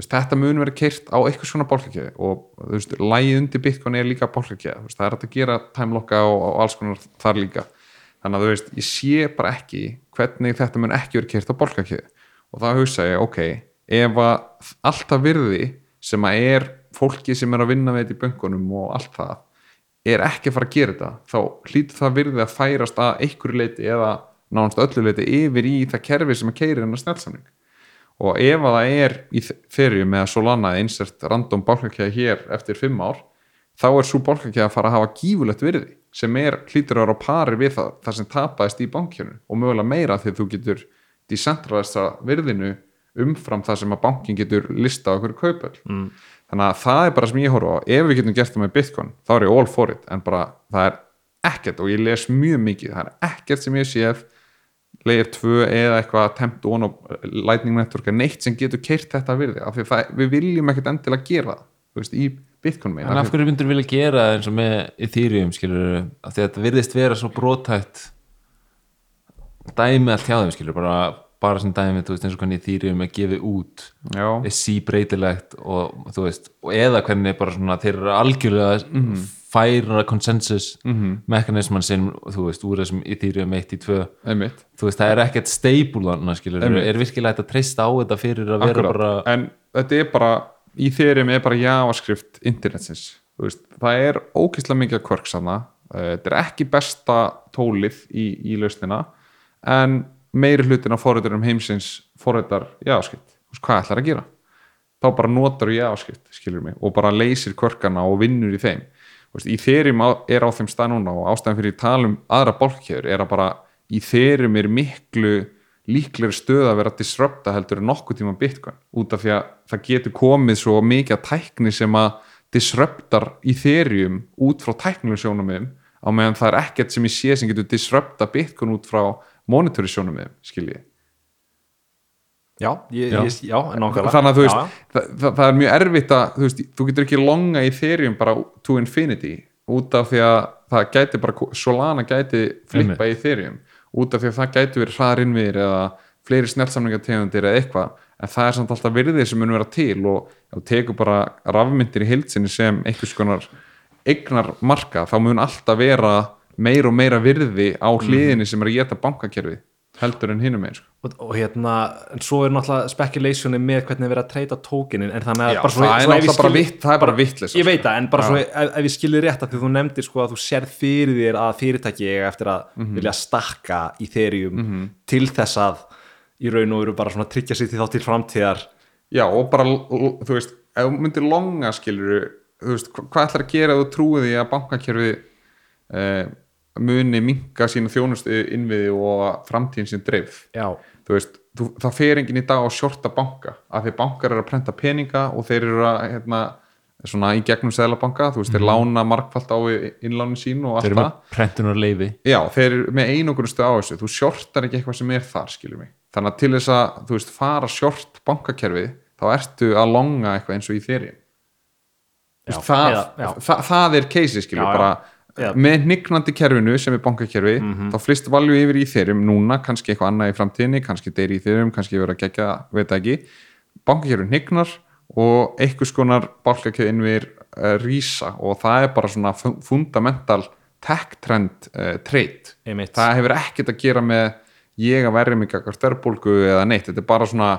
veist, þetta mun vera keirt á eitthvað svona bálkakjöði og þú veist, lægi undir Bitcoin er líka bálkakjöði, það er að gera timelocka og, og alls konar þar líka. Þannig að þú veist, ég sé bara ekki hvernig þetta mun ekki vera keirt á bálkakjöði og þá hugsa ég, ok ef að allt það virði sem að er fólki sem er að vinna með þetta í böngunum og allt það er ekki að fara að gera þetta þá hlýtur það virði að færast að einhverju leiti eða nánast öllu leiti yfir í það kerfi sem að keiri hennar snjálfsamning og ef að það er í ferju með Solana eða insert random bálkakæða hér eftir fimm ár þá er svo bálkakæða að fara að hafa gífulegt virði sem er hlýtur að vera á pari við það, það sem tapaðist í bankjörnu og mögulega meira að þú getur decentralized virðinu umfram það sem að bankin getur lista okkur kaupöld mm. þannig að það er bara sem ég horfa á. Ef við getum gert það með Bitcoin þá er ég all for it en bara það er ekkert og ég les mjög mikið. Það er ekkert sem ég séð layer 2 eða eitthvað attempt on og lightning network er neitt sem getur keirt þetta virði af því að það, við viljum ekkert endilega gera það veist, í Bitcoin megin En af hverju myndur vilja gera það eins og með Ethereum skilur, af því að þetta virðist vera svo brotætt dæmi allt hjá þeim skilur, bara, bara sem dæmi þú veist eins og hvernig Ethereum er gefið út Já, er síbreytilegt og þú veist, og eða hvernig bara svona þeir eru algjörlega Mhm. Færa konsensus mekanisman sem, þú veist, úr þessum Ethereum 1 í 2 einmitt. Þú veist, það er ekkert stable þarna skilur, Einmitt. er virkilega að treysta á þetta fyrir að vera Akkurat. bara en þetta er bara þeirrim er bara javascript internetsins veist, það er ókýrslega mikið kvörk sanna þetta er ekki besta tólið í, í lausnina en meiri hlutin af forritarum heimsins forritar javascript. Þú veist, hvað ætlar að gera? Þá bara notar þú javascript skilur mig og bara leysir kvörkana og vinnur í þeim veist, í þeirrim er á þeim stað núna og ástæðan fyrir að tala um aðra bólkjöður er að bara í þeirrim er miklu líklegri stöð að vera að disrupta heldur nokkuð tíma Bitcoin út af því að það getur komið svo mikið að tækni sem að disruptar í þeirjum út frá tæknilega sjónumum á meðan það er ekkert sem ég sé sem getur disrupta Bitcoin út frá monetary sjónumum skiljið já, ég, Já. Ég, já, nákvæmlega. Þannig að þú veist, það, það, það er mjög erfitt að þú, veist, þú getur ekki longa í þeirjum bara to infinity út af því að það gæti bara, Solana gæti flippa í þeirjum út af því að það gæti verið hraðarinnviðir eða fleiri snjálfsamlingategundir eða eitthvað. En það er samt alltaf virðið sem mun vera til og ef þú tekur bara rafmyndir í heilsinni sem einhvers konar eignar marka, þá mun alltaf vera meira og meira virði á hliðinni sem er að geta bankakerfið heldur en hinum eins og, og hérna, en svo er náttúrulega speculationi með hvernig við erum að treyta tókinin en þannig að Já, bara svo, það er svo náttúrulega bara skil- vitt- það er bara vitleisa, ég veit það, en bara Já. svo ef, ef ég skilir rétt að þú nefndir sko að þú sérð fyrir þér að fyrirtæki eiga eftir að Mhm. vilja stakka í þeirjum til þess að í raun og veru bara svona tryggja sig til þá til framtíðar. Já, og bara, þú veist, ef þú myndir longa skilur, þú veist, hva- hvað ætlar að gera þú trúið því að bankakerfið eh, muni minka sína þjónustu innviði og framtíðin sín dreif já, þú veist, þú, það fer enginn í dag að shorta banka, af því bankar eru að prenta peninga og þeir eru að hérna, svona í gegnum seðlabanka, þú veist, þeir lána markfalt á innlánin sín og allt þeir eru það. með prentunar leifi já, þeir eru með einogunustu á þessu þú shortar ekki eitthvað sem er þar, skilur mig þannig að til þess að, þú veist, fara short bankakerfið, þá ertu að longa eitthvað eins og í þeirri já, það, eða, já. það, það er keisi, skilur, Já, já. bara Já. með hnignandi kerfinu sem er bankakerfi Mhm. þá flist valju yfir í þeirrum núna kannski eitthvað annað í framtíðinni, kannski deyri í þeirrum kannski yfir að gegja, veit ekki bankakerfin hnignar og einhvers konar bálkakeið innvir uh, rísa og það er bara svona fu- fundamental tech trend uh, trait það hefur ekkert að gera með ég að verja mig eitthvað störbolgu eða neitt, þetta er bara svona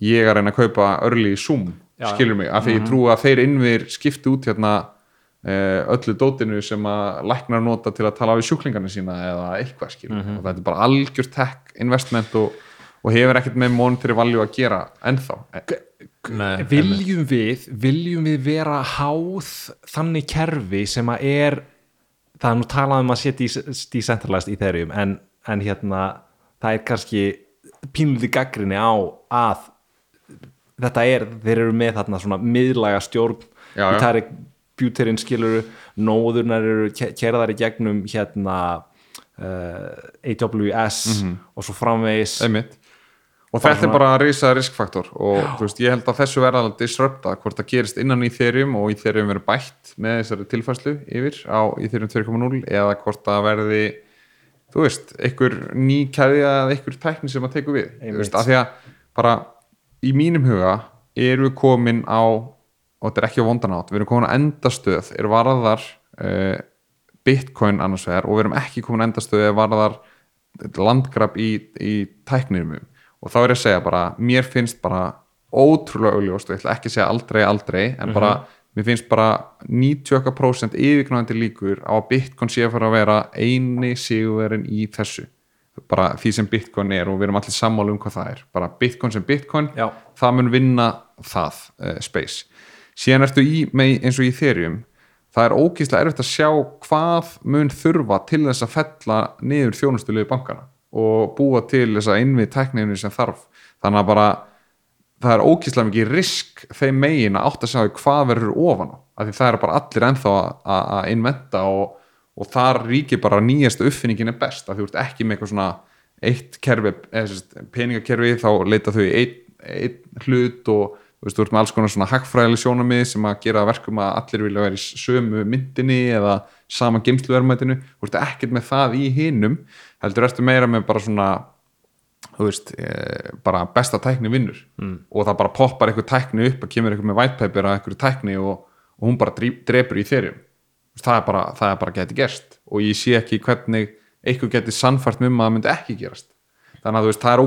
ég að reyna að kaupa early zoom Já, já. skilur mig, af því ég trú að þeir innvir skipti út hérna eh, öllu dótinu sem að læknar nota til að tala við sjúklingarnir sína eða eitthvað skilur. Og þetta er bara algjör tech investment og, og hefur ekkert með monetary value að gera ennþá. Nei, viljum við viljum við vera háð þannig kerfi sem að er það er nú talað um að setja decentralized Ethereum en, en hérna það er kannski pínluði gaggrinni á að þetta er, þeir eru með þarna svona miðlaga stjórn Já, já. í tæri bjúterinn skiluru nóðurnar eru kerðar í gegnum hérna uh, AWS og svo framvegis. Einmitt. Og þetta er bara að risa riskfaktor og veist, ég held að þessu verða að disrupta hvort það gerist innan í þeirjum og í þeirjum verður bætt með þessari tilfærslu yfir á í þeirjum 2.0 eða hvort það verði þú veist, einhver ný kæðja eða einhver tækni sem að teku við. Veist, af því að bara í mínum huga erum við komin á og þetta er ekki á vondanátt, við erum komin á endastöð er varðar uh, bitcoin annars vegar og við erum ekki komin á endastöð er varðar landgraf í, í tækninum og þá er ég að segja bara, mér finnst bara ótrúlega augljóst, og ég ætla ekki að segja aldrei aldrei, en bara mér finnst bara 90% yfirknáðandi líkur á að Bitcoin sé að fara að vera eini sigurverin í þessu. Bara því sem Bitcoin er og við erum allir sammála um hvað það er, bara Bitcoin sem Bitcoin Já. það mun vinna það uh, space, síðan ertu í með, eins og í Ethereum. Það er ógíslega erfitt að sjá hvað mun þurfa til þess að fella niður þjónustulegu bankana og búa til þess að innvið tækninu sem þarf. Þannig að bara það er ógíslega mikið risk þeim megin að átt að sjá hvað verður ofan af því það er bara allir ennþá að- inventa og, og þar ríkir bara nýjasta uppfinningin er best. Að þú ert ekki með eitthvað svona eitt kerfi, eða peningakerfi þá leita þau í einn ein hlut og þú veist, þú ert með alls konar svona hagfræðileg sjónamið sem að gera verkum að allir vilja vera í sömu myndinni eða sama geimsluvermætinu, þú ert ekkert með það í hinum, heldur ertu meira með bara svona þú veist, e, bara besta tækni vinnur. Mm. og það bara poppar eitthvað tækni upp og kemur eitthvað með white paper að eitthvað tækni og, og hún bara drepur í þeirjum það er bara, það er bara geti gerst. Og ég sé ekki hvernig eitthvað geti sannfært um að það myndi ekki gerast. Þannig að þú veist, það er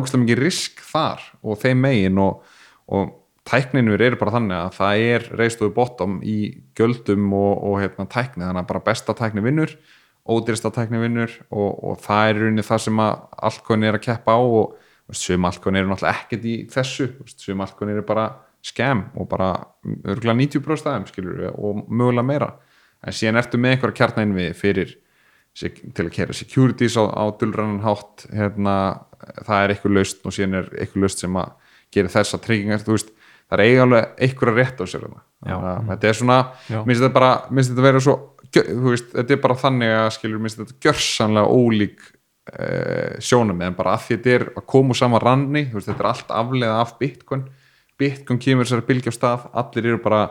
tækninur eru bara þannig að það er reistuðu bottom í göldum og, og hérna, tækni, þannig að bara besta tækni vinnur ódýrsta tækni vinnur og, og það er rauninni það sem allkonni er að keppa á og sum allkonni eru náttúrulega ekkert í þessu. Sum allkonni eru bara skam og bara örgulega 90% aðeim skilur við og mögulega meira. En síðan ertu með einhverja kjarnæn við fyrir til að kera securities á, á dulrannan hátt hérna, það er eitthvað laust og síðan er eitthvað laust sem að gera þessa tryggingar, þú veist það er eiginlega eitthvað rétt á sér að þetta er svona, minnst þetta bara minnst þetta vera svo, þú veist þetta er bara þannig að skilur, minnst þetta gjörsanlega ólík uh, sjónum en bara að þetta er að koma úr sama ranni, veist, þetta er allt afleiða af Bitcoin, Bitcoin kemur þessari bylgja á stað, allir eru bara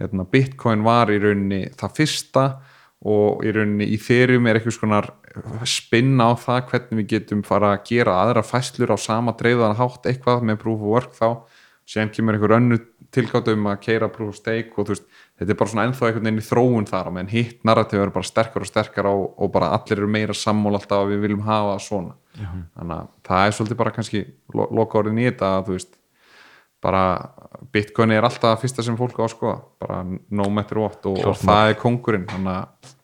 hérna, Bitcoin var í rauninni það fyrsta og í rauninni í þeirrum er eitthvað skonar spinna á það hvernig við getum fara að gera aðra fæslur á sama dreifðan hátt eitthvað með proof of work þá síðan kemur einhver önnu tilgátt um að keira proof of stake og þú veist, þetta er bara svona ennþá einhvern veginn í þróun þar og meðan hitt narrativ er bara sterkar og sterkar og, og bara allir eru meira sammál alltaf að við viljum hafa svona. Þannig að það er svolítið bara kannski lo loka orðin í þetta að þú veist bara bitcoin er alltaf það fyrsta sem fólk á að skoða bara no matter what og, og það er kongurinn þannig að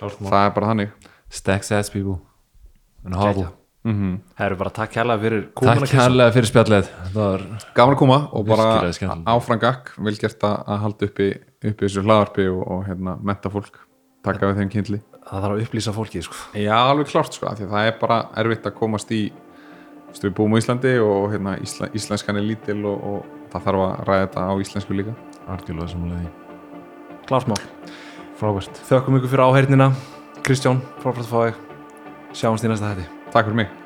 það er bara þannig. Stacks ass people. And hodl Það eru bara takk hérlega fyrir Takk komuna Kristján. kærlega fyrir spjallið. Gaman að koma og bara gakk vel gert að halda uppi, uppi þessu hlaðarpi og, og hérna, menta fólk. Taka við þeim kynnli það þarf að upplýsa fólki sko. Já, alveg klart sko, af því að það er bara erfitt að komast í við búum á Íslandi og hérna, Ísla, íslenskan er lítil og, og það þarf að ræða þetta á íslensku líka. Argjörlega samanlega klásmál, Frábært. Þökkum ykkur fyrir áheyrnina. Kristján, frábært að fá þig. Sjáumst í næsta hætti Takk fyrir mig